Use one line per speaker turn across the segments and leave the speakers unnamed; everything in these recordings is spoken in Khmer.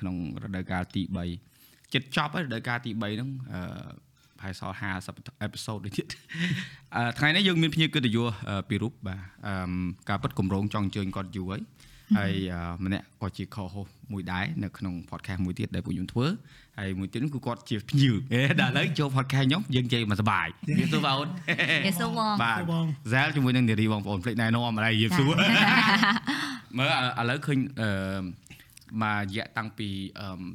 ក្នុងរដូវកាលទី3ចិត្តចប់ហើយរដូវកាលទី3ហ្នឹងអឺប្រហែលសល់50អេពីសូតដូចទៀតអឺថ្ងៃនេះយើងមានភ្ញៀវកិត្តិយសពីរូបបាទអឺការពិតកម្រងចង់អញ្ជើញគាត់យូរហើយហើយម្នាក់ក៏ជា co-host មួយដែរនៅក្នុង podcast មួយទៀតដែលពួកខ្ញុំធ្វើហើយមួយទៀតគឺគាត់ជាភ្ញៀវដល់ឥឡូវចូល podcast ខ្ញុំយើងជ័យមកសប្បាយយេស៊ូបងអូន
យេស៊ូបង
បាទហ្សែលជាមួយនឹងនារីបងប្អូនភ្លេចណែនាំអីយេស៊ូមើលឥឡូវឃើញអឺ មួយរយៈតាំងពី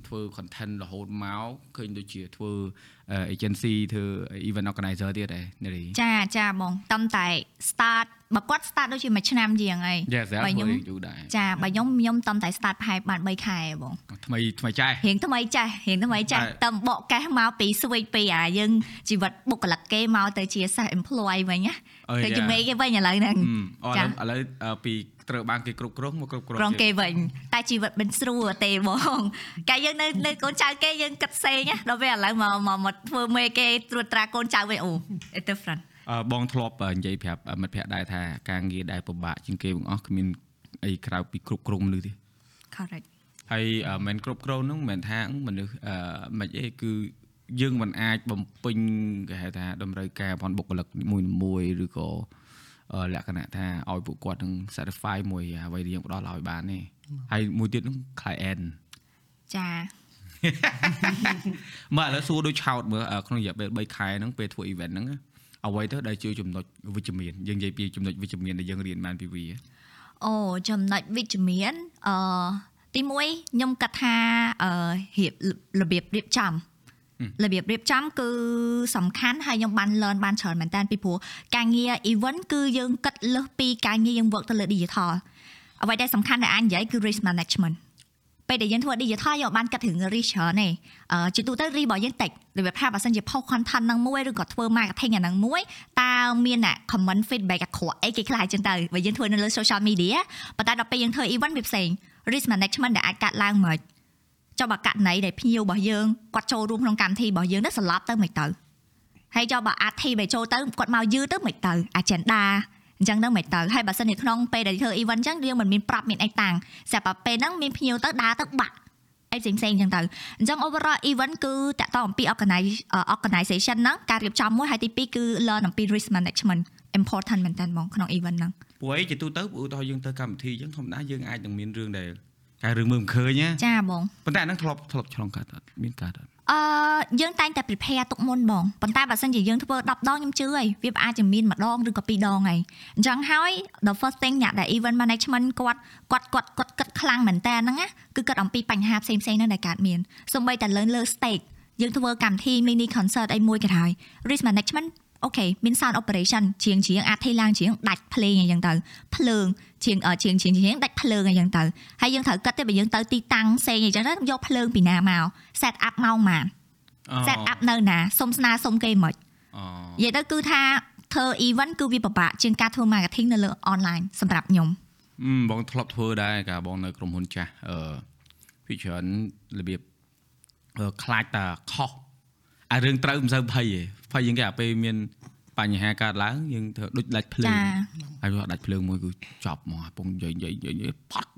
ធ្វើ content រហូតមកឃើញដូចជាធ្វើ agency ធ្វើ event organizer ទៀតដែរនារី
ចាចាបងតាមតែ start បើគាត់ start ដូចជាមួយឆ្នាំជាងហើយ
បើខ្ញុំយូរដែរ
ចាបើខ្ញុំខ្ញុំតាមតែ start ប្រហែលបាន3ខែបង
ថ្មីថ្មីចាស់
រៀងថ្មីចាស់រៀងថ្មីចាស់តាមបកកេះមកពី switch ពីអាយើងជីវិតបុគ្គលិកគេមកទៅជា self employed វិញណាទៅជាមេគេវិញឥឡូវហ្នឹង
ចាឥឡូវពី ត្រូវបានគេគ្រប់គ្រងមកគ្រប់គ្រង
គ្រងគេវិញតែជីវិតមិនស្រួលទេបងកាលយើងនៅនៅកូនចៅគេយើងគិតផ្សេងណាដល់ពេលឥឡូវមកមកធ្វើមេគេត្រួតត្រាកូនចៅវិញអូ it's different
អឺបងធ្លាប់និយាយប្រាប់មិត្តភ័ក្តិដែរថាការងារដែលពិបាកជាងគេបងអស់គ្មានអីក្រៅពីគ្រប់គ្រងមនុស្សទេ
correct
ហើយមិនគ្រប់គ្រងហ្នឹងមិនថាមនុស្សអឺមិនអីគឺយើងមិនអាចបំពេញគេហៅថាតម្រូវការរបស់បុគ្គលិកមួយៗឬក៏ លក្ខណៈថាឲ្យពួកគាត់នឹង satisfy មួយអ្វីដែលយើងផ្ដល់ឲ្យបានទេហើយមួយទៀតនឹង client
ចា
មកឥឡូវសួរដូចឆោតមើលក្នុងរយៈពេល3ខែហ្នឹងពេលធ្វើ event ហ្នឹងអ្វីទៅដែលជាចំណុចវិជ្ជមានយើងនិយាយពីចំណុចវិជ្ជមានដែលយើងរៀនបានពីវា
អូចំណុចវិជ្ជមានអឺទី1ខ្ញុំគិតថាអឺរៀបរបៀបរៀបចំ របៀបរៀបចំគឺសំខាន់ហើយខ្ញុំបាន learn បានច្រើនមែនតើពីព្រោះការងារ event គឺយើងគិតលើសពីការងារយើង work ទៅលើ digital អ្វីដែលសំខាន់ដែលអាចនិយាយគឺ risk management ពេលដែលយើងធ្វើ digital យើងបានគិតរឿង risk ច្រើនទេអឺជាទូទៅ risk របស់យើងតិចរបៀបថាបើសិនជា post content ហ្នឹងមួយឬក៏ធ្វើ marketing អាហ្នឹងមួយតើមានអ្នក comment feedback អាក្រក់អីគេខ្លះអញ្ចឹងទៅបើយើងធ្វើនៅលើ social media ប៉ុន្តែដល់ពេលយើងធ្វើ event វាផ្សេង risk management ដែលអាចកាត់ឡើងមក ចុះបើករណីដែលភ្ញៀវរបស់យើងគាត់ចូលរួមក្នុងកម្មវិធីរបស់យើងនឹងស្លាប់ទៅមិនទៅហើយចុះបើអាធីបែចូលទៅគាត់មកយឺទៅមិនទៅ agenda អញ្ចឹងទៅមិនទៅហើយបើសិនជាក្នុងពេលដែលធ្វើ event អញ្ចឹងយើងមិនមានប្រាប់មានអីតាំងស្រាប់តែពេលហ្នឹងមានភ្ញៀវទៅដើរទៅបាក់អីផ្សេងផ្សេងអញ្ចឹងទៅអញ្ចឹង overall event គឺតកតអំពី organize organization ហ្នឹងការរៀបចំមួយហើយទី2គឺ learn អំពី risk management important មែនតើបងក្នុង event ហ្នឹង
ព្រោះអីជាទូទៅឧទាហរណ៍យើងទៅកម្មវិធីអញ្ចឹងធម្មតាយើងអាចនឹងមានរឿងដែល តែរឿងមើលមិនឃើញណា
ចាបង
ប៉ុន្តែអាហ្នឹងធ្លាប់ធ្លាប់ឆ្លងកាត់អត់មានកាត់អត់
អឺយើងតែងតែ prepare ទុកមុនបងប៉ុន្តែបើសិនជាយើងធ្វើ10ដងខ្ញុំជឿហើយវាអាចจะមានម្ដងឬក៏ពីរដងហើយអញ្ចឹងហើយ the first thing អ្នកដែល event management គាត់គាត់គាត់គាត់គិតខ្លាំងមែនតើហ្នឹងណាគឺគិតអំពីបញ្ហាផ្សេងផ្សេងហ្នឹងដែលកើតមានសូម្បីតែលើលើ stake យើងធ្វើកម្មវិធី mini concert អីមួយក៏ហើយ risk management អូខេមាន sound operation ជាងជាងអាចថេឡើងជាងដាច់ភ្លេងអីចឹងទៅភ្លើងជាងជាងជាងជាងដាច់ភ្លើងអីចឹងទៅហើយយើងត្រូវគិតទៅបើយើងទៅទីតាំងផ្សេងអីចឹងទៅយកភ្លើងពីណាមក set up ម៉ោងម៉ាន set up នៅណាសុំស្នើសុំគេមិននិយាយទៅគឺថាធ្វើ event គឺវាពិបាកជាងការធ្វើ marketing នៅលើ online សម្រាប់ខ្ញុំ
បងធ្លាប់ធ្វើដែរកាលបងនៅក្រុមហ៊ុនចាស់អឺពីច្រើនរបៀបខ្លាចតាខុស អារឿងត្រូវមិនសូវភ័យទេភ័យជាងគេអាពេលមានបញ្ហាកើតឡើងយើងធ្វើដូចដាច់ភ្លើងហើយដាច់ភ្លើងមួយគឺចប់មកពងនិយាយនិយាយនិយាយផាត់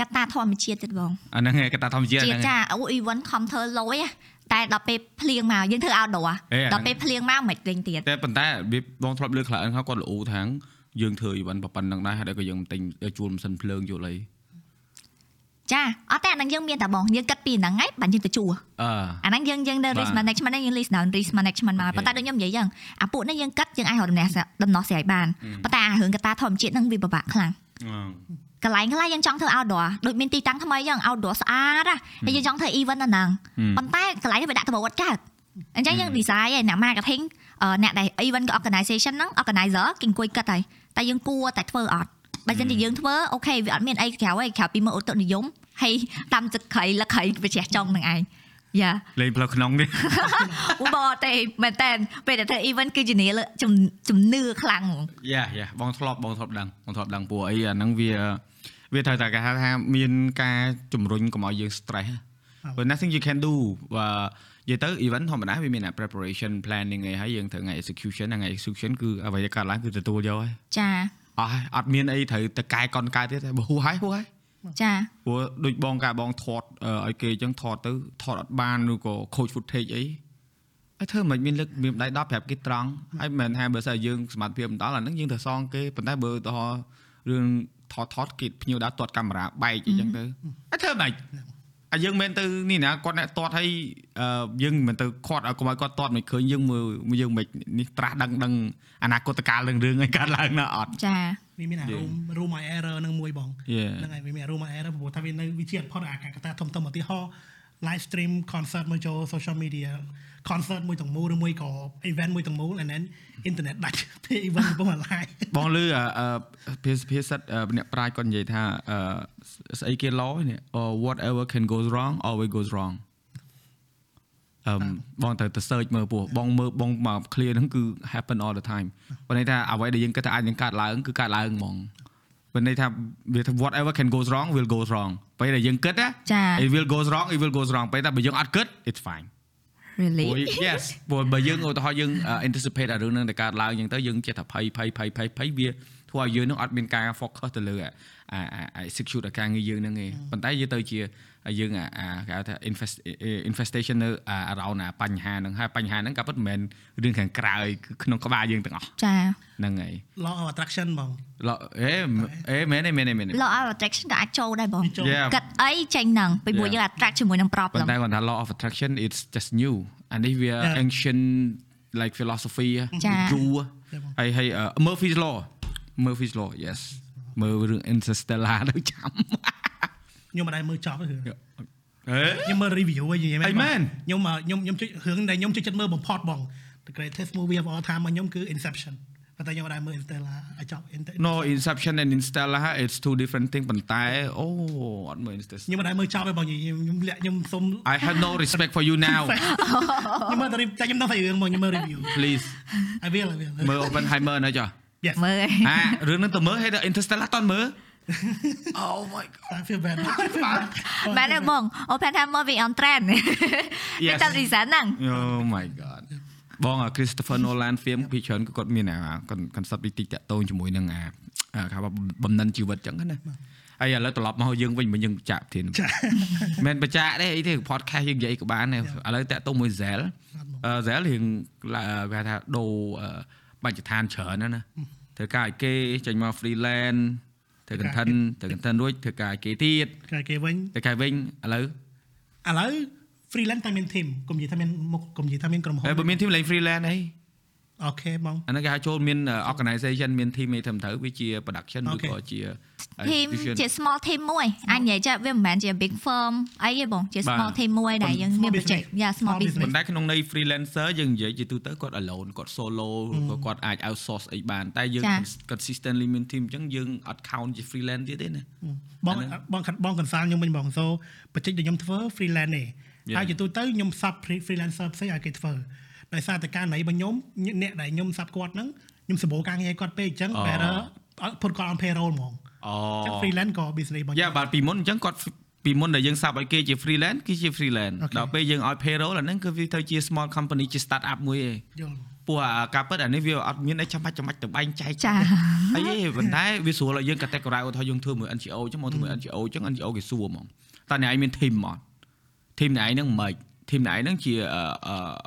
កតាធម្មជាតិទៀតបង
អាហ្នឹងឯងកតាធម្មជាតិ
ហ្នឹងចាអូ event ខំធ្វើលយតែដល់ពេលភ្លៀងមកយើងធ្វើ outdoor ដល់ពេលភ្លៀងមកមិនលេងទៀត
តែប៉ុន្តែវាបងធ្លាប់លើខ្លះគាត់ល្អថាងយើងធ្វើ event ប៉ុណ្ណឹងដែរហើយក៏យើងទិញជួលម៉ាស៊ីនភ្លើងជួលអី
ចាអត់តែអាហ្នឹងយើងមានតែបងយើងគិតពីហ្នឹងហើយបានយើងទៅជួអាហ្នឹងយើងយើង risk management យើង list down risk management មកប៉ុន្តែដូចខ្ញុំនិយាយចឹងអាពួកនេះយើងគិតយើងអាចរកដំណោះដំណោះស្រាយបានប៉ុន្តែអារឿងកតាធម្មជាតិហ្នឹងវាពិបាកខ្លាំងកន្លែងខ្លះយើងចង់ធ្វើ outdoor ដូចមានទីតាំងថ្មីចឹង outdoor ស្អាតហើយយើងចង់ធ្វើ event អាហ្នឹងប៉ុន្តែកន្លែងវាដាក់ត្បូងអត់កើតអញ្ចឹងយើង design ឯអ្នក marketing អ្នកដែល event organization ហ្នឹង organizer គេអង្គុយគិតហើយតែយើងគួរតែធ្វើអត់ បើមិនជាយើងធ្វើអូខេវាអត់មានអីក្រៅអីក្រៅពីមើលឧតុនិយមហើយតាមទឹកក្រៃលក្រៃវាជ្រះចង់នឹងឯងយ៉ា
លេងផ្លូវក្នុងនេះ
អូបទេមែនតើពេលដែលធ្វើ event គឺជានាលជំនឿខ្លាំងហ្មង
យ៉ាយ៉ាបងធ្លាប់បងធ្លាប់ដឹងបងធ្លាប់ដឹងពួកអីអាហ្នឹងវាវាត្រូវតែគេហៅថាមានការជំរុញកុំឲ្យយើង stress but nothing you can do បាទនិយាយទៅ event ធម្មតាវាមាន preparation planning អីហើយយើងត្រូវថ្ងៃ execution ថ្ងៃ execution គឺអ្វីដែលកើតឡើងគឺទទួលយកហើយ
ចា
អស់ហើយអត់មានអីត្រូវទៅកែកនកែទៀតទេបើហួសហើយហួសហើយ
ចា
ព្រោះដូចបងកាបងថតឲ្យគេអញ្ចឹងថតទៅថតអត់បានឬក៏ខូច footage អីហើយធ្វើមិនមានលើកមានដៃ10ប្រាប់គេត្រង់ហើយមិនមែនថាបើសិនយើងសមត្ថភាពមិនដល់អាហ្នឹងយើងត្រូវសងគេប៉ុន្តែបើឧទាហរណ៍រឿងថតថតគេភ្ញៀវដើរទាត់កាមេរ៉ាបែកអីចឹងទៅហើយធ្វើមិន អាយើងមិនទៅនេះណាគាត់អ្នកទាត់ឲ្យយើងមិនទៅខាត់ឲ្យកុំឲ្យគាត់ទាត់មិនឃើញយើងមើលយើងមិននេះត្រាស់ដឹងដឹងអនាគតកាលរឿងរឿងឲ្យកើតឡើងណាអត់
ចា
វាមានអា room room my error នឹងមួយបង
Yeah.
ហ្នឹងហើយវាមាន room my error ព្រោះថាវានៅវាជាអត់ផុតអាការកតាធំធំឧទាហរណ៍ live stream concert មួយចូល social media concert មួយទាំងមូលឬមួយក៏ event មួយទាំងមូល and then internet ដាច់ពេល event កំពុងតែ live
បងលឺអឺភាសាភាសាអ្នកប្រាជ្ញគាត់និយាយថាអឺស្អីគេ law នេះ whatever can goes wrong always goes wrong អឺបងត្រូវទៅ search មើលពោះបងមើលបងមក clear ហ្នឹងគឺ happen all the time បើន័យថាអ្វីដែលយើងគិតថាអាចនឹងកើតឡើងគឺកើតឡើងហ្មងបើន័យថាវាថា whatever can goes wrong will goes wrong ពេលដែលយើងគិតណា
ចា
it will goes wrong it will goes wrong ពេលតែបើយើងអត់គិត it's fine
really
ព្រោះ yes ព្រោះបើយើងឧទាហរណ៍យើង anticipate អារឿងហ្នឹងទៅកើតឡើងអញ្ចឹងទៅយើងចិត្តថាភ័យភ័យភ័យភ័យភ័យវាធ្វើឲ្យយើងនឹងអត់មានការ focus ទៅលើអាអា execute អាការងារយើងហ្នឹងឯងប៉ុន្តែយើងទៅជា យើងអាគេហៅថា invest infestation នៅ around អាបញ្ហាហ្នឹងហើយបញ្ហាហ្នឹងក៏ពិតមិនមែនរឿងខាងក្រៅគឺក្នុងក្បាលយើងទាំងអស់
ចា
ហ្នឹងហើយ
law of attraction បង
ឡអេអេមែនទេមែនទេមែនទេ
law of attraction ក៏អាចចូលដែរបង
វាចូល
Yeah.
គិតអីចេញហ្នឹងពីព្រោះ
Yeah.
យើង attract ជាមួយនឹង
ប៉ុ
problem
ន្តែគាត់ថា law of attraction it's just new and if we are
Yeah.
ancient like philosophy
ចា
យូរ
Yeah, បង
ហើយហើយ uh, Murphy's law Murphy's law yes មើលរឿង Interstellar ទៅចាំ
ខ្ញុំមិនដែលមើលចប់ទេរឿង
ហេ
ខ្ញុំមើល review វិញនិយាយ
អីមែន
ខ្ញុំខ្ញុំខ្ញុំជួយរឿងដែលខ្ញុំជួយចិត្តមើលបំផុតបង the greatest movie of all time របស់ខ្ញុំគឺ Inception ប៉ុន្តែខ្ញុំមិនដែលមើល Interstellar ឲ្យចប់ Inter-
No Inception and Interstellar it's two different thing ប៉ុន្តែអូអត់មើល Interstellar
ខ្ញុំមិនដែលមើលចប់ទេបងនិយាយខ្ញុំលាក់ខ្ញុំសុំ
I have no respect for you now
ខ្ញុំមើលតែ re- តែខ្ញុំដឹងថារឿងមកខ្ញុំមើល review
please
I will I will
មើល Oppenheimer នៅចុះ
yes
មើល
អារឿងហ្នឹងទៅមើលហើយដល់ Interstellar តន់មើល Oh my god
I feel bad I feel bad
មែនទេបង Oppenheimer វា on trend
Yes.
តែ reason ហ្នឹង
Oh my god បងអា Christopher Nolan film ពីច្រើនគឺគាត់មានអា concept តិចតាក់ទងជាមួយនឹងអាអាគេហៅថាបំណិនជីវិតចឹងណាហើយឥឡូវត្រឡប់មកយើងវិញមកយើងចាក់ធាន
ចា
មិនបច្ចាក់ទេអីទេ podcast យើងនិយាយក៏បានដែរឥឡូវតាក់ទងមួយ Zel អឺ Zel រៀងគេហៅថាដូរអឺបញ្ចឋានច្រើនណាស់ណាធ្វើការឲ្យគេចេញមក freelance ធ្វើ content ធ្វើ content រួចធ្វើការឲ្យគេទៀត
គេគេវិញ
ធ្វើការវិញឥឡូវ
ឥឡូវ freelance តែមាន team កុំនិយាយថាមានមុខកុំនិយាយថាមានក្រុមហ៊ុ
ហើយបើ
ន
មាន team លេង freelance អី
អូខេបង
អាហ្នឹងគេហៅចូលមាន organization មាន team អីត្រឹមត្រូវវាជា production ឬ
Okay.
ក៏ជា
team
distribution
ជា small team មួយអាចនិយាយចាវាមិនមែនជា big firm អីទេបងជា
បាទ
small team មួយដែលយើង
Small
មាន project
business.
yeah small
Small
business
ប៉ុន្តែក្នុងន័យ freelancer យើងនិយាយជាទូទៅគាត់ alone គាត់ solo ឬក៏គាត់អាច outsource អីបានតែយើង
ចា
consistently មាន team អញ្ចឹងយើងអត់ count ជា freelance ទៀតទេណា
បង
អាហ្នឹង
បងបង consult ខ្ញុំវិញបង so បច្ចេកដែលខ្ញុំធ្វើ freelance ទេ
Yeah.
ហើយជាទូទៅខ្ញុំ sub free- freelancer ផ្សេងឲ្យគេធ្វើ ដោយសារតែការណៃរបស់ខ្ញុំអ្នកដែលខ្ញុំ sub គាត់ហ្នឹងខ្ញុំសម្បូរការងារឲ្យគាត់ពេកអញ្ចឹង
អូ
better អត់ put គាត់ on payroll ហ្មង
អូ
អញ្ចឹង freelance ក៏ business របស់ខ្ញុំ
យ៉ាបាទពីមុនអញ្ចឹងគាត់ពីមុនដែលយើងសាប់ឲ្យគេជា freelance គឺជា freelance
Okay.
ដល់ពេលយើងឲ្យ payroll អាហ្នឹងគឺវាទៅជា small company ជា start up មួយឯង
យល់
ពោះអាការពិតអានេះវាអត់មានអីចាំបាច់ចាំបាច់ទៅបែងចែក
ចា
អីទេប៉ុន្តែវាស្រួលឲ្យយើង categorize ឧទាហរណ៍យើងធ្វើមួយ NGO អញ្ចឹងមកធ្វើមួយ NGO អញ្ចឹង NGO គេសួរហ្មងតើអ្នកឯងមាន team អត់ team អ្នកឯងហ្នឹងមិន team អ្ន កឯងហ្នឹងជាអឺ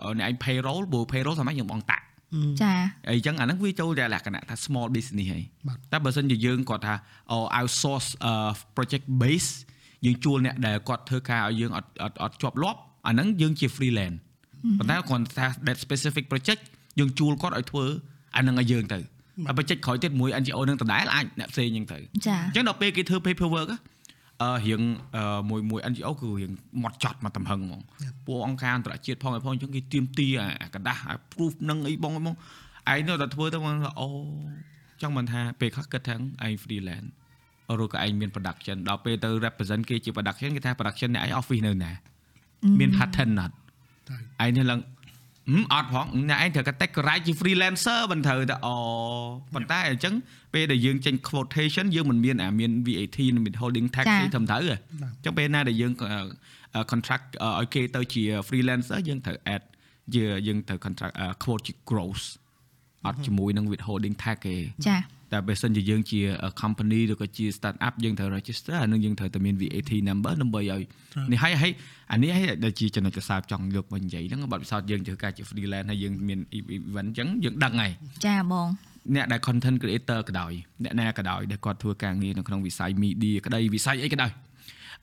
អឺអ្នកឯង payroll ព្រោះ payroll សម្រាប់យើងបងតាក់
ចា
អីចឹងអាហ្នឹងវាចូលតែលក្ខណៈថា small business ហី
បាទ
តែបើសិនជាយើងគាត់ថាអូ outsource អឺ project base យើងជួលអ្នកដែលគាត់ធ្វើការឲ្យយើងអត់អត់អត់ជាប់លាប់អាហ្នឹងយើងជា freelance ប៉ុន្តែគាត់ថា that specific project យើងជួលគាត់ឲ្យធ្វើអាហ្នឹងឲ្យយើងទៅហើយ project ក្រោយទៀតមួយ NGO នឹងដដែលអាចអ្នកផ្សេងហ្នឹងទៅ
ចា
អញ្ចឹងដល់ពេលគេធ្វើ paperwork á, អឺ រៀងអឺមួយមួយ NGO គឺរៀងម៉ត់ចត់មកតំហឹងហ្មងពួកអង្គការអន្តរជាតិផងឯផងអញ្ចឹងគេទៀមទីអាអាกระดาษអា proof នឹងអីបងហ្មងឯងនៅតែធ្វើទៅមកអូចង់មិនថាពេលខ្លះគិតថាឯង freelance ឬក៏ឯងមាន production ដល់ពេលទៅ represent គេជា production គេថា production អ្នកឯង office នៅណាមាន pattern អត់
តែ
ឯងនេះឡើងហឹម អត់ផងអ្នកឯងត្រូវ categorize ជា freelancer មិនត្រូវតែអូប៉ុន្តែអញ្ចឹងពេលដែលយើងចេញ quotation យើងមិនមានអាមាន VAT និង withholding tax
ចា៎
អីត្រឹមត្រូវទេអញ្ចឹងពេលណាដែលយើងអឺ contract អឺឲ្យគេទៅជា freelancer យើងត្រូវ add ជាយើងត្រូវ contract អឺ quote ជា gross អត់ជាមួយនឹង withholding tax ទេ
ចា
តែបើសិនជាយើងជា company ឬក៏ជា start up យើងត្រូវ register អានឹងយើងត្រូវតែមាន VAT number ដើម្បីឲ្យនេះហើយហើយអានេះហើយដែលជាចំណុចកសាបចង់យកមកនិយាយហ្នឹងបាត់ពិសោធន៍យើងធ្វើការជា freelance ហើយយើងមាន event អញ្ចឹងយើងដឹងហើយ
ចាបង
អ្នកដែល content creator ក៏ដោយអ្នកណាក៏ដោយដែលគាត់ធ្វើការងារនៅក្នុងវិស័យ media ក្តីវិស័យអីក៏ដោយ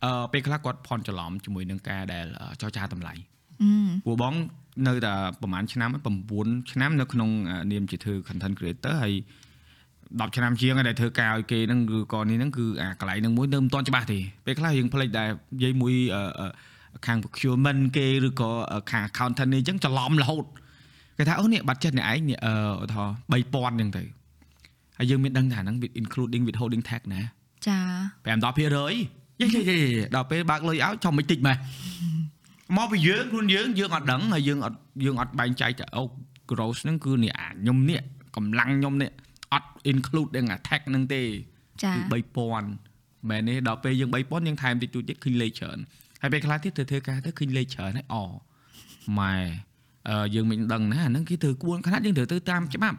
អឺពេលខ្លះគាត់ផន់ច្រឡំជាមួយនឹងការដែលចរចាតម្លៃ
អឺ
ពួកបងនៅតែប្រហែលឆ្នាំ9ឆ្នាំនៅក្នុងនាមជាធ្វើ content creator ហើយ 10ឆ្នាំជាងហើយដែលធ្វើការឲ្យគេហ្នឹងគឺក៏នេះហ្នឹងគឺអាកន្លែងហ្នឹងមួយនៅមិនទាន់ច្បាស់ទេពេលខ្លះយើងផ្លេចដែរនិយាយមួយអឺខាង procurement គេឬក៏ខាង accountant នេះអញ្ចឹងច្រឡំរហូតគេថាអូនេះបាត់ចិត្តអ្នកឯងនេះអឺឧទាហរណ៍3000អញ្ចឹងទៅហើយយើងមានដឹងថាហ្នឹង with including with holding tax ណា
ចា
5 10%យេយេដល់ពេលបើកលុយឲ្យចំមិនតិចម៉េះមកពីយើងខ្លួនយើងយើងអត់ដឹងហើយយើងអត់យើងអត់បែងចែកទៅអូ gross ហ្នឹងគឺនេះអាខ្ញុំនេះកម្លាំងខ្ញុំនេះ អត់ include ទាំង attack ហ្នឹងទេ
ចា
គឺ3000មែនទេដល់ពេលយើង3000យើងថែមតិចតួចទៀតឃើញលេខច្រើនហើយពេលខ្លះទៀតទៅធ្វើការទៅឃើញលេខច្រើនហើយអម៉ែអឺយើងមិនដឹងណាអាហ្នឹងគេត្រូវគួនខ្នាតយើងត្រូវទៅតាមច្បាប់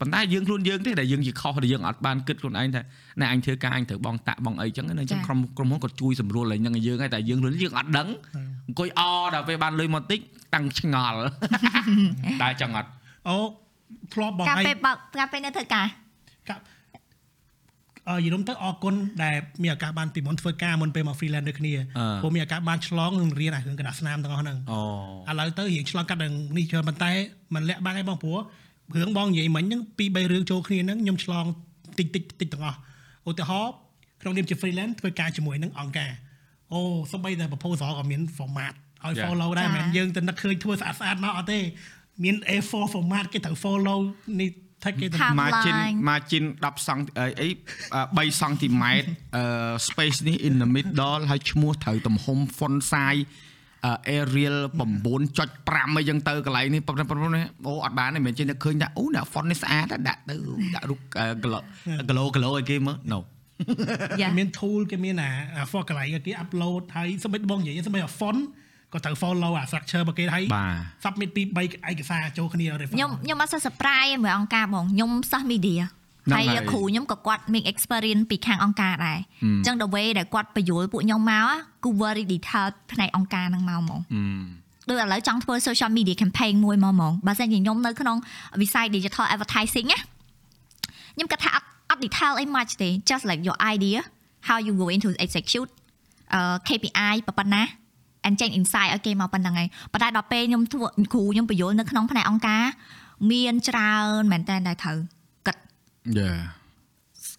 ប៉ុន្តែយើងខ្លួនយើងទេដែលយើងជាខុសដែលយើងអត់បានគិតខ្លួនឯងថាណែអញធ្វើការអញត្រូវបងតាក់បងអីចឹងណាអញ្ចឹងក្រុមក្រុមហ៊ុនគាត់ជួយសម្រួលឲ្យហ្នឹងឲ្យយើងហើយតែយើងខ្លួនយើងអត់ដឹងអង្គុយអដល់ពេលបានលុយមកតិចតាំងឆ្ងល់តែចឹងអត់
អូ ធ្លាប់បង
កាល
ឲ្យ
ពេលបើកកាលពេលនៅធ្វើការ
កាប់អឺយល់ទៅអរគុណដែលមានឱកាសបានពីមុនធ្វើការមុនពេលមក freelance ដូចគ្នាព្រោះមានឱកាសបានឆ្លងនឹងរៀនអារឿងកណ្ដាស់ស្នាមទាំងអស់ហ្នឹង
អូ
ឥឡូវទៅរៀងឆ្លងកាត់នឹងនេះច្រើនប៉ុន្តែมันលាក់បាំងឯងបងព្រោះរឿងបងនិយាយមិញហ្នឹងពីរបីរឿងចូលគ្នាហ្នឹងខ្ញុំឆ្លងតិចតិចតិចទាំងអស់ឧទាហរណ៍ក្នុងនាមជា freelance ធ្វើការជាមួយនឹងអង្គការអូសម្បីតែ proposal ក៏មាន format ឲ្យ
Yeah.
follow ដែរមិនមែនយើងទៅនឹកឃើញធ្វើស្អាតស្អាតមកអត់ទេ មាន A4 format គេត្រូវ follow នេះថាគេទៅ
Timeline
margin margin 10សង់អីអី3សង់ទីម៉ែត្រអឺ space នេះ in the middle ហើយឈ្មោះត្រូវទំហំ font size អឺ Arial 9.5អីចឹងទៅកន្លែងនេះប៉ុន្តែប៉ុន្តែអូអត់បានទេមិនមែនចេះតែឃើញថាអូដាក់ font នេះស្អាតណាស់ដាក់ទៅដាក់រូបគីឡូគីឡូគីឡូឲ្យគេមើល no
យ៉ា
គេមាន tool គេមានអា for កន្លែងគេ upload ហើយសម្បីបងនិយាយសម្បីតែ font ក៏ត្រូវ follow អា structure របស់គេហើយ
បាទ
submit ពី3ឯកសារចូលគ្នា refer
ខ្ញុំខ្ញុំអត់សូវ surprise ជាមួយអង្គការបងខ្ញុំសិស្ស media
ហ្នឹង
ហើយ
ហើយ
គ្រូខ្ញុំក៏គាត់មាន experience ពីខាងអង្គការដែរអញ្ចឹង the way ដែលគាត់បញ្យល់ពួកខ្ញុំមក á គឺ very detailed ផ្នែកអង្គការហ្នឹងមកហ្មង
អឺ
ដូចឥឡូវចង់ធ្វើ social media campaign មួយមកហ្មងបើសិនជាខ្ញុំនៅក្នុងវិស័យ digital advertising ណាខ្ញុំគិតថាអត់អត់ detail អី much ទេ just like your idea how you go into execute អឺ KPI ប៉ុណ្ណា and change insight ឲ្យគេមកប៉ុណ្្នឹងឯងប៉ុន្តែដល់ពេលខ្ញុំធ្វើគ្រូខ្ញុំបញ្យល់នៅក្នុងផ្នែកអង្គការមានច្រើនមែនតើដែលត្រូវគិត
យ៉ា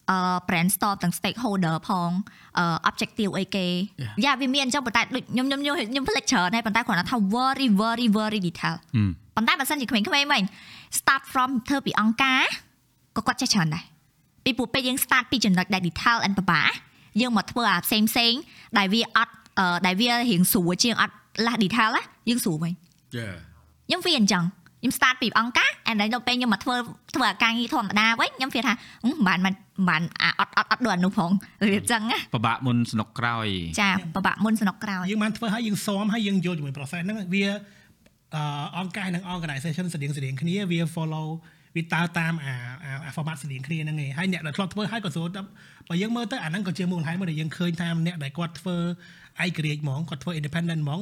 អឺ brainstorm ទាំង stakeholder ផងអឺ objective អីគេ
Yeah.
យ៉ាវាមានអញ្ចឹងប៉ុន្តែដូចខ្ញុំខ្ញុំខ្ញុំខ្ញុំផ្លេចច្រើនហើយប៉ុន្តែគ្រាន់តែថា very very very detail
អឺ
ប៉ុន្តែបើសិនជាក្មេងៗវិញ start from ធ្វើពីអង្គការក៏គាត់ចេះច្រើនដែរពីព្រោះពេលយើង start ពីចំណុចដែល detail and ពិបាកយើងមកធ្វើអាផ្សេងផ្សេងៗដែលវាអត់អឺ ដែលវារៀងស្រួលជាងអត់ less detail ណាយើងស្រួលវិញ
យ៉ា
ខ្ញុំវាអញ្ចឹងខ្ញុំ start ពីអង្គការ and then ដល់ពេលខ្ញុំមកធ្វើធ្វើអាការងារធម្មតាវិញខ្ញុំវាថាហឹមមិនបានមិនបានអាអត់អត់អត់ដូចអានោះផងវាអញ្ចឹងណា
ពិបាកមុនស្នុកក្រោយ
ចាពិបាកមុនសំណុកក្រោយ
យើងបានធ្វើហើយយើងស៊ាំហើយយើងយល់ជាមួយ process ហ្នឹងវាអឺអង្គការនិង organization ស្តៀងស្តៀងគ្នាវា follow វាតើតាមអាអាអា format ស្តៀងគ្នាហ្នឹងឯងហើយអ្នកដែលធ្លាប់ធ្វើហើយក៏ស្រួលតែបើយើងមើលទៅអាហ្នឹងក៏ជាមូលហេតុមួយដែលយើងឃើញថាអ្នកដែលគាត់ធ្វើ ឯករាជ្យហ្មងគាត់ធ្វើ independent ហ្មង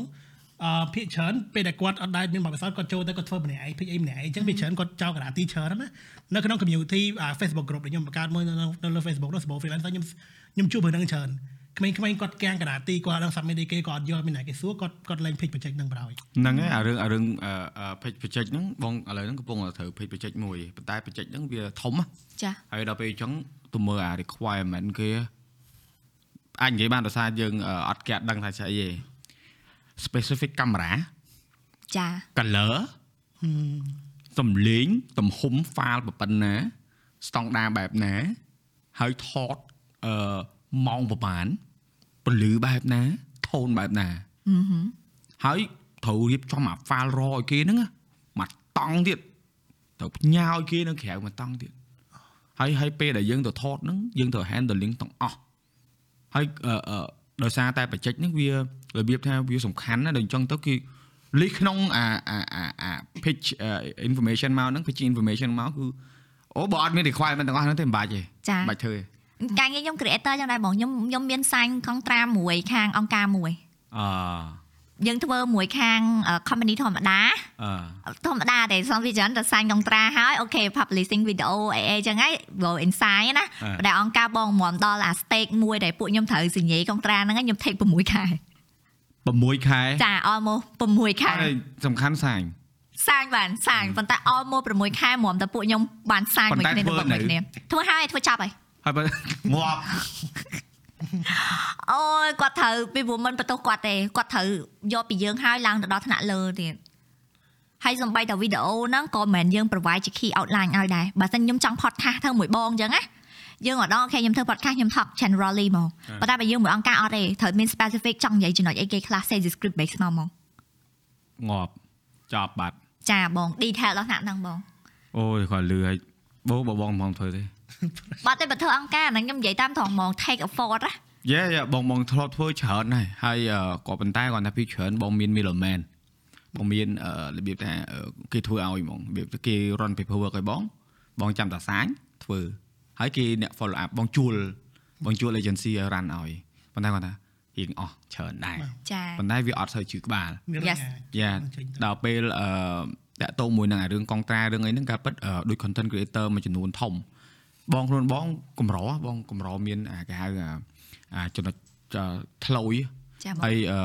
អឺភាគច្រើនពេលដែលគាត់អត់ដែរមានបទពិសោធន៍គាត់ចូលទៅគាត់ធ្វើម្នាក់ឯងភិកអីម្នាក់ឯងអញ្ចឹងវាច្រើនគាត់ចោលកណ្ដាលទីច្រើនណានៅក្នុង community អា Facebook group ដែលខ្ញុំបង្កើតមួយនៅនៅលើ Facebook នោះ Small Freelancer ខ្ញុំខ្ញុំជួបរឿងហ្នឹងច្រើនក្មេងៗគាត់កាំងកណ្ដាលទីគាត់អត់ដឹង submit អីគេគាត់អត់យល់មានណាគេសួរគាត់គាត់លេង page project ហ្នឹងបណ្ដោយ
ហ្នឹងហើយអារឿងអារឿងអឺ page project ហ្នឹងបងឥឡូវហ្នឹងកំពុងតែត្រូវ page project មួយប៉ុន្តែ project ហ្នឹងវាធំណា
ចា
ហើយដល់ពេលអញ្ចឹងទៅមើលអា requirement គេ អាចនិយាយបានដោយសារយើងអឺអត់គេអត់ដឹងថាស្អីទេ specific camera
ចា
color សំឡេងទំហំ file ប៉ុណ្ណា standard បែបណា ហើយថតអឺម៉ោងប្រហែលពលឺបែបណា tone បែបណា
ហឹមហឹម
ហើយត្រូវរៀបចំអា file raw ឲ្យគេហ្នឹងណាមកតង់ទៀតត្រូវផ្ញើឲ្យគេនៅក្រៅមកតង់ទៀតហើយហើយពេលដែលយើងទៅថតហ្នឹងយើងត្រូវ handling ទាំងអស់ ហើយអឺអឺដោយសារតែបច្ចេកហ្នឹងវារបៀបថាវាសំខាន់ណាដល់អញ្ចឹងទៅគឺលេខក្នុងអាអាអាអា page information មកហ្នឹង page information មកគឺអូបើអត់មាន requirement ទាំងអស់ហ្នឹងទេមិនបាច់ទេ
ចា
មិនបាច់ធ្វើទេ
ការងារខ្ញុំ creator ចឹងដែរបងខ្ញុំខ្ញុំមានសាញ់ contract មួយខាងអង្គការមួយ
អឺ
យើងធ្វើមួយខាង company ធម្មតា
អឺ
ធម្មតាទេសំពីច្រើនតែសាញ់ contract ហើយអូខេ publishing video អីអីចឹងហើយ go inside ណាតែអង្គការបងមុំដល់អា stake មួយដែលពួកខ្ញុំត្រូវសញ្ញេ contract ហ្នឹងខ្ញុំ take 6ខែ
6ខែ
ចា almost 6ខែ
អត់សំខាន់សាញ
សាញបានសាញប៉ុន្តែ almost 6ខែមុំតែពួកខ្ញុំបានសាញមួយគ្នាទៅមួយគ្នាធ្វើហើយធ្វើចប់ហើយ
ហើយបើងាប់
អូយគាត់ត្រូវពីព្រោះមិនបន្ទោសគាត់ទេគាត់ត្រូវយកពីយើងហើយឡើងទៅដល់ថ្នាក់លើទៀតហើយសំបីតែវីដេអូហ្នឹងក៏មិនមែនយើង provide ជា key outline ឲ្យដែរបើមិនខ្ញុំចង់ podcast ធ្វើមួយបងអញ្ចឹងណាយើងអត់ដល់អូខេខ្ញុំធ្វើ podcast ខ្ញុំ talk generally ហ្មងប៉ុន្តែបើយើងមួយអង្គការអត់ទេត្រូវមាន specific ចង់និយាយចំណុចអីគេខ្លះ say script base មកហ្មង
ងាប់ចប់បាត់
ចាបង detail ដល់ថ្នាក់ហ្នឹងបង
អូយគាត់លឺហើយបងបើបងមកធ្វើទេ
បាត់ទេបើធ្វើអង្គការហ្នឹងខ្ញុំនិយាយតាមត្រង់ហ្មង take effort ណា
យេបងបងធ្លាប់ធ្វើច្រើនហើយហើយក៏ប៉ុន្តែគាត់ថាពីច្រើនបងមាន middleman បងមានរបៀបថាគេធ្វើឲ្យហ្មងរបៀបគេ run paperwork ឲ្យបង បងចាំតាសាញធ្វើហើយគេអ្នក follow up បងជួលបងជួល agency ឲ្យ run ឲ្យប៉ុន្តែគាត់ថារៀងអស់ច្រើនដែរ
ចា
ប៉ុន្តែវាអត់សូវជឿក្បាល
មាន
Yes
យ៉ាដល់ពេលអឺតាក់ទងមួយនឹងអារឿងកងត្រារឿងអីហ្នឹងការពិតអឺដូច content creator មួយចំនួនធំ បងខ្លួនបងកម្របងកម្រមានអាគេហៅអាអាចំណុចថ្លុយ
ចាបង
ហើយអឺ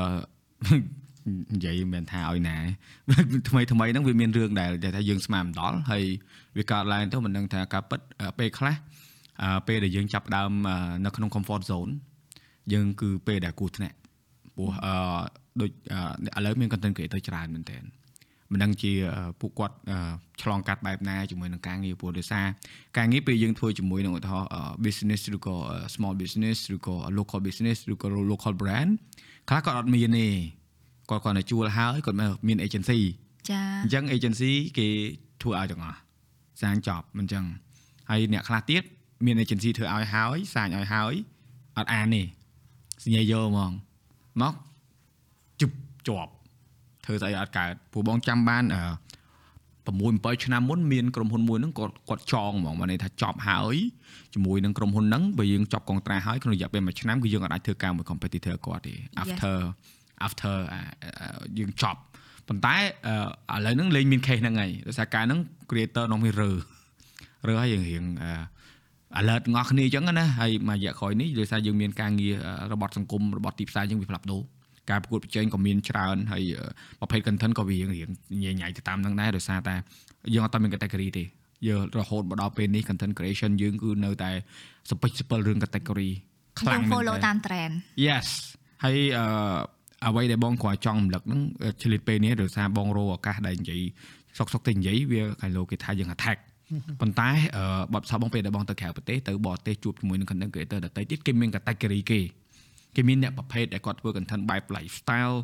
និយាយមិនមែនថាឲ្យណាថ្មីថ្មីហ្នឹងវាមានរឿងដែលដែលថាយើងស្មានមិនដល់ហើយវាកើតឡើងទៅមិនដឹងថាការពិតអឺពេលខ្លះអឺពេលដែលយើងចាប់ផ្ដើមអឺនៅក្នុង comfort zone យើងគឺពេលដែលគូថ្នាក់ព្រោះអឺដូចអឺឥឡូវមាន content creator ច្រើនមែនតើ មិនដឹងជាអឺពួកគាត់អឺឆ្លងកាត់បែបណាជាមួយនឹងការងារព្រោះដោយសារការងារពេលយើងធ្វើជាមួយនឹងឧទាហរណ៍អឺ business ឬក៏ small business ឬក៏ local business ឬក៏ local brand ខ្លះគាត់អត់មានទេគាត់គាត់តែជួលហើយគាត់មាន agency
ចា
អញ្ចឹង agency គេធ្វើឲ្យទាំងអស់សាញចប់មិនអញ្ចឹងហើយអ្នកខ្លះទៀតមាន agency ធ្វើឲ្យហើយសាញឲ្យហើយអត់អានទេសញ្ញាយកហ្មងមកជប់ជាប់ ធ្វើស្អីអត់កើតព្រោះបងចាំបានអឺ6 7ឆ្នាំមុនមានក្រុមហ៊ុនមួយហ្នឹងគាត់គាត់ចងហ្មងបានន័យថាចប់ហើយជាមួយនឹងក្រុមហ៊ុនហ្នឹងបើយើងចប់កងត្រាហើយក្នុងរយៈពេល1ឆ្នាំគឺយើងអាចធ្វើការមួយ competitor គាត់ទេ after after អាអាយើងចប់ប៉ុន្តែអឺឥឡូវហ្នឹងលេងមាន case ហ្នឹងហើយដោយសារការហ្នឹង creator នោះមានរើរើហើយយើងរៀងអឺ alert ងស់គ្នាអញ្ចឹងណាហើយមួយរយៈក្រោយនេះដោយសារយើងមានការងាររបត់សង្គមរបត់ទីផ្សារអញ្ចឹងវាផ្លាប់ដូរ ការប្រកួតប្រជែងក៏មានច្រើនហើយប្រភេទ content ក៏វារៀងរៀងញ៉ៃញ៉ៃទៅតាមហ្នឹងដែរដោយសារតែយើងអត់តមាន category ទេយើងរហូតមកដល់ពេលនេះ content creation យើងគឺនៅតែសពេចសពិលរឿង category ខ្លាំង
យើង
មែន
follow
ទែន
តាម trend
Yes ហើយអឺអ្វីដែលបងគាត់ចង់រំលឹកហ្នឹងឆ្លៀតពេលនេះដោយសារបងរោឱកាសដែលនិយាយសុកសុកទៅនិយាយវាគេលោគេថាយើង attack ប៉ុន្តែអឺបបសបងពេលដែលបងទៅក្រៅប្រទេសទៅបរទេសជួបជាមួយនឹង content creator ដទៃទៀតគេមាន category គេ គេមានអ្នកប្រភេទដែលគាត់ធ្វើ content បែប lifestyle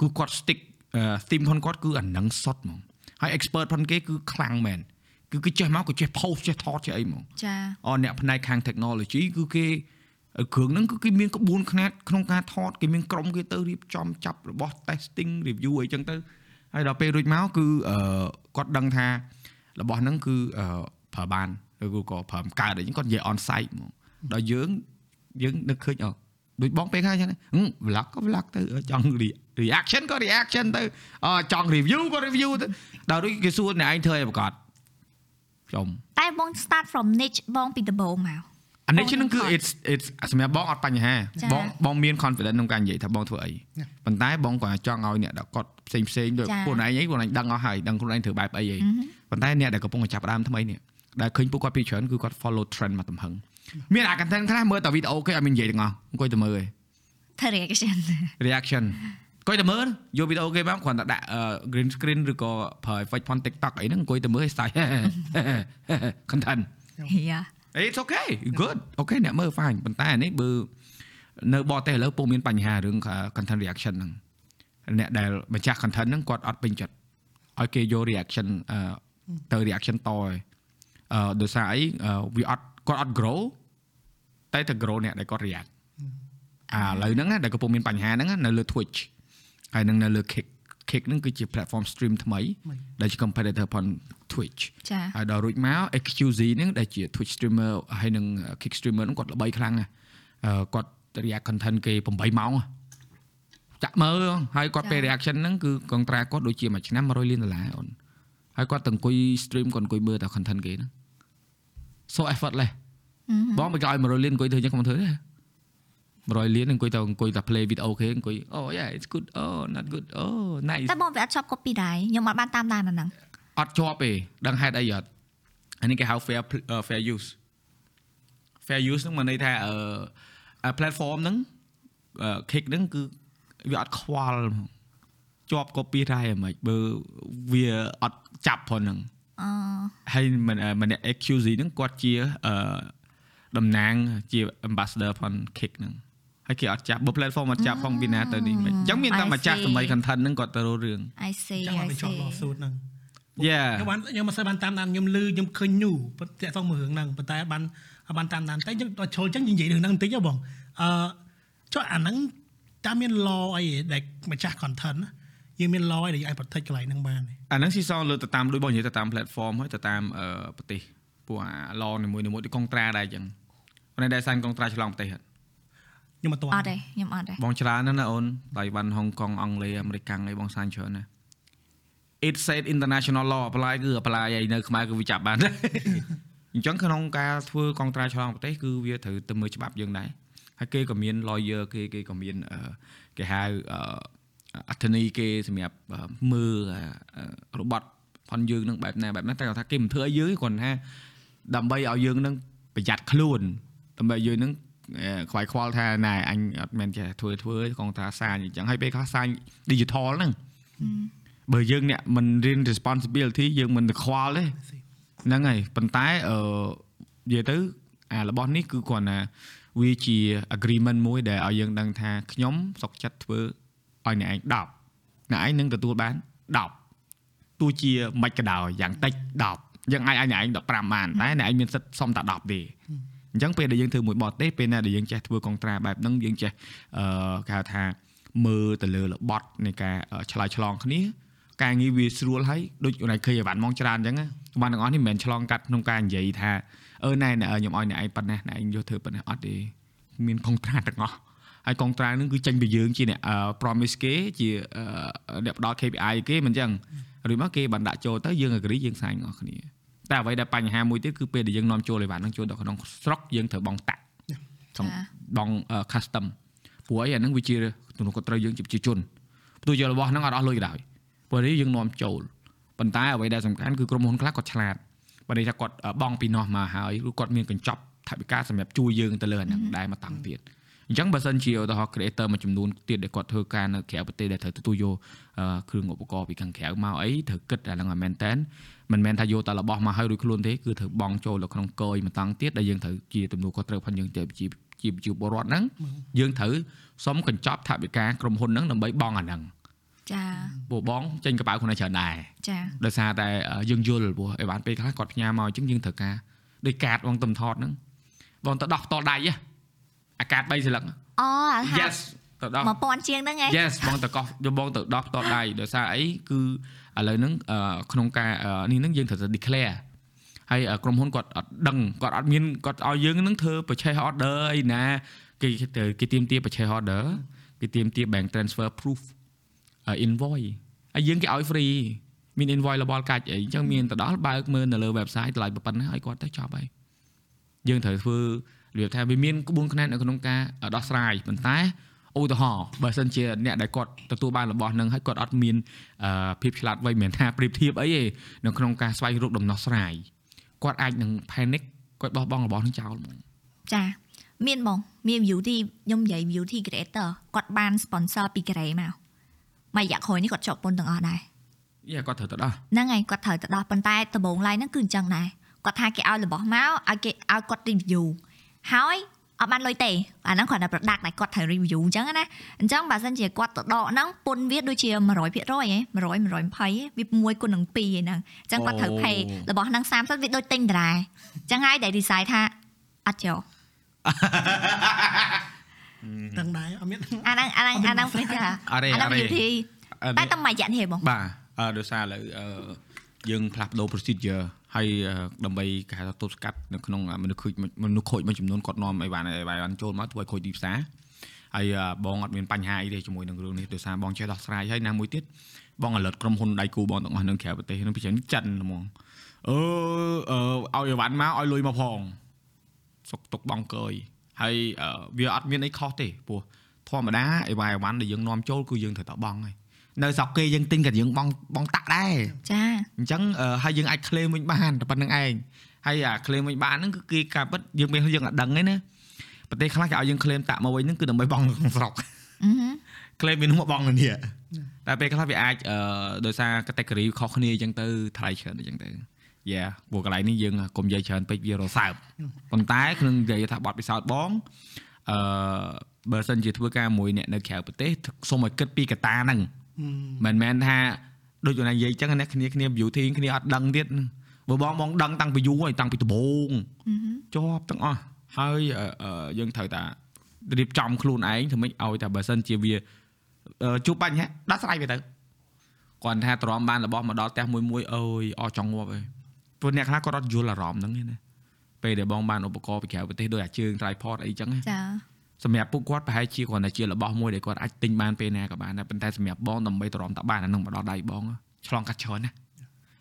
គឺគាត់ stick theme ផងគាត់គឺអានឹងសុតហ្មងហើយ expert ផងគេគឺខ្លាំងមែនគឺគេចេះមកក៏ចេះ post ចេះថតចេះអីហ្មង
ចា
អអ្នកផ្នែកខាង technology គឺគេគ្រឿងហ្នឹងគឺគេមានក្បួនខ្នាតក្នុងការថតគេមានក្រុមគេទៅរៀបចំចាប់របស់ testing review អីចឹងទៅហើយដល់ពេលរួចមកគឺអឺគាត់ដឹងថារបស់ហ្នឹងគឺអឺប្រើបានឬក៏ប្រើមិនកើតអីចឹងគាត់និយាយ on site ហ្មងដល់យើងយើងនឹកឃើញអ ដូចបងពេលខ្លះចឹង vlog ក៏ vlog ទៅចង់ reaction ក៏ reaction ទៅអចង់ review ក៏ review ទៅដល់ដូចគេសួរអ្នកឯងធ្វើអីប្រកាសចំ
តែបង start from niche បងពីដំបូងមក
អានេះហ្នឹងគឺ it's it's សម្រាប់បងអត់បញ្ហា
ចា៎
បងបងមាន confidence ក្នុងការនិយាយថាបងធ្វើអីប៉ុន្តែបងក៏ចង់ឲ្យអ្នកដែលគាត់ផ្សេងផ្សេងដូច
ចា៎
ពួកឯងអីពួកឯងដឹងអស់ហើយដឹងខ្លួនឯងធ្វើបែបអីអីប៉ុន្តែអ្នកដែលកំពុងតែចាប់ផ្ដើមថ្មីនេះដែលឃើញពួកគាត់ពីច្រើនគឺគាត់ follow trend មកទំហឹង មានអា content ខ្លះមើលតែវីដេអូគេអត់មាននិយាយទាំងអស់អង្គុយតែមើលឯង
ធ្វើ reaction
reaction អង្គុយតែមើលយកវីដេអូគេមកគ្រាន់តែដាក់អឺ green screen ឬក៏ប្រើ effect ផន TikTok អីហ្នឹងអង្គុយតែមើលឲ្យស្ដាយ content
yeah
It's okay good okay អ្នកមើល fine ប៉ុន្តែអានេះបើនៅបរទេសឥឡូវពុំមានបញ្ហារឿង content reaction ហ្នឹងអ្នកដែលម្ចាស់ content ហ្នឹងគាត់អត់ពេញចិត្តឲ្យគេយក reaction អឺទៅ reaction តឯងអឺដោយសារអីអឺវាអត់គាត់អត់ grow តែតែ grow អ្នកដែលគាត់ react អាឥឡូវហ្នឹងណាដែលកំពុងមានបញ្ហាហ្នឹងណានៅលើ Twitch ហើយនឹងនៅលើ Kick Kick ហ្នឹងគឺជា platform stream ថ្មី
ថ្មី
ដែលជា competitor ផង Twitch
ចា
ហើយដល់រួចមក XQZ ហ្នឹងដែលជា Twitch streamer ហើយនឹង Kick streamer ហ្នឹងគាត់ល្បីខ្លាំងណាស់អឺគាត់ react content គេ8ម៉ោងហ៎ចាក់មើលហើយគាត់ពេល reaction ហ្នឹងគឺកងត្រាគាត់ដូចជាមួយឆ្នាំ100លានដុល្លារអូនហើយគាត់ទៅអង្គុយ stream គាត់អង្គុយមើលតែ content គេហ្នឹង so effortless បងបើគេឲ្យ100លានអង្គុយធ្វើចឹងខ្ញុំធ្វើទេ100លានអង្គុយទៅអង្គុយតែ play video គេអង្គុយ oh yeah it's good oh not good oh nice
តែបងវាអត់ជាប់ copy ដែរខ្ញុំអត់បានតាមដានអាហ្នឹង
អត់ជាប់ទេដឹងហេតុអីអត់អានេះគេហៅ fair pl- អឺ fair use fair use ហ្នឹងមានន័យថាអឺអា platform ហ្នឹងអឺ kick ហ្នឹងគឺវាអត់ខ្វល់ហ្មងជាប់ copyright ហ្មងបើវាអត់ចាប់ផងហ្នឹង
អឺ
ហើយមិនម្នាក់ XQZ ហ្នឹងគាត់ជាអឺ តំណាងជា ambassador ផង kick ហ្នឹងហើយគេអត់ចាប់បើ platform អត់ចាប់ផងពីណាទៅនេះមិនអញ្ចឹងមានតែ
I
ម្ចាស់
see.
សម្ដី content ហ្នឹងគាត់ទៅរករឿង
I see
ចាំឲ្យ
I
ទៅជាប់
see
lawsuit ហ្នឹង
Yeah
ខ្ញុំបានខ្ញុំមិនសូវបានតាមដានខ្ញុំលឺខ្ញុំឃើញញូប៉ុន្តែតោះមើលរឿងហ្នឹងប៉ុន្តែអត់បានអត់បានតាមដានតែយើងដល់ចូលអញ្ចឹងនិយាយរឿងហ្នឹងបន្តិចហ៎បងអឺចុះអាហ្នឹងតាមមាន law អីដែលម្ចាស់ content ណាយើងមាន law អីដែលអាច protect កន្លែងហ្នឹងបានទេ
អាហ្នឹងស៊ីសងលើទៅតាមដូចបងនិយាយទៅតាម platform ហើយទៅតាមអឺប្រទេសពួកអា law នីមួយៗដូចកុងត្រាដែរអញ្ចឹង ប៉ុន្តែដែលសាញ់កុងត្រាឆ្លងប្រទេសអត់
ខ្ញុំអត់ទាន់
អត់ទេខ្ញុំអត់ទេ
បងច្រើនណាស់ណាអូនតៃវ៉ាន់ហុងកុងអង់គ្លេសអាមេរិកកាំងអីបងសាញ់ច្រើនណាស់ it said international law apply គឺ apply ឯនៅខ្មែរគឺវាចាប់បានដែរអញ្ចឹងក្នុងការធ្វើកុងត្រាឆ្លងប្រទេសគឺវាត្រូវទៅមើលច្បាប់យើងដែរហើយគេក៏មាន lawyer គេគេក៏មានអឺគេហៅអឺអត្ថន័យគេសម្រាប់អឺមើលអាអឺរបត់ផនយើងនឹងបែបណាបែបណាតែគាត់ថាគេមិនធ្វើឲ្យយើងទេគាត់ថាដើម្បីឲ្យយើងនឹងប្រយ័ត្នខ្លួន ដើម្បីឲ្យយើងនឹងអឺខ្វាយខ្វល់ថាណែអញអត់មែនចេះធ្វើធ្វើទេកងត្រាសាញអញ្ចឹងហើយពេលខ្លះសាញ digital ហ្នឹងបើយើងអ្នកមិនរៀន responsibility យើងមិនទៅខ្វល់ទេហ្នឹងហើយប៉ុន្តែអឺនិយាយទៅអារបស់នេះគឺគ្រាន់តែវាជា agreement មួយដែលឲ្យយើងដឹងថាខ្ញុំសុកចិត្តធ្វើឲ្យអ្នកឯង10អ្នកឯងនឹងទទួលបាន10ទោះជាមិនក៏ដោយយ៉ាងតិច10យើងអាចឲ្យអ្នកឯង15បានតែអ្នកឯងមានសិទ្ធិសុំតែ10ទេ អញ្ចឹងពេលដែលយើងធ្វើមួយបតទេពេលណាដែលយើងចេះធ្វើកុងត្រាបែបហ្នឹងយើងចេះអឺគេហៅថាមើលទៅលើរបត់នៃការអឺឆ្លើយឆ្លងគ្នាការងារវាស្រួលហើយដូចអូនឯងឃើញអីវ៉ាន់មកច្រើនអញ្ចឹងណាបានទាំងអស់នេះមិនមែនឆ្លងកាត់ក្នុងការនិយាយថាអឺណែណែខ្ញុំឲ្យអ្នកឯងប៉ុណ្ណេះអ្នកឯងយកធ្វើប៉ុណ្ណេះអត់ទេមានកុងត្រាទាំងអស់ហើយកុងត្រានឹងគឺចេញពីយើងជាអ្នកអឺ promise គេជាអឺអ្នកផ្ដល់ KPI គេមិនអញ្ចឹងឬមកគេបានដាក់ចូលទៅយើង agree យើងសាញអស់គ្នា តែអ្វីដែលបញ្ហាមួយទៀតគឺពេលដែលយើងនាំចូលអីវ៉ាន់នឹងចូលដល់ក្នុងស្រុកយើងត្រូវបង់តាក់ក្នុងបង់អឺ custom ព្រោះអីអាហ្នឹងវាជាទំនួលខុសត្រូវយើងជាប្រជាជនផ្ទុយយករបស់ហ្នឹងអត់អស់លុយក៏ដោយព្រោះនេះយើងនាំចូលប៉ុន្តែអ្វីដែលសំខាន់គឺក្រុមហ៊ុនខ្លះគាត់ឆ្លាតបើន័យថាគាត់អឺបង់ពីនោះមកហើយឬគាត់មានកញ្ចប់ថវិកាសម្រាប់ជួយយើងទៅលើអាហ្នឹងដែរមកតាំងទៀតអញ្ចឹងបើសិនជាឧទាហរណ៍ creator មួយចំនួនទៀតដែលគាត់ធ្វើការនៅក្រៅប្រទេសដែលត្រូវទទួលយកអឺគ្រឿងឧបករណ៍ពីខាងក្រៅមកអីត្រូវគិតអាហ្នឹងឲ្យមែនតែន មិនមែនថាយកតែរបស់មកឲ្យរួចខ្លួនទេគឺត្រូវបង់ចូលទៅក្នុងកយមកតាំងទៀតដែលយើងត្រូវជាទំនួលខុសត្រូវផងយើងទៅជាជាជាពលរដ្ឋហ្នឹងយើងត្រូវសុំកញ្ចប់ថវិកាក្រុមហ៊ុនហ្នឹងដើម្បីបង់អាហ្នឹង
ចា
ពួកបងចេញកប៉ៅខ្លួនឯងច្រើនដែរ
ចា
ដោយសារតែយើងយល់ព្រោះអីបានពេលខ្លះគាត់ផ្ញើមកអញ្ចឹងយើងត្រូវការដោយកាតបងទំថតហ្នឹងបងទៅដោះផ្ទាល់ដៃហ៎អាកាត3សន្លឹក
អូអាហា
yes ទៅដោះ
1000ជាងហ្នឹងឯង
yes បងទៅកោះយកបងទៅដោះផ្ទាល់ដៃដោយសារអីគឺ ឥឡូវហ្នឹងអឺក្នុងការអឺនេះហ្នឹងយើងត្រូវទៅ declare ហើយអឺក្រុមហ៊ុនគាត់អត់ដឹងគាត់អត់មានគាត់ឲ្យយើងហ្នឹងធ្វើ purchase order អីណាគេទៅគេទៀមទា purchase order គេទៀមទា bank transfer proof អឺ invoice ហើយយើងគេឲ្យ free មាន invoice របស់កាច់អីអញ្ចឹងមានទៅដល់បើកមើលនៅលើ website តម្លៃប៉ុណ្ណាឲ្យគាត់ទៅចប់ហើយយើងត្រូវធ្វើរបៀបថាវាមានក្បួនខ្នាតនៅក្នុងការដោះស្រាយប៉ុន្តែ ឧទាហរណ៍បើសិនជាអ្នកដែលគាត់ទទួលបានរបស់នឹងហើយគាត់អត់មានអឺភាពឆ្លាតវៃមិនមែនថាប្រៀបធៀបអីទេនៅក្នុងការស្វែងរកដំណោះស្រាយគាត់អាចនឹង panic គាត់បោះបង់របស់នឹងចោលហ្មង
ចាមានបងមាន beauty ខ្ញុំនិយាយ beauty creator គាត់បាន sponsor ពីកូរ៉េមកមួយរយៈក្រោយនេះគាត់ជាប់ពន្ធទាំងអស់ដែរ
យ៉ាគាត់ត្រូវទៅដោះ
ហ្នឹងហើយគាត់ត្រូវទៅដោះប៉ុន្តែដំបូងឡើយហ្នឹងគឺអញ្ចឹងដែរគាត់ថាគេឲ្យរបស់មកឲ្យគេឲ្យគាត់ review ហើយ អត់បានលុយទេអាហ្នឹងគ្រាន់តែ product ដែលគាត់ត្រូវ review អញ្ចឹងណាអញ្ចឹងបើសិនជាគាត់ទៅដកហ្នឹងពន្ធវាដូចជា100%ហ៎100 120ហ៎វា6គុណនឹង2ហ្នឹងអញ្ចឹងគាត់ត្រូវ pay របស់ហ្នឹង30វាដូចទិញតារាអញ្ចឹងហើយដែល design ថាអត់យក
ដឹងដែរអត់មាន
អាហ្នឹងអាហ្នឹងអាហ្នឹងពេលចា
អរេ
អា
អ
ហ្នឹង
រេ
beauty តែតែមួយរយៈនេះហ៎បង
បាទអឺដោយសារឥឡូវអឺ យើងផ្លាស់ប្ដូរ procedure ហើយអឺដើម្បីគេហៅថាទប់ស្កាត់នៅក្នុងមនុស្សខូចមនុស្សខូចមួយចំនួនគាត់នាំអីវ៉ាន់អីវ៉ាន់ចូលមកធ្វើឲ្យខូចទីផ្សារហើយអឺបងអត់មានបញ្ហាអីទេជាមួយនឹងរឿងនេះដោយសារបងចេះដោះស្រាយហើយណាមួយទៀតបងអលិតក្រុមហ៊ុនដៃគូបងទាំងអស់នៅក្រៅប្រទេសនឹងពិចារណាចិនហ្មងអឺអឺឲ្យអីវ៉ាន់មកឲ្យលុយមកផងសុកទុកបងកើយហើយអឺវាអត់មានអីខុសទេព្រោះធម្មតាអីវ៉ាន់អីវ៉ាន់ដែលយើងនាំចូលគឺយើងត្រូវតែបង់ហើយ នៅស្រុកគេយើងទិញក៏យើងបង់បង់តាក់ដែរ
ចា
អញ្ចឹងអឺហើយយើងអាច claim វិញបានតែប៉ុណ្្នឹងឯងហើយអា claim វិញបានហ្នឹងគឺគេការពិតយើងមានយើងអត់ដឹងទេណាប្រទេសខ្លះគេឲ្យយើង claim តាក់មកវិញហ្នឹងគឺដើម្បីបង់ក្នុងស្រុក
អឺហឺ
claim វានោះមកបង់នៅនេះតែពេលខ្លះវាអាចអឺដោយសារ category ខុសគ្នាអញ្ចឹងទៅថ្លៃច្រើនអញ្ចឹងទៅយ៉ាព្រោះកន្លែងនេះយើងកុំនិយាយច្រើនពេកវារសើបប៉ុន្តែក្នុងនិយាយថាបត់ពិសោធន៍បងអឺបើសិនជាធ្វើការមួយអ្នកនៅក្រៅប្រទេសសូមឲ្យគិតពីកត្តាហ្នឹង មិនមែនថាដូចយើងនិយាយអញ្ចឹងអ្នកគ្នាគ្នា beauty គ្នាអត់ដឹងទៀតបើបងបងដឹងតាំងពីយូរហើយតាំងពីដំបូង
អឺហឺ
ជាប់ទាំងអស់ហើយអឺអឺយើងត្រូវតារៀបចំខ្លួនឯងធ្វើម៉េចឲ្យតែបើសិនជាវាអឺជួបបញ្ហាដោះស្រាយវាទៅគាត់ថាទ្រាំបានរបស់មកដល់ផ្ទះមួយមួយអើយអស់ចង់ងាប់ហើយព្រោះអ្នកខ្លះគាត់អត់យល់អារម្មណ៍ហ្នឹងទេណាពេលដែលបងបានឧបករណ៍ពីក្រៅប្រទេសដូចអាជើង tripod អីចឹងណា
ចា
សម្រាប់ពួកគាត់ប្រហែលជាគ្រាន់តែជារបស់មួយដែលគាត់អាចទិញបានពេលណាក៏បានដែរប៉ុន្តែសម្រាប់បងដើម្បីទ្រាំតបានអានឹងមកដល់ដៃបងឆ្លងកាត់ច្រើនណា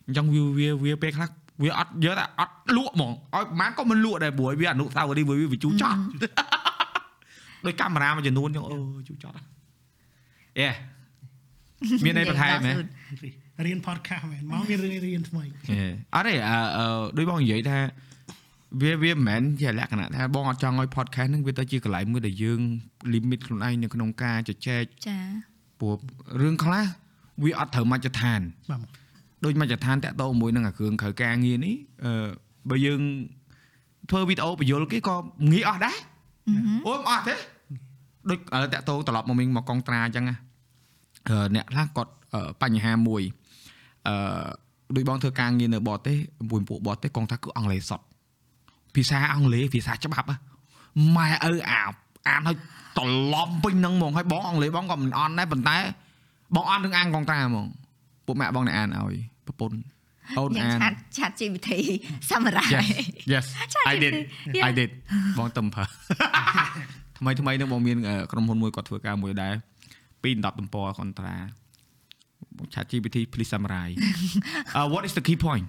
អញ្ចឹងវាវាវាពេលខ្លះវាអត់យកតែអត់លក់ហ្មងឲ្យប្រហែលក៏មិនលក់ដែរព្រោះវាអនុស្សាវរីយ៍វាវាជូរចត់ដោយកាមេរ៉ាមួយចំនួនចឹងអឺជូរចត់អេមានអីបន្ថែមហ៎
រៀន podcast មែនមកមានរឿងរៀនថ្មី
អត់ទេអឺអឺដូចបងនិយាយថា វាវាមិនមែនជាលក្ខណៈថាបងអត់ចង់ឲ្យ podcast ហ្នឹងវាទៅជាកន្លែងមួយដែលយើង limit ខ្លួនឯងនៅក្នុងការជជែក
ចា
ព្រោះរឿងខ្លះវាអត់ត្រូវមជ្ឈដ្ឋាន
បាទ
ដូចមជ្ឈដ្ឋានតាក់ទងមួយនឹងអាគ្រឿងក្រៅការងារនេះអឺបើយើងធ្វើវីដេអូបញ្យលគេក៏ងាយអស់ដែរ
អឺហឺ
អូមិនអស់ទេដូចឥឡូវតាក់ទងត្រឡប់មកវិញមកកងត្រាអញ្ចឹងណាអឺអ្នកខ្លះគាត់អឺបញ្ហាមួយអឺដូចបងធ្វើការងារនៅបរទេសមួយពួកបរទេសកងថាគឺអង់គ្លេសសុទ្ធ ភាសាអង់គ្លេសភាសាច្បាប់ហ៎ម៉ែឪអាអានឲ្យត្រឡប់ពេញហ្នឹងហ្មងហើយបងអង់គ្លេសបងក៏មិនអន់ដែរប៉ុន្តែបងអត់នឹងអានកងត្រាហ្មងពួកម៉ាក់បងអ្នកអានឲ្យប្រពន្ធអូន
យ៉ាង
អាន
ឆាត់ឆាត់ GPT សម្រាប់
Yes yes I did
Yeah.
I did បងតំផើថ្មីថ្មីហ្នឹងបងមានអឺក្រុមហ៊ុនមួយគាត់ធ្វើការមួយដែរពី10ទំព័រកន្ត្រាបង chat GPT please summarize uh, what is the key point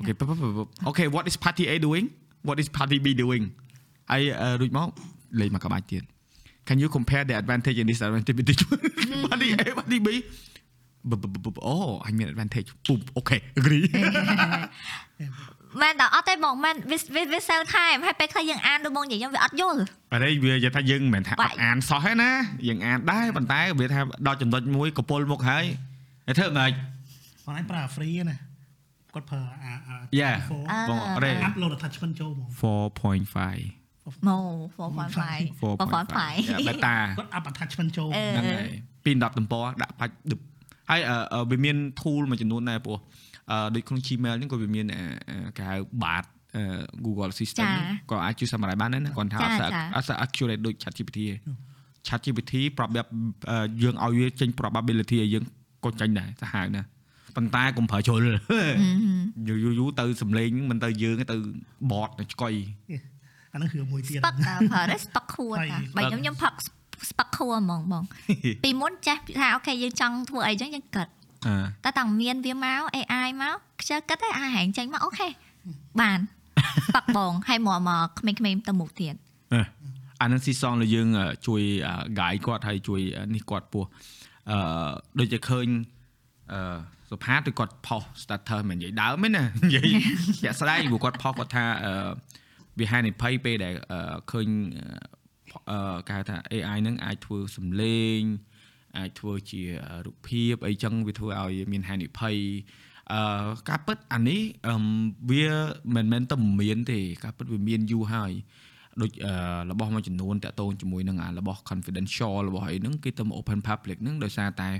okay p- p- p- okay what is party A doing what is party B doing ហើយអឺរួចមកលេខមកក្បាច់ទៀត can you compare the advantage and disadvantage between party A party B B- b- b- b- oh I mean advantage ពុំ okay agree
មែនតើអត់ទេបងមែនវាវាវា sell time ហើយពេលខ្លះយើងអានដូចបងនិយាយខ្ញុំវាអត់យល់
អរេវានិយាយថាយើងមិនមែនថាអ
បា
ត់
ច់
អានសោះទេណាយើងអានដែរប៉ុន្តែវាថាដល់ចំណុចមួយកពុលមុខហើយហើយធ្វើមិន
បងឯងប្រើ free ណា គាត់ប្រើអាអា
Yeah បងអរេ
អាប់ឡូដ attachment ចូលហ្មង
4.5
ម៉ូ4.5 4.5
បេតា
គាត់ up attachment ចូល
អឺ
ហ្នឹងហើយពី10ទំព័រដាក់បាច់ដឹបហើយអឺអឺវាមាន tool មួយចំនួនដែរព្រោះអឺដូចក្នុង Gmail ហ្នឹងក៏វាមានអឺអឺគេហៅ bard អឺ Google Assistant
ចា
ក៏អាចជួយសម្រាប់បានដែរណាគាត់ថាអត់
ចា
ស្អាត
ចា
អត់ស្អាត accurate ដូច ChatGPT ទេ ChatGPT ប្រាប់បែបអឺយើងឲ្យវាចេញ probability ឲ្យយើងក៏ចេញដែរសាហាវណាស់ ប៉ុន្តែកុំប្រើជ្រុល
អឺហឺ
យូរយូរយូរទៅសំលេងមិនទៅយើងទេទៅបតទៅឆ្កុយ
អាហ្នឹងរឿងមួយទៀត
ស្ពឹកអើប្រើតែស្ពឹកខួរ
ហើយ
តាបើខ្ញុំខ្ញុំផឹកស្ពឹកខួរហ្មងបងពីមុនចេះថាអូខេយើងចង់ធ្វើអីចឹងយើងគិត
អឺ
តែតាំងមានវាមក AI មកខ្ជិលគិតតែអាហែងចេញមកអូខេបានស្ពឹកបងហើយមកមកក្មេងៗទៅមុខទៀត
អានឹងស៊ីសងលើយើងអឺជួយអឺ guide គាត់ហើយជួយអឺនេះគាត់ពោះអឺដូចជាឃើញអឺសុផាតឬគាត់ផុស starter មិននិយាយដើមទេណានិយាយជាក់ស្ដែងព្រោះគាត់ផុសគាត់ថាអឺវាហានិភ័យពេលដែលអឺឃើញអឺគេហៅថា AI ហ្នឹងអាចធ្វើសំឡេងអាចធ្វើជារូបភាពអីចឹងវាធ្វើឲ្យមានហានិភ័យអឺការពិតអានេះអឺវាមិនមែនតែមានទេការពិតវាមានយូរហើយដូចអឺរបស់មួយចំនួនតាក់ទងជាមួយនឹងអារបស់ confidential របស់អីហ្នឹងគេទៅមក open public ហ្នឹងដោយសារតែ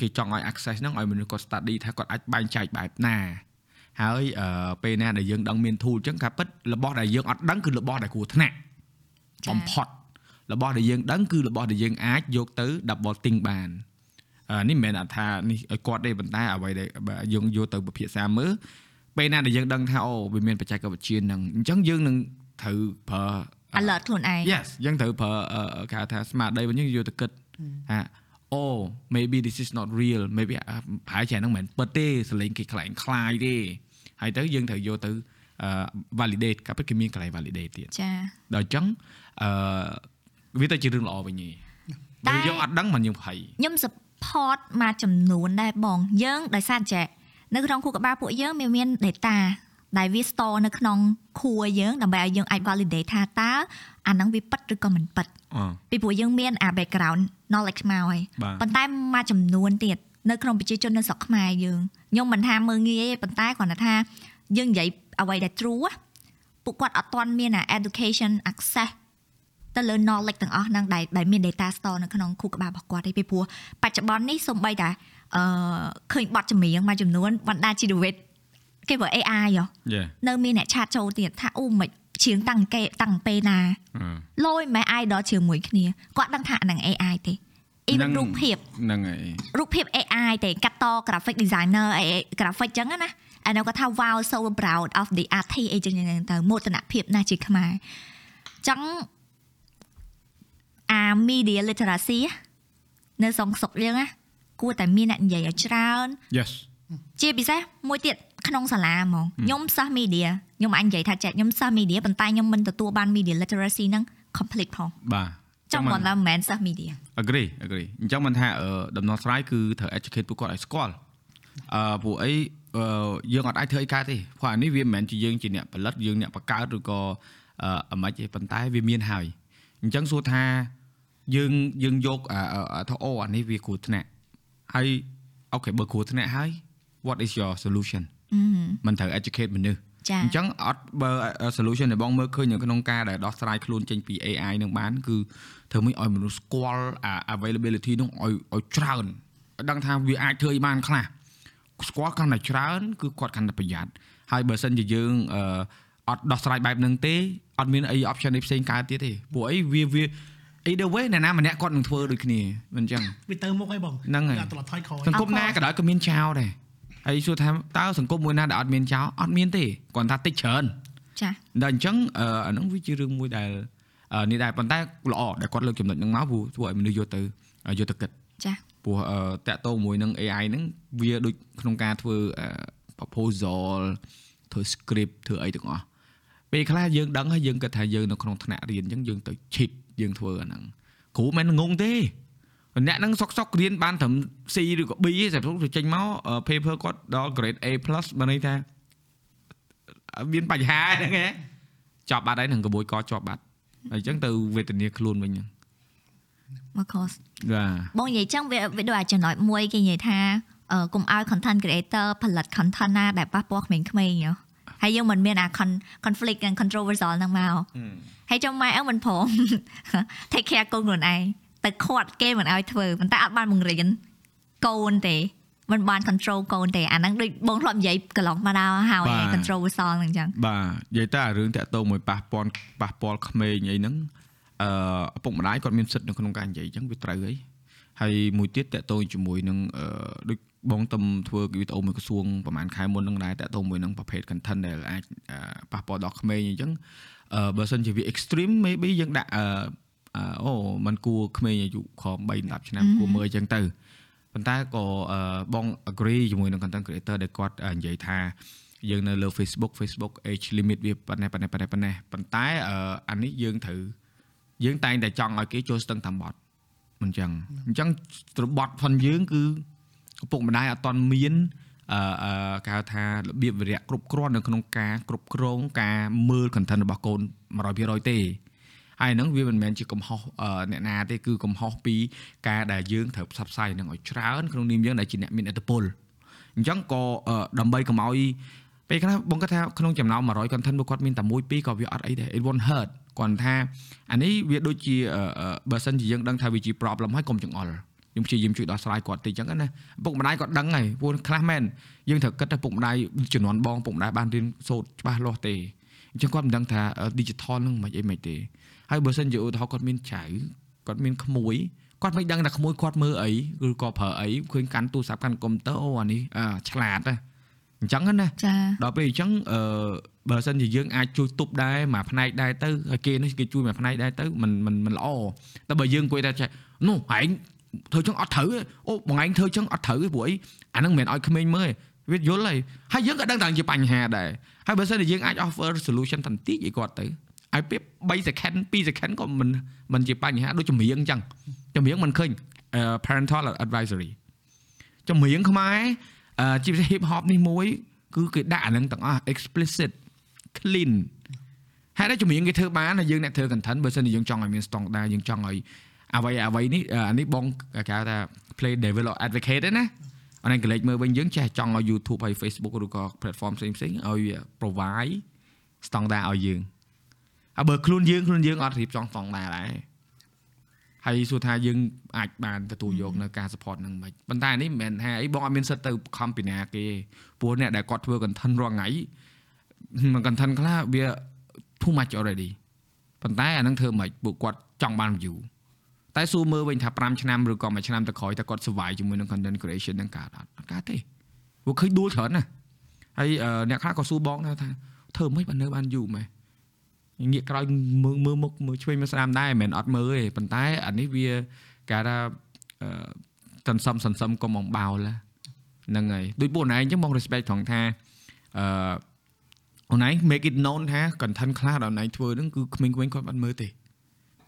គេចង់ឲ្យ access ហ្នឹងឲ្យមនុស្សគាត់ study ថាគាត់អាចបែងចែកបែបណាហើយអឺពេលណាដែលយើងដឹងមាន tool អញ្ចឹងការពិតរបស់ដែលយើងអត់ដឹងគឺរបស់ដែលគួរថ្នាក់
ចា៎
បំផុតរបស់ដែលយើងដឹងគឺរបស់ដែលយើងអាចយកទៅ double think បានអានេះមិនមែនថានេះឲ្យគាត់ទេប៉ុន្តែអ្វីដែលបើយើងយកទៅពិភាក្សាមើលពេលណាដែលយើងដឹងថាអូវាមានបច្ចេកវិទ្យាហ្នឹងអញ្ចឹងយើងនឹងត្រូវប្រើ
alert ខ្លួនឯង
Yes យើងត្រូវប្រើអឺគេហៅថាស្មារតីរបស់យើងយកទៅគិតថា អូ maybe this is not real maybe អ่าប្រហែលជាហ្នឹងមិនមែនពិតទេសលេងគេខ្លាំងខ្លាយទេហើយទៅយើងត្រូវយកទៅអឺ validate ក៏ពិតគេមានកន្លែង validate ទៀត
ចា
ដល់អញ្ចឹងអឺវាទៅជារឿងល្អវិញទេ
តែ
បើយើងអត់ដឹងមិនយើងភ័យ
ខ្ញុំ support មួយចំនួនដែរបងយើងដោយសារតែនៅក្នុងខួរក្បាលពួកយើងមានមាន data ដែលវា store នៅក្នុងខួរយើងដើម្បីឲ្យយើងអាច validate ថាតើអាហ្នឹងវាពិតឬក៏មិនពិត
អឺ
ពីព្រោះយើងមានអា background knowledge មកហើយ
បាទ
ប៉ុន្តែមួយចំនួនទៀតនៅក្នុងប្រជាជននៅស្រុកខ្មែរយើងខ្ញុំមិនថាមើងងាយទេប៉ុន្តែគ្រាន់តែថាយើងនិយាយអ្វីដែល true ណាពួកគាត់អត់ទាន់មានអា education access ទៅលើ knowledge ទាំងអស់ហ្នឹងដែលដែលមាន data store នៅក្នុងខួរក្បាលរបស់គាត់ទេពីព្រោះបច្ចុប្បន្ននេះសូម្បីតែអឺឃើញបទចម្រៀងមួយចំនួនបណ្ដាជីវិត គេបើ AI ហ៎
យេ
នៅមានអ្នកឆាតចូលទៀតថាអូមិនច្រៀងតាំងគេតាំងពេលណា
អឺ
លយមិន idol ជ្រឿងមួយគ្នាគាត់ដឹងថាអាហ្នឹង AI ទេ even
ហ្នឹង
រូបភាព
ហ្នឹងហើយ
រូបភាព AI ទេកាត់ត graphic designer អី graphic ចឹងណាអានោះគាត់ថា wow so proud of the artist អីចឹងហ្នឹងទៅមោទនភាពណាស់ជាខ្មែរចឹងអា media literacy នៅសងសុកយើងណាគួរតែមានអ្នកនិយាយឲ្យច្រើន
yes
ជាពិសេសមួយទៀត ក្នុងសាលាហ្មងខ្ញុំសិស្ស media ខ្ញុំអាចនិយាយថាចេះខ្ញុំសិស្ស media ប៉ុន្តែខ្ញុំមិនទទួលបាន media literacy ហ្នឹង complete ផង
បាទ
ចង់មិនថាមិនមែនសិស្ស media
agree agree អញ្ចឹងមិនថាអឺដំណោះស្រាយគឺត្រូវ educate ពួកគាត់ឲ្យស្គាល់អឺពួកអីអឺយើងអត់អាចធ្វើអីកើតទេព្រោះអានេះវាមិនមែនជាយើងជាអ្នកផលិតយើងអ្នកបង្កើតឬក៏អឺអ្មិនទេប៉ុន្តែវាមានហើយអញ្ចឹងសួរថាយើងយើងយកអាអាថាអូអានេះវាគ្រោះថ្នាក់ហើយអូខេបើគ្រោះថ្នាក់ហើយ what is your solution
អឺ
មិនត្រូវ educate មនុស្ស
ចា
អញ្ចឹងអត់បើ solution ដែលបងមើលឃើញនៅក្នុងការដែលដោះស្រាយខ្លួនចេញពី AI នឹងបានគឺធ្វើមិនឲ្យមនុស្សស្គាល់អា availability នោះឲ្យឲ្យច្រើនឲ្យដឹងថាវាអាចធ្វើឲ្យបានខ្លះស្គាល់កាន់តែច្រើនគឺគាត់កាន់តែប្រយ័ត្នហើយបើសិនជាយើងអឺអត់ដោះស្រាយបែបហ្នឹងទេអត់មានអី option អីផ្សេងកើតទៀតទេព្រោះអីវាវា either way អ្នកណាម្នាក់គាត់នឹងធ្វើដូចគ្នាមិនអញ្ចឹង
វាទៅមុខអីបង
ហ្នឹងហើយ
តែត្រឡប់ថយក្រោយ
សង្គមណាក៏ដោយក៏មានចោលដែរ ហើយសួរថាតើសង្គមមួយណាដែលអត់មានចោលអត់មានទេគាត់ថាតិចច្រើន
ចា
ដល់អញ្ចឹងអឺអាហ្នឹងវាជារឿងមួយដែលអឺនេះដែរប៉ុន្តែល្អដែលគាត់លើកចំណុចហ្នឹងមកព្រោះធ្វើឲ្យមនុស្សយកទៅយកទៅគិត
ចា
ព្រោះអឺតាក់ទងមួយនឹង AI ហ្នឹងវាដូចក្នុងការធ្វើអឺ proposal ធ្វើ script ធ្វើអីទាំងអស់ពេលខ្លះយើងដឹងហើយយើងគិតថាយើងនៅក្នុងថ្នាក់រៀនអញ្ចឹងយើងទៅ cheat យើងធ្វើអាហ្នឹងគ្រូមិនងងទេ អ្នកហ្នឹងសុកសុករៀនបានត្រឹម C ឬក៏ B ទេតែទៅចេញមកអឺ paper គាត់ដល់ grade A+ បើន័យថាអឺមានបញ្ហាហ្នឹងហ៎ជាប់បាត់ហើយនឹងក្បួយកជាប់បាត់ហើយអញ្ចឹងទៅវេទនាខ្លួនវិញហ្នឹង
មក course
បាទ
បងនិយាយចឹងវាវាដូចអាចចំណុចមួយគេនិយាយថាអឺកុំឲ្យ content creator ផលិត content ណាដែលប៉ះពាល់ក្មេងៗហ៎ហើយយើងមិនមានអា con- conflict and controversial ហ្នឹងមកហើយចុងម៉ែអើមិនព្រម take care កូនខ្លួនឯង ទៅខាត់គេមិនឲ្យធ្វើប៉ុន្តែអត់បានបង្រៀនកូនទេមិនបាន control កូនទេអាហ្នឹងដូចបងធ្លាប់និយាយកន្លងមកដល់ហើយ
បាទ
controversial ហ្នឹងចឹង
បាទនិយាយតែអារឿងតាក់ទងមួយប៉ះពាល់ប៉ះពាល់ក្មេងអីហ្នឹងអឺឪពុកម្ដាយគាត់មានសិទ្ធិនៅក្នុងការនិយាយអញ្ចឹងវាត្រូវហើយហើយមួយទៀតតាក់ទងជាមួយនឹងអឺដូចបងទំធ្វើវីដេអូមួយក្រសួងប្រហែលខែមុនហ្នឹងដែរតាក់ទងមួយនឹងប្រភេទ content ដែលអាចអឺប៉ះពាល់ដល់ក្មេងអញ្ចឹងអឺបើសិនជាវា extreme maybe យើងដាក់ អឺអឺអូมันគួរក្មេងអាយុក្រោម3 10ឆ្នាំគួរមើលអញ្ចឹងទៅប៉ុន្តែក៏អឺបង agree ជាមួយនឹង content creator ដែលគាត់អឺនិយាយថាយើងនៅលើ Facebook Facebook age limit វាប៉ុណ្ណេះប៉ុណ្ណេះប៉ុណ្ណេះប៉ុណ្ណេះប៉ុន្តែអឺអានេះយើងត្រូវយើងតែងតែចង់ឲ្យគេចូលស្ទឹងតាមបត់មិនចឹងអញ្ចឹងត្របត់ផងយើងគឺឪពុកម្ដាយអត់តន់មានអឺអឺគេហៅថារបៀបវិរៈគ្រប់គ្រាន់នៅក្នុងការគ្រប់គ្រងការមើល content របស់កូន100%ទេ ហើយហ្នឹងវាមិនមែនជាកំហុសអឺអ្នកណាទេគឺកំហុសពីការដែលយើងត្រូវផ្សព្វផ្សាយនឹងឲ្យច្រើនក្នុងនាមយើងដែលជាអ្នកមានឥទ្ធិពលអញ្ចឹងក៏អឺដើម្បីកុំឲ្យពេលខ្លះបងគាត់ថាក្នុងចំណោម100 content របស់គាត់មានតែមួយពីរក៏វាអត់អីដែរ it won't hurt គាត់ថាអានេះវាដូចជាអឺអឺបើសិនជាយើងដឹងថាវាជា problem ហើយកុំចង្អុលខ្ញុំព្យាយាមជួយដោះស្រាយគាត់តិចចឹងណាឪពុកម្ដាយគាត់ដឹងហើយព្រោះខ្លះមែនយើងត្រូវគិតថាឪពុកម្ដាយជំនាន់បងឪពុកម្ដាយបានរៀនសូត្រច្បាស់លាស់ទេអញ្ចឹងគាត់មិនដឹងថា digital ហ្នឹងមិនអីមិនទេ ហើយបើសិនជាឧទាហរណ៍គាត់មានចៅគាត់មានក្មួយគាត់មិនដឹងថាក្មួយគាត់មើលអីឬក៏ប្រើអីឃើញកាន់ទូរស័ព្ទកាន់កុំព្យូទ័រអូអានេះឆ្លាតណាអញ្ចឹងណាដល់ពេលអញ្ចឹងអឺបើសិនជាយើងអាចជួយទប់ដែរមួយផ្នែកដែរទៅហើយគេនេះគេជួយមួយផ្នែកដែរទៅមិនមិនមិនល្អតែបើយើងអង្គុយតែចេះនោះហែងធ្វើចឹងអត់ត្រូវអូបងឯងធ្វើចឹងអត់ត្រូវទេព្រោះអីអាហ្នឹងមិនមែនឲ្យក្មេងមើលទេវាយល់ហើយហើយយើងក៏ដឹងថាជាបញ្ហាដែរហើយបើសិនជាយើងអាច offer solution តន្តិចឲ្យគាត់ទៅ ឲ្យពេល3 second 2 second ក៏មិនមិនជាបញ្ហាដូចចម្រៀងអញ្ចឹងចម្រៀងមិនឃើញ parental advisory ចម្រៀងខ្មែរអឺជាពិសេស hip hop នេះមួយ គឺគេដាក់អាហ្នឹងទាំងអស់ explicit clean ហើយតែចម្រៀងគេធ្វើបានហើយយើងអ្នកធ្វើ content បើសិនជាយើងចង់ឲ្យមាន standard យើងចង់ឲ្យអ្វីអ្វីនេះអានេះបងគេហៅថា play develop advocate ណាអានេះកលេចមើលវិញយើងចេះចង់ឲ្យ YouTube ហើយ Facebook ឬក៏ platform ផ្សេងផ្សេងៗឲ្យវា provide standard ឲ្យយើង ហើយបើខ្លួនយើងខ្លួនយើងអត់រៀបចំ standard ដែរហើយសួរថាយើងអាចបានទទួលយកនៅការ support នឹងមិនប៉ុន្តែនេះមិនមែនថាអីបងអត់មានសិទ្ធទៅខំពីណាគេព្រោះអ្នកដែលគាត់ធ្វើ content រាល់ថ្ងៃមិន content ខ្លះវា too much already ប៉ុន្តែអានឹងធ្វើមិនពួកគាត់ចង់បាន view តែសួរមើលវិញថា5ឆ្នាំឬក៏1ឆ្នាំទៅក្រោយតើគាត់ survive ជាមួយនឹង content creation នឹងកើតអត់អត់កើតទេពួកឃើញដួលច្រើនណាស់ហើយអឺអ្នកខ្លះក៏សួរបងដែរថាធ្វើមិនបាននៅបានយូរម៉េច ងាកក្រោយមើលមើលមុខមើលឆ្វេងមើលស្ដាំដែរមិនមែនអត់មើលទេប៉ុន្តែអានេះវាគេថាអឺសន្សំសន្សំកុំអំបោលហ្នឹងហើយដូចពួកអូនឯងអញ្ចឹងបង respect ត្រង់ថាអឺអូនឯង make it known ថា content ខ្លះដែលអូនឯងធ្វើហ្នឹងគឺក្មេងៗគាត់បាត់មើលទេ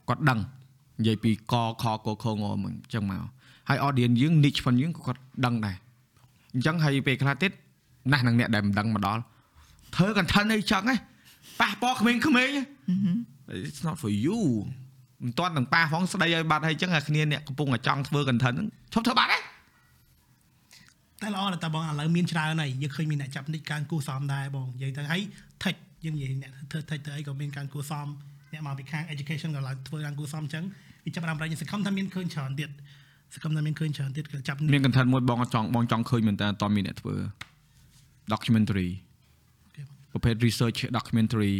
គាត់ដឹងនិយាយពីកខកខងមកអញ្ចឹងមកហើយ audience យើង niche ផងយើងក៏គាត់ដឹងដែរអញ្ចឹងហើយពេលខ្លះទៀតណាស់នឹងអ្នកដែលមិនដឹងមកដល់ធ្វើ content អីចឹងហ៎ ប៉ះពណ៌ក្មេងៗ it's not for you មិនតាន់ទាំងប៉ះផងស្ដីឲ្យបាត់ហើយចឹងអាគ្នាអ្នកកំពុងតែចង់ធ្វើ content ហ្នឹងឈប់ធ្វើបាត់ហ៎
តែល្អណាស់តើបងឥឡូវមានច្រើនហើយយើងឃើញមានអ្នកចាប់និចការគួសមដែរបងនិយាយទៅហើយ tech យើងនិយាយអ្នកធ្វើ tech ទៅអីក៏មានការគួសមអ្នកមកពីខាង education ក៏ឡើងធ្វើការគួសមអញ្ចឹងវាចាប់បានប្រយោជន៍សង្ឃឹមថាមានឃើញច្រើនទៀតសង្ឃឹមថាមានឃើញច្រើនទៀតក៏ចាប់និច
មាន content មួយបងចង់បងចង់ឃើញមែនតើអត់មានអ្នកធ្វើ documentary ប្រភេទ research documentary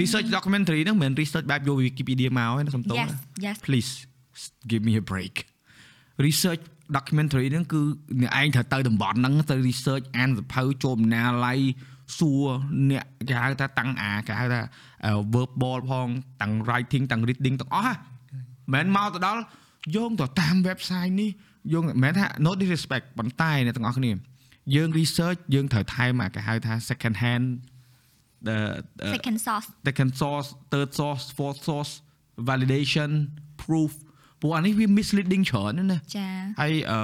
research documentary ហ្នឹងមិនមែន research បែបយក Wikipedia មកទេណាសំទោស
Yes
ណា
yes
please give me a break research documentary ហ្នឹងគឺអ្នកឯងត្រូវទៅតំបន់ហ្នឹងទៅ research អានសភៅចូលបណ្ណាល័យសួរអ្នកគេហៅថាតាំងអាគេហៅថា verbal ផងតាំង writing តាំង reading ទាំងអស់ហ่ะមិនមែនមកទៅដល់យោងទៅតាម website នេះយោងមិនមែនថា no disrespect ប៉ុន្តែអ្នកទាំងអស់គ្នាយើង research យើងត្រូវថែមអាគេហៅថា second hand the the
second source
second source third source fourth source validation proof ព្រោះអានេះវា misleading ច្រើនណាស់ណា
ចា
ហើយអឺ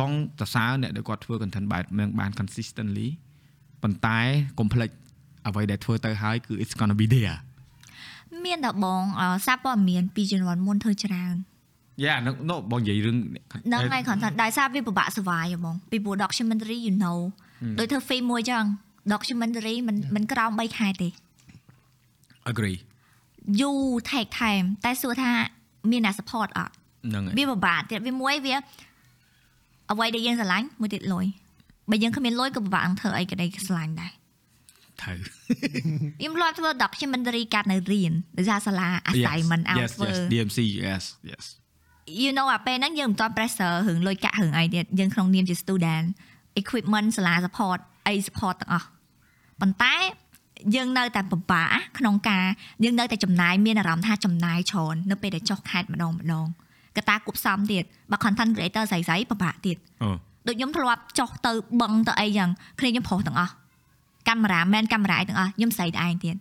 បងសរសើរអ្នកដែលគាត់ធ្វើ content បែបហ្នឹងបាន consistently ប៉ុន្តែកុំភ្លេចអ្វីដែលធ្វើទៅហើយគឺ it's gonna be there
មានតែបងអសារព័ត៌មានពីជំនាន់មុនធ្វើច្រើន
យ៉ាហ្នឹងនោះបងនិយាយរឿង
ហ្នឹងហើយគ្រាន់តែដោយសារវាពិបាក survive ហ្មងពីព្រោះ documentary you know ដូចធ្វើ film មួយចឹង documentary មិនមិនក្រោម3ខែទេ
agree
យូរ take time តែសួរថាមានអ្នក support អត់
ហ្នឹងហើយ
វាពិបាកទៀតវាមួយវាអ្វីដែលយើងស្រឡាញ់មួយទៀតលុយបើយើងគ្មានលុយក៏ពិបាកនឹងធ្វើអីក៏ដីស្រឡាញ់ដែរ
ត្រូវ
ខ្ញុំធ្លាប់ធ្វើ documentary កាត់នៅរៀនដោយសារសាលា assignment ឲ្យ
yes
ធ្វើ
yes DMC yes yes
you know អាពេលហ្នឹងយើងមិនទាន់ pressure រឿងលុយកាក់រឿងអីទៀតយើងក្នុងនាមជា student equipment សាលា support អី support ទាំងអស់ ប៉ុន្តែយើងនៅតែពិបាកក្នុងការយើងនៅតែចំណាយមានអារម្មណ៍ថាចំណាយច្រើននៅពេលដែលចុះខេតម្ដងម្ដងកត្តាគប់សំទៀតបើ content creator ស្រីៗពិបាកទៀត
អូ
ដូចខ្ញុំធ្លាប់ចុះទៅបឹងទៅអីចឹងគ្នាខ្ញុំប្រុសទាំងអស់កាមេរ៉ាមែនកាមេរ៉ាអីទាំងអស់ខ្ញុំស្រីតែឯងទៀត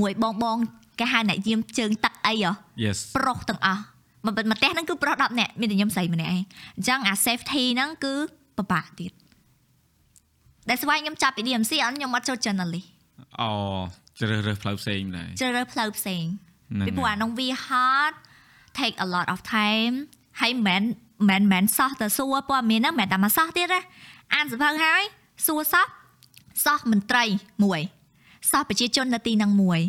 មួយបងបងគេហៅអ្នកយាមជើងទឹកអីហ៎
yes
ប្រុសទាំងអស់មកមកផ្ទះហ្នឹងគឺប្រុស10នាក់មានតែខ្ញុំស្រីម្នាក់ឯងអញ្ចឹងអា safety ហ្នឹងគឺពិបាកទៀត ដែលស្វែងខ្ញុំចាប់ពី DMC អត់ខ្ញុំអត់ចូល journalist
អូជ្រើសរើសផ្លូវផ្សេងដែរ
ជ្រើសរើសផ្លូវផ្សេង
ហ្នឹង
ពីព្រោះ
ហើយ
អានោះវា hard take a lot of time ហើយមិនមែនមិនមែនសោះទៅសួរព័ត៌មានហ្នឹងមិនមែនតែមកសោះទៀតណាអានសភៅហើយសួរសោះសោះមន្ត្រីមួយសោះប្រជាជននៅទីហ្នឹងមួយ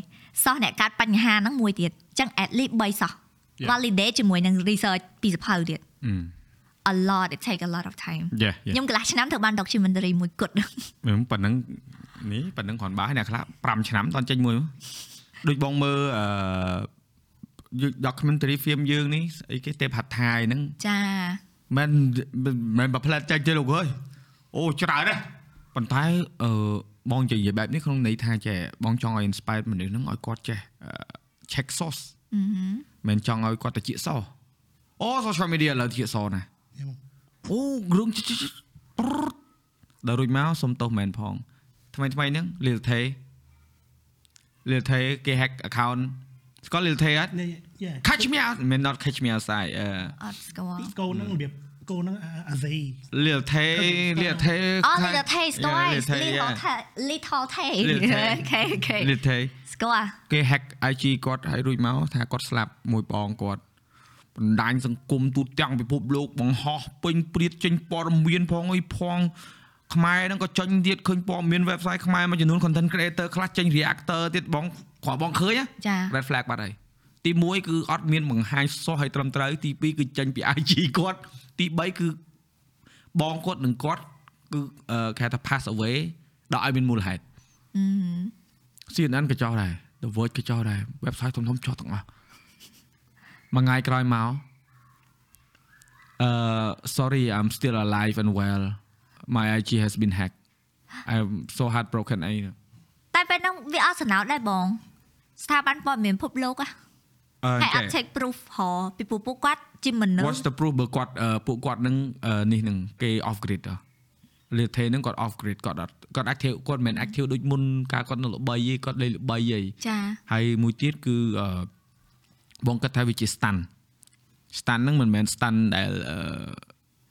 សោះអ្នកកាត់បញ្ហាហ្នឹងមួយទៀតអញ្ចឹង at least 3សោះ
Yeah.
validate ជាមួយនឹង research ពីសភៅទៀត
អឺ
a lot it take a lot of time
yeah yeah
ខ្ញុំកន្លះឆ្នាំធ្វើបាន documentary មួយគត់
មិនប៉ុណ្ណឹងនេះប៉ុណ្ណឹងគ្រាន់បើហើយអ្នកខ្លះ5ឆ្នាំតន់ចេញមួយមកដូចបងមើលអឺ documentary film យើងនេះអីគេទេពហាត់ថៃហ្នឹង
ចា
មិនមិនបើផ្លែតចេញទេលោកអើយអូច្រើនណាស់ប៉ុន្តែអឺបងនិយាយបែបនេះក្នុងន័យថាចេះបងចង់ឲ្យ inspire មនុស្សហ្នឹងឲ្យគាត់ចេះអឺ check source
អឺ
មិនចង់ឲ្យគាត់ទៅជាសោអូ social media ឥឡូវជាសណា
យ៉ាបង
អូគ្រឿងដល់រួចមកសុំទោសមែនផងថ្មីថ្មីហ្នឹងលីលថេលីលថេគេ hack account ស្គាល់លីលថេអត់
នេះយ៉ា
catch me out មិន not catch me outside អឺ
អត់ស្គាល់
កូនហ្នឹងរបៀបកូនហ្នឹងអាហ្សេ
លីលថេលីលថេ
អូ little taste ស្គាល់
លីលថេ
little taste little taste
Little taste
អូខេអូខេ
លីលថេ
ស្គាល់
គេ hack IG គាត់ឲ្យរួចមកថាគាត់ស្លាប់មួយបងគាត់ បណ្ដាញសង្គមទូទាំងពិភពលោកបង្ហោះពេញព្រាតចេញព័ត៌មានផងអីផងខ្មែរហ្នឹងក៏ចេញទៀតឃើញព័ត៌មាន website ខ្មែរមួយចំនួន content creator ខ្លះចេញ reactor ទៀតបងគ្រាន់បងឃើញណា
ចា
red flag បាត់ហើយទី1គឺអត់មានបង្ហាញសោះឲ្យត្រឹមត្រូវទី2គឺចេញពី IG គាត់ទី3គឺបងគាត់នឹងគាត់គឺអឺគេហៅថា pass away ដល់ឲ្យមានមូលហេតុ
អឺ
CNN ក៏ចោះដែរ The Verge ក៏ចោះដែរ website ធំៗចោះទាំងអស់ មួយថ្ងៃក្រោយមកអឺ sorry I'm still alive and well my IG has been hacked I'm so heartbroken អី
តែពេលហ្នឹងវាអត់សំណោចដែរបងស្ថាប័នព័ត៌មានពិភពលោកហ៎
អឺ
ហើយអ
ចេះ
ត់ take proof ហ៎ពីព្រោះពួកគាត់ជាមនុស្ស
What's the proof បើគាត់អឺពួកគាត់នឹងអឺនេះនឹងគេ off grid ហ៎លីថេនឹងគាត់ off grid គាត់អត់គាត់ active គាត់មិនមែន active ដូចមុនកាលគាត់នៅល្បីទេគាត់លេងល្បីទេ
ចា
ហើយមួយទៀតគឺអឺ បងគិតថាវាជា stand stand ហ្នឹងមិនមែន stand ដែលអឺ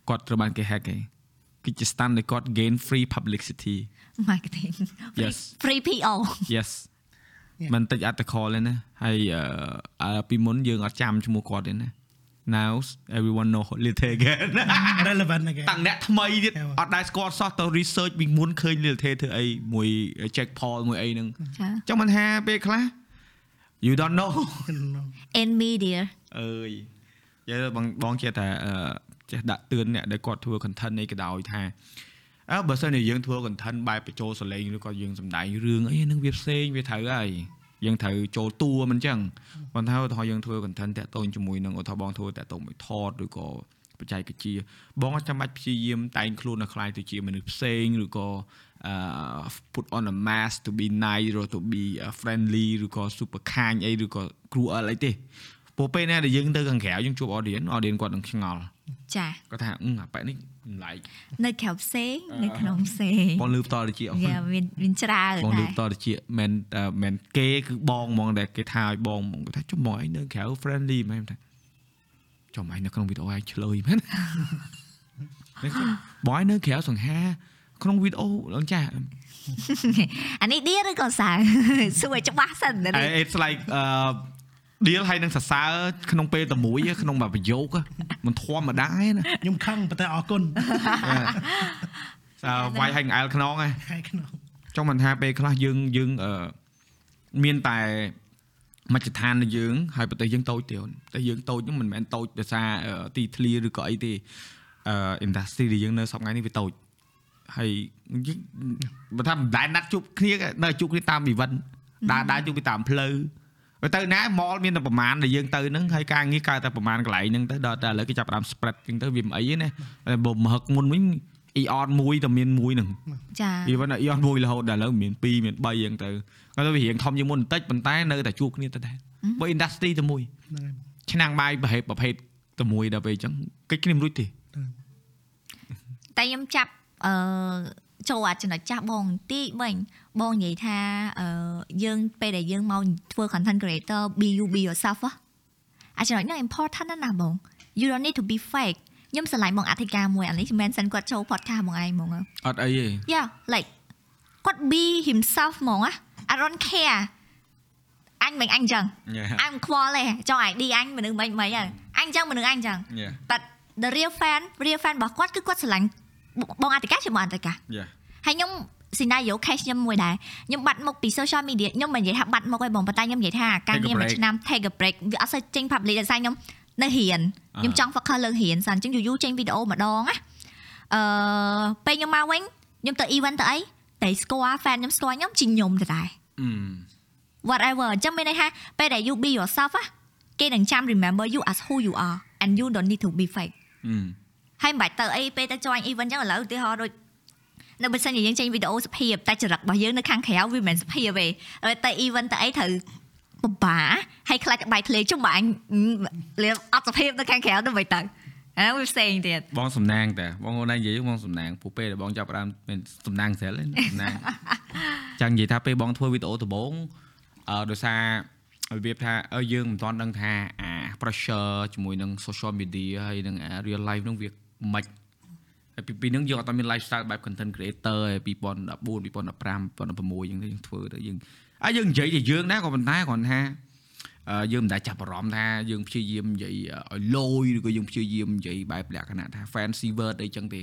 គាត់ត្រូវបានគេ hack ទេគឺជា stand ដែលគាត់ gain free publicity
marketing
Yes.
free PR
yes
Yeah.
មិនតិចអត្តខលទេណាហើយអឺអឺពីមុនយើងអត់ចាំឈ្មោះគាត់ទេណា now everyone know little again
relevant ហ្នឹងគេ
តាំងអ្នកថ្មីទៀត
Yeah.
អត់ដែរស្គាល់សោះទៅ research ពីមុនឃើញ little ធ្វើអីមួយ check Paul មួយអីហ្នឹង
ចា
ចង់មិនថាពេលខ្លះ you don't know
in media
អើយយើបងបងចេះតែអឺចេះដាក់ទឿនអ្នកដែលគាត់ធ្វើ content អីក៏ដោយថាអើបើសិនជាយើងធ្វើ content បែបបញ្ចូលសលេងឬក៏យើងសម្ដែងរឿងអីហ្នឹងវាផ្សេងវាត្រូវហើយយើងត្រូវចូលតួមិនចឹងប៉ុន្តែឧទាហរណ៍យើងធ្វើ content តាក់ទងជាមួយនឹងឧទាហរណ៍បងធ្វើតាក់ទងមួយថតឬក៏បច្ចេកវិទ្យាបងអត់ចាំបាច់ព្យាយាមតែងខ្លួននៅខ្លាយទៅជាមនុស្សផ្សេងឬក៏ អឺ put on a mask to be nice ឬ to be uh, friendly ឬក៏ super kind អីឬក៏ cruel អីទេព្រោះពេលណាដែលយើងទៅខាងក្រៅយើងជួប audience audience គាត់នឹងឆ្ងល់
ចា
គាត់ថាអឺអាប៉ែនេះមិន like
នៅក្រៅផ្សេងនៅក្នុងផ្សេង
បងលឺបន្តទៅជាអូន
យ៉ាមានមានច្រើន
បងលឺ
ដែរ
បន្តទៅជាមិនអឺមិនគេគឺបងហ្មងដែលគេថាឲ្យបងហ្មងគាត់ថាចុះមកឯងនៅក្រៅ friendly មែនថាចុះមកឯងនៅក្នុងវីដេអូឯងឆ្លើយមែនបងឯងនៅក្រៅសង្ហា ក្នុងវីដេអូឡងចាស់
អានេះឌៀឬក៏សើសួរឲ្យច្បាស់សិនណានេះ
it's like អឺ deal ហើយនឹងសរសើរក្នុងពេលតែមួយក្នុងមួយប្រយោគមិនធម្មតាទេណា
ខ្ញុំខឹងប៉ុន្តែអរគុណ
សើវាយឲ្យអែលខ្នងហ៎
ហើយក្នុង
ចង់មិនថាពេលខ្លះយើងយើងអឺមានតែមជ្ឈដ្ឋាននៃយើងហើយប្រទេសយើងតូចទេអូនតែយើងតូចហ្នឹងមិនមែនតូចដោយសារអឺទីធ្លាឬក៏អីទេអឺ industry ដែលយើងនៅសប្តាហ៍នេះវាតូច ហើយយើងបើថាមិនដែលណាត់ជួបគ្នានៅជួបគ្នាតាម event ដើរដើរជួបគ្នាតាមផ្លូវបើទៅណា mall មានតែប្រមាណដែលយើងទៅហ្នឹងហើយការងារកើតតែប្រមាណកន្លែងហ្នឹងទៅដល់តែឥឡូវគេចាប់ផ្ដើម spread ចឹងទៅវាមិនអីទេណាតែបើមហឹកមុនវិញ eon មួយតែមានមួយហ្នឹង
ចា
even អីអត់មួយរហូតដល់ឥឡូវមាន2មាន3អញ្ចឹងទៅគាត់ទៅវារៀងធំជាងមុនបន្តិចប៉ុន្តែនៅតែជួបគ្នាទៅដែរបើ industry តែមួយ
ហ្នឹងហើយ
ឆ្នាំងបាយប្រភេទប្រភេទតែមួយដល់ពេលអញ្ចឹងកិច្ចគ្នាមិនរួចទេ
តែខ្ញុំចាប់ អឺចូលអាចំណុចចាស់បងបន្តិចវិញបងនិយាយថាអឺយើងពេលដែលយើងមកធ្វើ content creator be you be yourself ហ៎អាចំណុចហ្នឹង important ណាស់ណាបង you don't need to be fake ខ្ញុំស្រឡាញ់បងអធិការមួយអានេះមិនមែនសិនគាត់ចូល podcast ហ្មងឯងហ្មង
អត់អីទេ
yeah like គាត់ be himself ហ្មងណា I don't care អញមិនអញចឹងអញមិនខ្វល់ទេចង់ ID អញមនុស្សមិនមិនហ្នឹងអញចឹងមនុស្សអញចឹង
យ៉ា
but the real fan real fan របស់គាត់គឺគាត់ស្រឡាញ់ បងអតិកាជាបងអតិកា
យ៉ា
ហើយខ្ញុំ scenario case ខ្ញុំមួយដែរខ្ញុំបាត់មុខពី social media ខ្ញុំមិននិយាយថាបាត់មុខទេបងប៉ុន្តែខ្ញុំនិយាយថាការងារមួយឆ្នាំ take a break វាអត់សូវចេញ public ដោយសារខ្ញុំនៅរៀនខ្ញុំចង់ focus លើរៀនសិនអញ្ចឹងយូរយូរចេញវីដេអូម្ដងណាអឺពេលខ្ញុំមកវិញខ្ញុំទៅ event ទៅអីតែស្គាល់ fan ខ្ញុំស្គាល់ខ្ញុំជាខ្ញុំទៅដែរ
អឺ
whatever អញ្ចឹងមានន័យថាពេលដែល you be yourself ណាគេនឹងចាំ remember you as who you are and you don't need to be fake
អឺ
ហើយមិនបាច់ទៅអីពេលទៅ join event ចឹងឥឡូវឧទាហរណ៍ដូចនៅបើសិនជាយើងចេញវីដេអូសុភាពតែចរិតរបស់យើងនៅខាងក្រៅវាមិនមែនសុភាពទេហើយទៅ event ទៅអីត្រូវបបាហើយខ្លាចក្បាយធ្លេជុំបើអញលៀបអត់សុភាពនៅខាងក្រៅទៅមិនទៅអា we saying ទៀត
បងសំណាងតាបងអូនឯងនិយាយបងសំណាងពូពេលដែលបងចាប់ផ្ដើមមានសំណាងស្រិលឯងសំណាងចាំនិយាយថាពេលបងធ្វើវីដេអូដំបូងអឺដោយសាររបៀបថាអើយើងមិនទាន់ដឹងថាអា pressure ជាមួយនឹង social media ហើយនឹង real life នឹងវា មិនហើយពីពីនឹងយើងអត់មាន lifestyle បែប content creator ឯ2014 2015 2016យើងយើងធ្វើទៅយើងអាយើងនិយាយតែយើងដែរក៏ប៉ុន្តែគ្រាន់ថាអឺយើងមិនដែលចាប់អារម្មណ៍ថាយើងព្យាយាមនិយាយឲ្យលយឬក៏យើងព្យាយាមនិយាយបែបលក្ខណៈថា fancy word អីចឹងទេ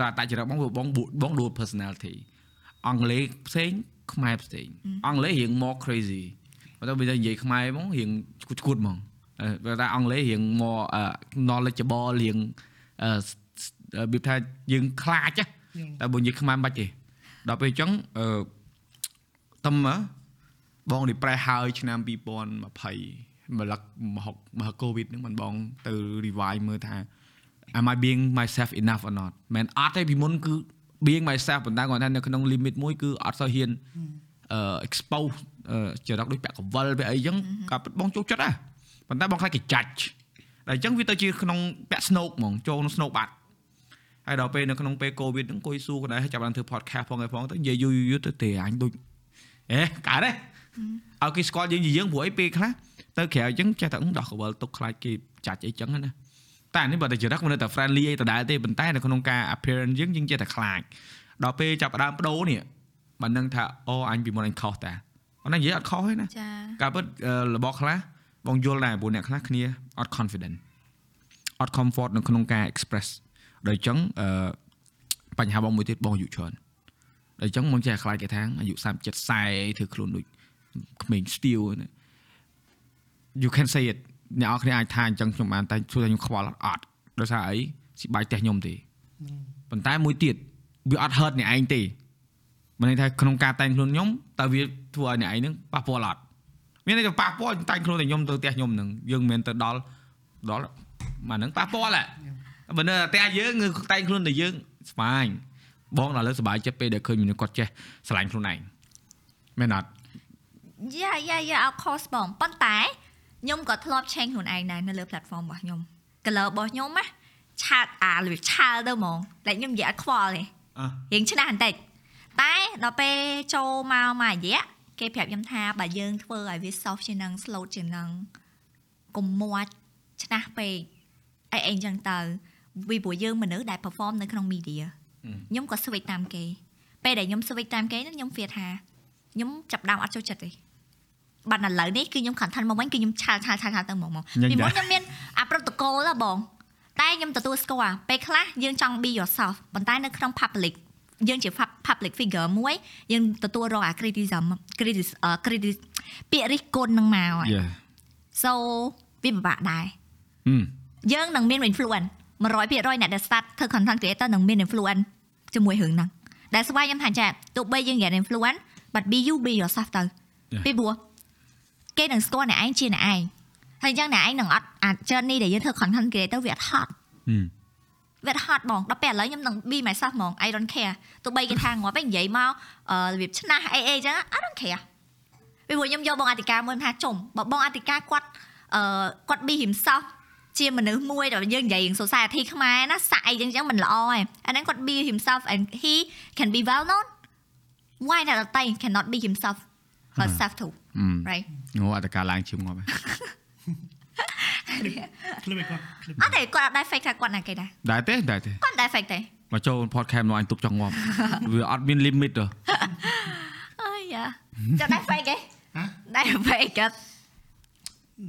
តែតែចរិតបងបងបងដួល personality អង់គ្លេសផ្សេងខ្មែរផ្សេងអង់គ្លេសរៀង more crazy បើទៅនិយាយខ្មែរហ្មងរៀងឈួតឈួតហ្មងបើតែអង់គ្លេសរៀង more knowledgeable រៀង របៀបថាយើងខ្លាចតែបើនិយាយខ្មែរមិនបាច់ទេដល់ពេលអញ្ចឹងអឺតំបង depress ហើយឆ្នាំ2020ម្លឹកមហុកមហក covid ហ្នឹងមិនបងទៅ revive មើលថា am i being myself enough or not មិនអត់ទេពីមុនគឺ being myself ប៉ុន្តែគាត់ថានៅក្នុង limit មួយគឺអត់សូវហ៊ានអឺ expose ចរិតដូចពាក់កវលពាក់អីចឹងក៏បងចូលចិត្តដែរប៉ុន្តែបងខ្លាចគេចាច់ តែអញ្ចឹងវាទៅជាក្នុងពាក់ snoke ហ្មងចូលក្នុង snoke បាត់ហើយដល់ពេលនៅក្នុងពេល covid ហ្នឹងអង្គុយសួរគាត់ដែរចាប់បានធ្វើ podcast ផងឯផងទៅនិយាយយូរយូរទៅទេអញដូចអេកើតទេឲ្យគេស្គាល់យើងជាយើងព្រោះអីពេលខ្លះទៅក្រៅអញ្ចឹងចេះតែដោះកវលទុកខ្លាចគេចាច់អីចឹងណាតែនេះបើតែចរិតមិននៅតែ friendly អីដដែលទេប៉ុន្តែនៅក្នុងការ appearance យើងយើងចេះតែខ្លាចដល់ពេលចាប់ដើមបដូរនេះបាននឹងថាអូអញពីមុនអញខុសតាអត់និយាយអត់ខុសទេណា
ចា
ការពិតរបស់ខ្លះ បងយល់ដែរព្រោះអ្នកខ្លះគ្នាអត់ confident អត់ comfort នៅក្នុងការ express ដោយអញ្ចឹងអឺបញ្ហាបងមួយទៀតបងអាយុច្រើនដោយអញ្ចឹងបងចេះខ្លាចគេថាអាយុ37 40ធ្វើខ្លួនដូចក្មេង steel ណា you can say it អ្នកនរគ្នាអាចថាអញ្ចឹងខ្ញុំបានតែជួយខ្ញុំខ្វល់អត់ដោយសារអីស៊ីបាយផ្ទះខ្ញុំទេប៉ុន្តែមួយទៀតវាអត់ hurt អ្នកឯងទេមានន័យថាក្នុងការតែងខ្លួនខ្ញុំតើវាធ្វើឲ្យអ្នកឯងហ្នឹងប៉ះពាល់អត់ មានន័យថាប៉ះពាល់តែងខ្លួនតែខ្ញុំទៅផ្ទះខ្ញុំហ្នឹងយើងមិនមែនទៅដល់ដល់មកហ្នឹងប៉ះពាល់ហ៎បើនៅផ្ទះយើងគឺតែងខ្លួនតែយើងស្វាញបងដល់លើសុបាយចិត្តពេលដែលឃើញមនុស្សគាត់ចេះស្រឡាញ់ខ្លួនឯងមែនអត់
យ៉ាយ៉ាយ៉ាអត់ cost បងប៉ុន្តែខ្ញុំក៏ធ្លាប់ change ខ្លួនឯងដែរនៅលើ platform របស់ខ្ញុំ color របស់ខ្ញុំណាឆាតអាលវាឆាលទៅហ្មងតែខ្ញុំនិយាយអត់ខ្វល់ទេ
អ่ะ
រៀងឆ្នះបន្តិចតែដល់ពេលចូលមកមករយៈ គេប្រាប់ខ្ញុំថាបើយើងធ្វើឲ្យវា soft ជាងនឹង slow ជាងនឹងកុំមាត់ឆ្នះពេកអីអីចឹងទៅ vì ព្រោះយើងមនុស្សដែល perform នៅក្នុង media ខ្ញុំក៏ switch តាមគេពេលដែលខ្ញុំ switch តាមគេហ្នឹងខ្ញុំ feel ថាខ្ញុំចាប់ផ្ដើមអត់ចូលចិត្តទេបាត់ឥឡូវនេះគឺខ្ញុំ content មកវិញគឺខ្ញុំឆាលឆាលឆាលឆាលទៅមកមក
ញញ
ពីមុន
ដែរ
ខ្ញុំមានអា protocol ហ៎បងតែខ្ញុំទទួលស្គាល់ពេលខ្លះយើងចង់ be yourself ប៉ុន្តែនៅក្នុង public យើងជា pub- public figure មួយយើងទទួលរងអា criticism criticism អឺ criticism ពាក្យរិះគន់នឹងមកហើយ
Yeah
so វាពិបាកដែរ
ហឹម
យើងនឹងមាន influence 100%អ្នកដែល start ធ្វើ content creator នឹងមាន influence ជាមួយរឿងហ្នឹងដែលស្វ័យខ្ញុំថាចាទោះបីយើងមាន influence but be you be yourself ទៅ
Yeah.
ពីព្រោះគេនឹងស្គាល់អ្នកឯងជាអ្នកឯងហើយអញ្ចឹងអ្នកឯងនឹងអត់អាច journey ដែលយើងធ្វើ content creator វាអត់ហត់
ហឹម
វាហត់បងដល់ពេលឥឡូវខ្ញុំនឹង be myself ហ្មង I don't care ទោះបីគេថាងាប់ឯងនិយាយមកអឺរបៀបឆ្នះអីអីចឹង I don't care ពីព្រោះខ្ញុំយកបងអតិកាមួយថាចុំបើបងអតិកាគាត់អឺគាត់ be himself ជាមនុស្សមួយដែលយើងនិយាយរឿង society ខ្មែរណាសាក់អីចឹងចឹងមិនល្អឯងអាហ្នឹងគាត់ be himself and he can be well known why អ្នកដតៃ cannot be himself herself too
ហឹម
right
ងអត់តកាឡើងជិមងាប់ហើយ
ឃ្លីបឲ្យគាត់ឃ្លីប
អត់ទេគាត់អត់ដែរ fake ថាគាត់ណាគេដែរ
ដែរទេដែរទេ
គាត់ដែរ fake ទេ
មកចូល podcast មកអញទុកចង់ងាប់វាអត់មាន limit ទេ
អើយ៉ាចាំដែរ fake ទេ
ហ៎
ដែរ fake គាត់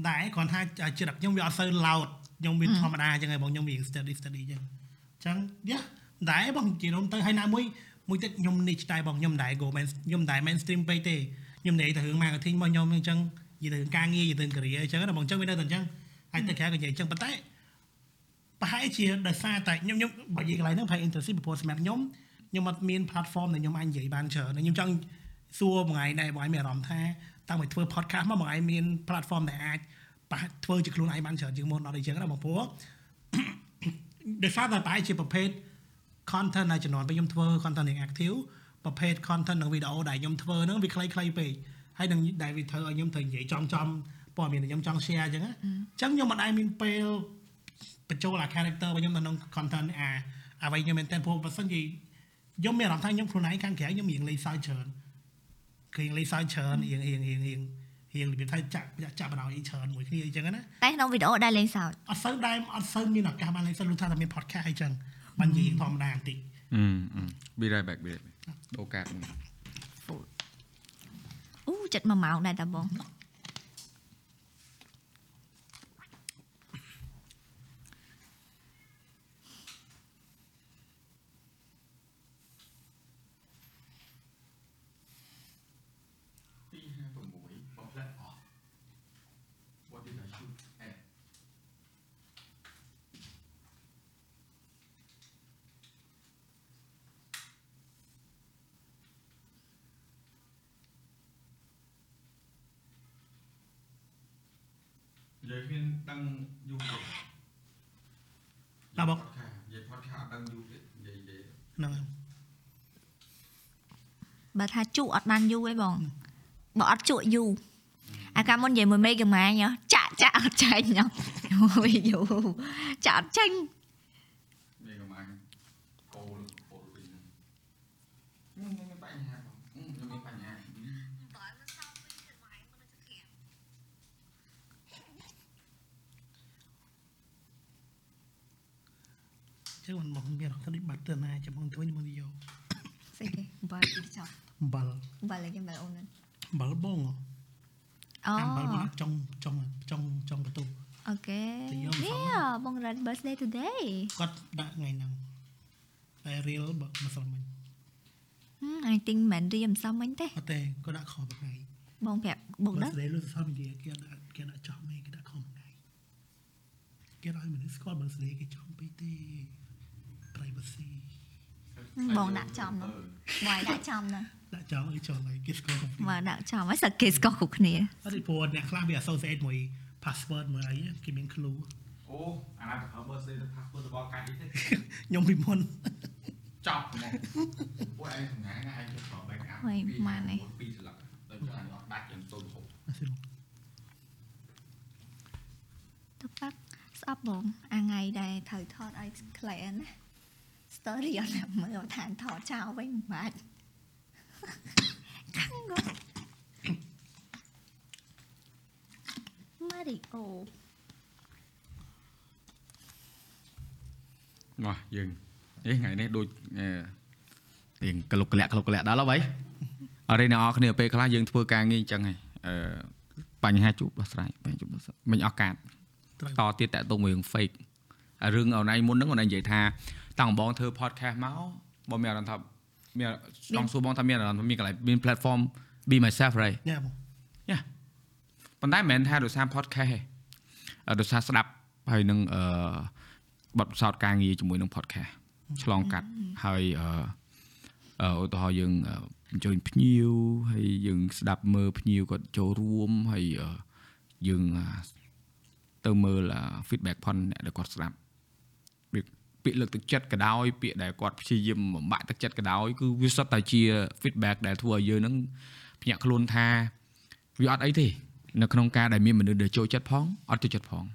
ដែរគ្រាន់ថាចរិតខ្ញុំវាអត់សូវ loud ខ្ញុំវាធម្មតាអញ្ចឹងឯងបងខ្ញុំវា study study អញ្ចឹងអញ្ចឹងយ៉ាដែរបងជារំទៅហើយណាមួយមួយទៀតខ្ញុំ niche ដែរបងខ្ញុំដែរ go main ខ្ញុំដែរ mainstream ពេកទេខ្ញុំនិយាយទៅរឿង marketing របស់ខ្ញុំអញ្ចឹង និយាយទៅរឿងការងារនិយាយទៅរឿង career អញ្ចឹងណាបងអញ្ចឹងវានៅតែអញ្ចឹងហើយទៅក្រៅក៏និយាយអញ្ចឹងប៉ុន្តែប្រហែលជាដោយសារតែខ្ញុំខ្ញុំបើនិយាយកន្លែងហ្នឹងប្រហែល internship ពីព្រោះសម្រាប់ខ្ញុំខ្ញុំអត់មាន platform ដែលខ្ញុំអាចនិយាយបានច្រើនហើយខ្ញុំចង់សួរមួយថ្ងៃដែរបងឯងមានអារម្មណ៍ថាតាំងពីធ្វើ podcast មកបងឯងមាន platform ដែលអាចប្រហែលធ្វើជាខ្លួនឯងបានច្រើនជាងមុនអត់អីចឹងណាបងព្រោះដោយសារតែប្រហែលជាប្រភេទ content ដែលជំនាន់ពេលខ្ញុំធ្វើ content យ៉ាង active ប្រភេទ content និងវីដេអូដែលខ្ញុំធ្វើហ្នឹងវាខ្លីៗពេក ហើយនឹងដែលវាធ្វើឲ្យខ្ញុំត្រូវនិយាយចំចំព័ត៌មានដែលខ្ញុំចង់ share អញ្ចឹងណាអញ្ចឹងខ្ញុំមិនដែលមានពេលបញ្ចូលអា character របស់ខ្ញុំនៅក្នុង content អាអ្វីខ្ញុំមែនតើព្រោះបើសិនជាខ្ញុំមានអារម្មណ៍ថាខ្ញុំខ្លួនឯងខាងក្រៅខ្ញុំរៀងលេងសើចច្រើនគឺរៀងលេងសើចច្រើនរៀងរៀងរៀងរៀងរៀងរបៀបថាចាក់ចាក់បដ ாய் ច្រើនមួយគ្នាអញ្ចឹងណា
តែក្នុងវីដេអូដែលលេងសើច
អត់សូវដែរអត់សូវមានឱកាសបានលេងសើចលុះថាតែមាន podcast អីចឹងបាននិយាយធម្មតាបន្តិច
អឺ be right back be right back ដូរកាត់មួយ
អូចិត្ត1ម៉ោងដែរតាបង
256បំផ្លាក់អស់ What did I shoot at និយាយគ្មានដឹង យូរទេ
ណាបង
និយាយ podcast អត់ដឹងយូរទេនិយាយនិយាយ
ហ្នឹងហើយ
បើថាជក់អត់បានយូរទេបងបើអត់ជក់យូរអាកាលមុននិយាយមួយមេហ្គាម៉ាញចាក់ចាក់អត់ចាញ់ញ៉វីយូចាក់អត់ចាញ់
មានកំអាញ់កោលពោលវិញខ្ញុំមានបញ្ហាបងខ្ញុំមានបញ្ហា
ចឹងមិនមកមានអារម្មណ៍ថាដូចបាត់ទៅណាចាំបងធ្វើខ្ញុំមកយក
ស្អីគេបើទីចប់
អំបិល
បើលេងគេបើអូនហ្នឹង
អំបិលបងហ៎
អូ
អំបិលមកចុងចុងចុងចុងបន្ទប់
អូខេ
ទៅយកមក
នេះបង Red birthday today
គាត់ដាក់ថ្ងៃហ្នឹងតែ real បើមិនសមមិញ
Hmm, I think មិនរៀមសំមិញទេ
អត់ទេគាត់ដាក់ខំថ្ងៃ
បងប្រាប់បងដឹង
birthday លើ social media គេដាក់គេដាក់ចោះមេគេដាក់ខំថ្ងៃគេឲ្យមនុស្សស្គាល់ birthday គេចំពេកទេ privacy
បងដាក់ចំហ្នឹងបងឲ្យដាក់ចំហ្នឹង
ដាក់ចោលឲ្យចោលឲ្យគេស្គាល់គ្រប់
មកដាក់ចំហើយសឹកគេស្គាល់គ្រប់គ្នា
អត់ទេព្រោះអ្នកខ្លះវា associate មួយ password មួយអីគេមាន clue
អូអាណាទៅប្រើ birthday ទៅ password របស់កាច់ទេ
ខ្ញុំពីមុន
ចប់ហ្មងពួកឯងសម្ងាញ់ណាឯងទៅប្រើ backup
ហុយម៉ានឯង
ពីរស្លឹកដូចចាអត់ដាច់យ៉ាងតូនហូប
ទៅប៉ាក់ស្អប់បងអាថ្ងៃដែលត្រូវថតឲ្យ client ណា story អត់ណាមើលថាថតចោលវិញមិនបាច់ខាងគាត់ Mario
មកយើងនេះថ្ងៃនេះដូចទៀងក្លុកក្លាក់ក្លុកក្លាក់ដល់ហើយបីអរិយអ្នកនរគ្នាពេលខ្លះយើងធ្វើការងារអញ្ចឹងហើយអឺបញ្ហាជួបដោះស្រាយបញ្ហាជួបដោះស្រាយមិញអស់កាត
ត្រូវ
តទៀតតាក់ទងមួយរឿង fake ហើយរឿងអនឡាញមុនហ្នឹងគាត់និយាយថា តាំងបងធ្វើ podcast មកបងមានអារម្មណ៍ថាមានចង់សួរបងថាមានអារម្មណ៍ថាមានកន្លែងមាន platform be myself right
ញ៉ាំបង
ប៉ុន្តែមិនមែនថាដោយសារ podcast ទេអឺដោយសារស្ដាប់ហើយនឹងអឺបទពិសោធន៍ការងារជាមួយនឹង podcast ឆ្លងកាត់ហើយអឺអឺឧទាហរណ៍យើងអឺអញ្ជើញភ្ញៀវហើយយើងស្ដាប់មើលភ្ញៀវគាត់ចូលរួមហើយអឺយើងអឺទៅមើលអឺ feedback ផងអ្នកដែលគាត់ស្ដាប់ ពាក្យពាក្យលើកទឹកចិត្តក៏ដោយពាក្យដែលគាត់ព្យាយាមបំបាក់ទឹកចិត្តក៏ដោយគឺវាសុទ្ធតែជា feedback ដែលធ្វើឲ្យយើងនឹងភ្ញាក់ខ្លួនថាវាអត់អីទេនៅក្នុងការដែលមានមនុស្សដែលចូលចិត្តផងអត់ចូលចិត្តផង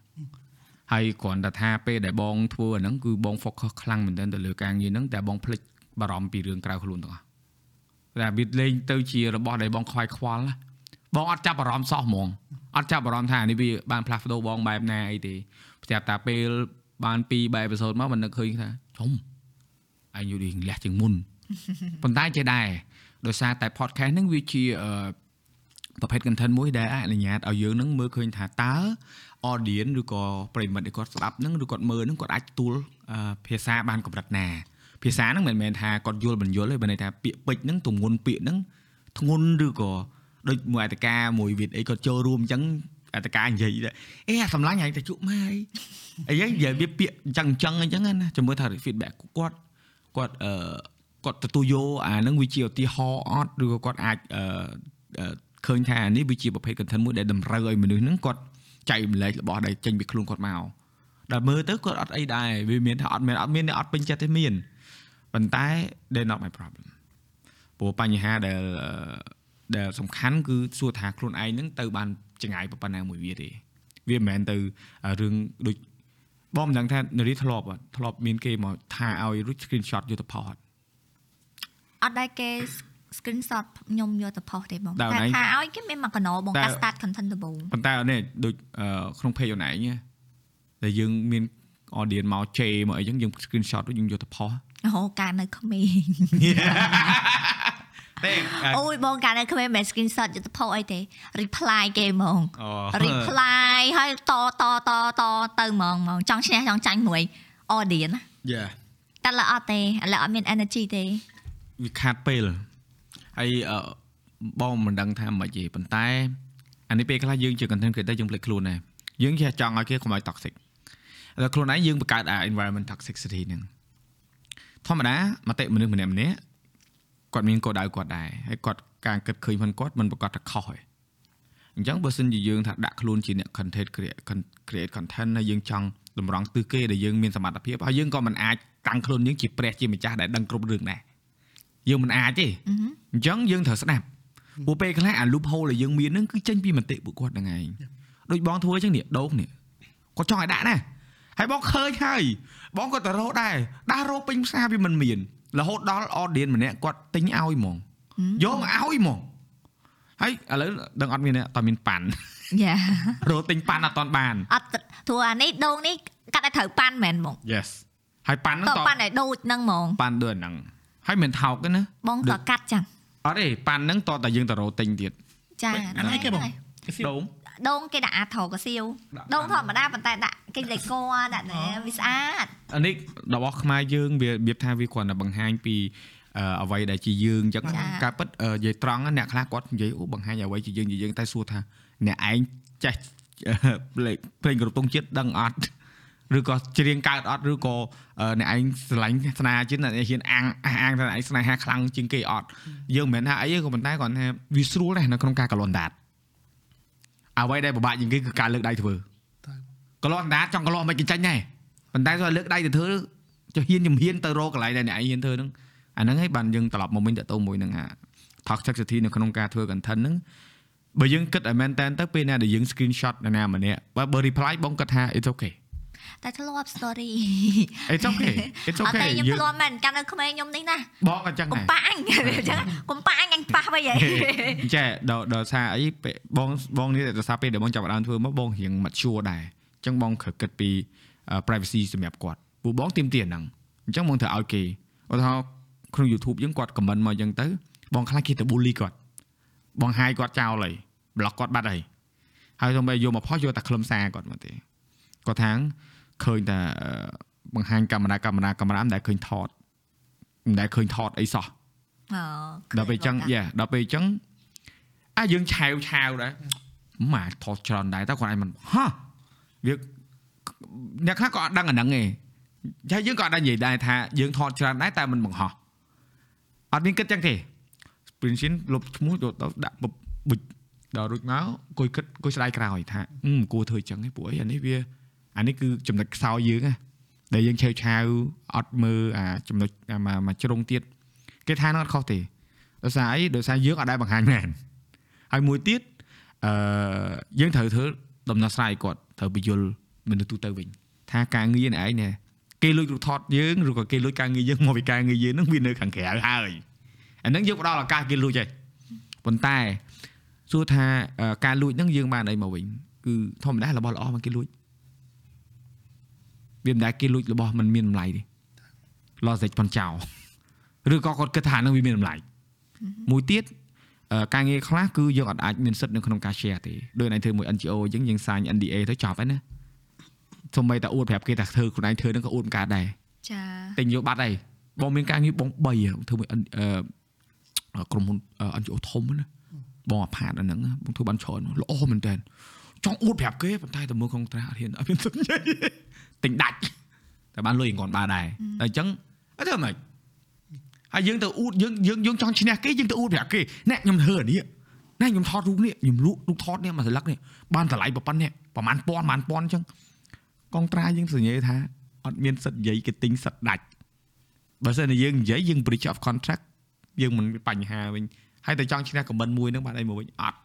ហើយគ្រាន់តែថាពេលដែលបងធ្វើអាហ្នឹងគឺបង focus ខ្លាំងមែនទែនទៅលើការងារហ្នឹងតែបងភ្លេចបារម្ភពីរឿងក្រៅខ្លួនទាំងអស់តែវាលេងទៅជារបស់ដែលបងខ្វាយខ្វល់ណាបងអត់ចាប់អារម្មណ៍សោះហ្មងអត់ចាប់អារម្មណ៍ថានេះវាបានផ្លាស់ប្ដូរបងបែបណាអីទេស្រាប់តែពេល បានពីបែបអេពីសូតមកមិននឹកឃើញថាជុំអញយូរនេះលះជាងមុនប៉ុន្តែចេះដែរដោយសារតែ podcast ហ្នឹងវាជាអឺប្រភេទ content មួយដែលអនុញ្ញាតឲ្យយើងនឹងមើលឃើញថាតើ audience ឬក៏ប្រិមិត្តដែលគាត់ស្ដាប់ហ្នឹងឬគាត់មើលហ្នឹងគាត់អាចទទួលអឺភាសាបានកម្រិតណាភាសាហ្នឹងមិនមែនថាគាត់យល់មិនយល់ទេបើន័យថាពាក្យពេចន៍ហ្នឹងទម្ងន់ពាក្យហ្នឹងធ្ងន់ឬក៏ដូចមួយអត្តកាមួយវិទ្យអីគាត់ចូលរួមអញ្ចឹងអ ត្តកានិយាយដែរអេអាសម្លាញ់ហែងតែជក់ម៉ែអីអីនិយាយវាពាក្យអញ្ចឹងអញ្ចឹងអញ្ចឹងណាចាំមើលថា feedback គាត់គាត់អឺគាត់ទទួលយកអាហ្នឹងវាជាឧទាហរណ៍អត់ឬក៏គាត់អាចអឺអឺឃើញថានេះវាជាប្រភេទ content មួយដែលតម្រូវឲ្យមនុស្សហ្នឹងគាត់ចែកម្លែករបស់ដែលចេញពីខ្លួនគាត់មកដែលមើលទៅគាត់អត់អីដែរវាមានថាអត់មានអត់មានអ្នកអត់ពេញចិត្តទេមានប៉ុន្តែ they not my problem ព្រោះបញ្ហាដែលអឺដែលសំខាន់គឺសួរថាខ្លួនឯងហ្នឹងទៅបាន ចង្អាយប៉ុណ្ណាមួយវាទេវាមិនមែនទៅរឿងដូចបងមិនដឹងថានារីធ្លាប់អត់ធ្លាប់មានគេមកថាឲ្យរួច screenshot យកទៅផុសអត់
អត់ដែរគេ screenshot ខ្ញុំយកទៅផុសទេបង
ដល់
តែ
ឯង
ថាឲ្យគេមានមកកណោបង
តែ
ការ start content ដំបូង
ប៉ុន្តែអត់នេះដូចអឺក្នុង page ខ្លួនឯងណាដែលយើងមាន audience មកជេរមកអីចឹងយើង screenshot រួចយើងយកទៅផុស
អូការនៅក្មេង
ទេ
អូយបងការនៅក្មេងមិនមែន screenshot យកទៅផុសអីទេ reply គេហ្មង
អូ
reply ហើយតតតតទៅហ្មងហ្មងចង់ឈ្នះចង់ចាញ់មួយ audience ណា
យ៉ា
តែឡើយអត់ទេឥឡូវអត់មាន energy ទេ
វាខាតពេលហើយអឺបងមិនដឹងថាមិនទេប៉ុន្តែអានេះពេលខ្លះយើងជា content creator យើងភ្លេចខ្លួនដែរយើងចេះចង់ឲ្យគេកុំឲ្យ toxic ហើយខ្លួនឯងយើងបង្កើតអា environment toxicity ហ្នឹងធម្មតាមតិមនុស្សម្នាក់ម្នាក់ គាត់មានកោដៅគាត់ដែរហើយគាត់ការគិតឃើញផងគាត់មិនប្រកាសថាខុសទេអញ្ចឹងបើសិនជាយើងថាដាក់ខ្លួនជាអ្នក content create create content ហើយយើងចង់តម្រង់ទិសគេដែលយើងមានសមត្ថភាពហើយយើងក៏មិនអាចតាំងខ្លួនយើងជាព្រះជាម្ចាស់ដែលដឹងគ្រប់រឿងដែរយើងមិនអាចទេ
អឺហឹម
អញ្ចឹងយើងត្រូវស្ដាប់ពួកពេលខ្លះអា loop hole ដែលយើងមានហ្នឹងគឺចេញពីមតិពួកគាត់ហ្នឹងឯងដូចបងធ្វើអញ្ចឹងនេះដូងនេះគាត់ចង់ឲ្យដាក់ណាហើយបងឃើញហើយបងក៏ទៅរកដែរដាក់រកពេញផ្សារវាមិនមាន រហូតដល់ audience ម្នាក់គាត់ទិញឲ្យហ្មងយកមកឲ្យហ្មងហើយឥឡូវដឹងអត់មានទេអត់មានប៉ាន់
យ៉ា
រកទិញប៉ាន់អត់តាន់បាន
អត់ព្រោះអានេះដូងនេះកាត់ឲ្យត្រូវប៉ាន់មែនហ្មង
yes ហើយប៉ាន់ហ្នឹង
ត
ត
ប៉ាន់ឲ្យដូចហ្នឹងហ្មង
ប៉ាន់ដូចហ្នឹងហើយមិនថោកទេណា
បងក៏កាត់ចឹង
អត់ទេប៉ាន់ហ្នឹងតតែយើងទៅរកទិញទៀត
ចា
អានេះគេបងគេសៀវ
ដូង
ដូងគេដាក់អាថោកសៀវ
ដាក់
ដូងធម្មតាប៉ុន្តែដាក់ គេលេខកដាក់ណែវាស្អាត
អានេះរបស់ខ្មែរយើងវារបៀបថាវាគ្រាន់តែបង្ហាញពីអឺអ្វីដែលជាយើងអញ្ចឹង
ចា៎
ការពិតអឺនិយាយត្រង់ណាអ្នកខ្លះគាត់និយាយអូបង្ហាញអ្វីជាយើងជាយើងតែសួរថាអ្នកឯងចេះអឺលេខភ្លេងគ្រប់ទងជាតិដឹងអត់ឬក៏ច្រៀងកើតអត់ឬក៏អឺអ្នកឯងស្រឡាញ់ស្នាជាងអ្នកឯងហ៊ានអាងអះអាងថាអ្នកឯងស្នេហាខ្លាំងជាងគេអត់យើងមិនមែនថាអីទេក៏ប៉ុន្តែគាត់ថាវាស្រួលដែរនៅក្នុងការកលន់ដាតអ្វីដែលពិបាកជាងគេគឺការលើកដៃធ្វើ កន្លោះអណ្ដាតចង់កន្លោះមិនគេចាញ់ដែរប៉ុន្តែគាត់លើកដៃទៅធ្វើចុះហ៊ានជំហ៊ានទៅរកកន្លែងដែលអ្នកឯងហ៊ានធ្វើហ្នឹងអាហ្នឹងហើយបានយើងត្រឡប់មកវិញតទៅមួយហ្នឹងអា toxicity នៅក្នុងការធ្វើ content ហ្នឹងបើយើងគិតឲ្យមែនតើទៅពេលណាដែលយើង screenshot នរណាម្នាក់បើបើ reply បងគាត់ថា it's okay
តែធ្លាប់ story
it's okay it's
អត់តែ
okay
ខ្ញុំ
យើង
ធ្លាប់មែនកាលនៅក្មេងខ្ញុំនេះណា
បងក៏ចឹង
កុំ
ដែរ
ប៉ាអញអញ្ចឹងកុំប៉ាអញអញប៉ះវិញហី
ចេះដល់ដល់សារអីពេលបងបងនេះដល់សារពេលដែលបងចាប់ផ្ដើមធ្វើមកបងរៀង mature ដែរអញ្ចឹងបងគ្រើគិតពី privacy សម្រាប់គាត់ព្រោះបងទៀមទាហ្នឹងអញ្ចឹងបងត្រូវឲ្យគេឧទាហរណ៍ក្នុង YouTube យើងគាត់ comment មកអញ្ចឹងទៅបងខ្លាចគេទៅ bully គាត់បងហាយគាត់ចោលហើយ block គាត់បាត់ហើយហើយទៅមកយកមកផុសយកតែខ្លឹមសារគាត់មកទេគាត់ថាឃើញតែអឺបង្ហាញកាមេរ៉ាកាមេរ៉ាកាមេរ៉ាមិនដែលឃើញថតមិនដែលឃើញថតអីសោះ
អូ
ដល់ពេលអញ្ចឹងយ៉ាដល់ពេលអញ្ចឹងអាយើងឆាវឆាវដែរម៉ាថតច្រើនដែរតើគាត់ឯងមិនហ៎ វាអ្នកខ្លះក៏អត់ដឹងអាហ្នឹងឯងហើយយើងក៏អត់ដឹងនិយាយដែរថាយើងថតច្រើនដែរតែមិនបង្ហោះអត់មានគិតចឹងទេ sprint shin លុបឈ្មោះយកទៅដាក់ប៊ិចដល់រួចមកគួយគិតគួយស្ដាយក្រោយថាអឺមិនគួរធ្វើចឹងទេព្រោះអីអានេះវាអានេះគឺចំណុចខ្សោយយើងណាដែលយើងឆាវឆាវអត់មើលអាចំណុចអាមួយមួយជ្រុងទៀតគេថា nó អត់ខុសទេដោយសារអីដោយសារយើងអត់ដែលបង្ហាញមែនហើយមួយទៀតអឺយើងត្រូវធ្វើ ដំណោះស្រាយគាត់ត្រូវបញ្យល់មនុស្សទូទៅវិញថាការងារនេះឯងនេះគេលួចរូបថតយើងឬក៏គេលួចការងារយើងមកពីការងារយើងនឹងវានៅខាងក្រៅហើយអាហ្នឹងយើងផ្ដល់ឱកាសគេលួចហើយប៉ុន្តែសួរថាអឺការលួចហ្នឹងយើងបានអីមកវិញគឺធម្មតារបស់ល្អមកគេលួចវាមិនដែលគេលួចរបស់มันមានតម្លៃទេ logic ប៉ុនចោលឬក៏គាត់គិតថាហ្នឹងវាមានតម្លៃមួយទៀតអឺ ការងារខ្លះគឺយើងអត់អាចមានសិទ្ធិនៅក្នុងការ share ទេដូចឯងធ្វើមួយ NGO អញ្ចឹងយើង sign NDA ទៅចប់ហើយណាសូម្បីតែអួតប្រាប់គេថាធ្វើខ្លួនឯងធ្វើហ្នឹងក៏អួតមិនកើតដែរ
ចា
តែញយកបាត់ហើយបងមានការងារបង3ហ៎ធ្វើមួយ N- អឺក្រុមហ៊ុនអឺ NGO ធំណាបងអាផាតអាហ្នឹងណាបងធ្វើបានច្រើនល្អមែនតើចង់អួតប្រាប់គេប៉ុន្តែតែមើលក្នុងត្រាអត់ហ៊ានអត់មានសិទ្ធិនិយាយទិញដាច់តែបានលុយគាត់បានដែរតែអញ្ចឹងអត់ធ្វើម៉េច ហើយយើងទៅអួតយើងយើងយើងចង់ឈ្នះគេយើងទៅអួតប្រាប់គេណែខ្ញុំធ្វើអានេះណែខ្ញុំថតរូបនេះខ្ញុំលក់រូបថតនេះមកស្លឹកនេះបានតម្លៃប៉ុណ្ណេះប្រហែលពាន់ប្រហែលពាន់អញ្ចឹងកងត្រាយើងសញ្ញាថាអត់មានសិទ្ធិនិយាយគេទិញសិទ្ធិដាច់បើសិនជាយើងនិយាយយើង breach of contract យើងមិនមានបញ្ហាវិញហើយតែចង់ឈ្នះ comment មួយហ្នឹងបានអីមកវិញអត់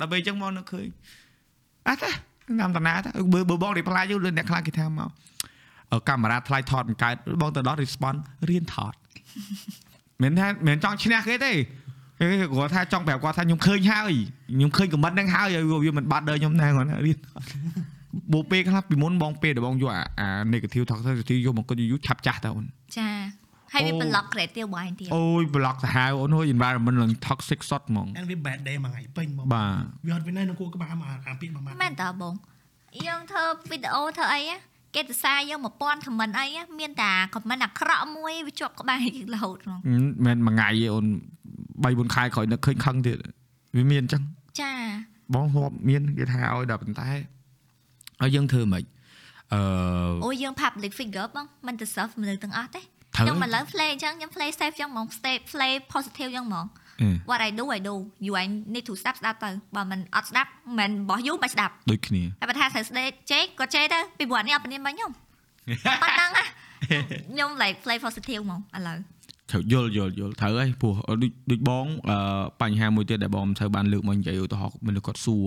ដល់ពេលអញ្ចឹងមកនឹកឃើញអត់ទេតាមតាណាទៅបើបើបង reply យូរលឿនអ្នកខ្លះគេថាមកអឺ កាមេរ៉ាថ្លៃថតបង្កើតបងទៅដល់ response រៀនថតមិនថាមិនចង់ឈ្នះគេទេគេគាត់ថាចង់ប្រាប់គាត់ថាខ្ញុំឃើញហើយខ្ញុំឃើញ comment ហ្នឹងហើយវាមិនបាត់ដល់ខ្ញុំណាគាត់រៀនបូពេលខ្លះពីមុនបងពេលដែលបងយកអា negative toxicity យកមកគិតយូរឆាប់ចាស់តើអូន
ចាហើយវា
អូ
block creative wine ទៀត
អូយ block សាហាវអូនអើយ environment ឡើង toxic សុតហ្មង
and we bad day មួយថ្ងៃពេញមក
បាទ
វាអត់មាននៅគួរក្បាលមកអាពាក្យមួយម៉ាត់
មែនតើបងយើងធ្វើវីដេអូធ្វើអីណា គេទៅសារយើង1000 comment អីណាមានតែ comment អាក្រក់មួយវាជាប់ក្បែរយើងរហូតហ្មង
មិនមែនមួយថ្ងៃទេអូន3 4ខែក្រោយនឹកឃើញខឹងទៀតវាមានអញ្ចឹង
ចា
បងធ្លាប់មានគេថាឲ្យដល់ប៉ុន្តែឲ្យយើងធ្វើមិនអឺ
អូយយើង public figure បងមិនទៅ serve មនុស្សទាំងអស់ទេ
ត្រូវ
ខ្ញុំមកលើ play អញ្ចឹងខ្ញុំ play safe អញ្ចឹងហ្មង stay play positive អញ្ចឹងហ្មង
អឺ
what I do I do you I need to ស្ដាប់ស្ដាប់ទៅបើមិនអត់ស្ដាប់មិនរបស់ you មិនស្ដាប់
ដូចគ្នា
ហើយបើថាត្រូវស្ដេកជេកក៏ជេកទៅពីព្រោះនេះអត់ពនាមមកខ្ញុំប៉ុណ្ណឹងណាខ្ញុំ like play positive ហ្មងឥឡូវ
ត្រូវយល់យល់យល់ត្រូវហើយព្រោះដូចដូចបងអឺបញ្ហាមួយទៀតដែលបងមិនសូវបានលើកមកនិយាយឧទាហរណ៍មនុស្សគាត់សួរ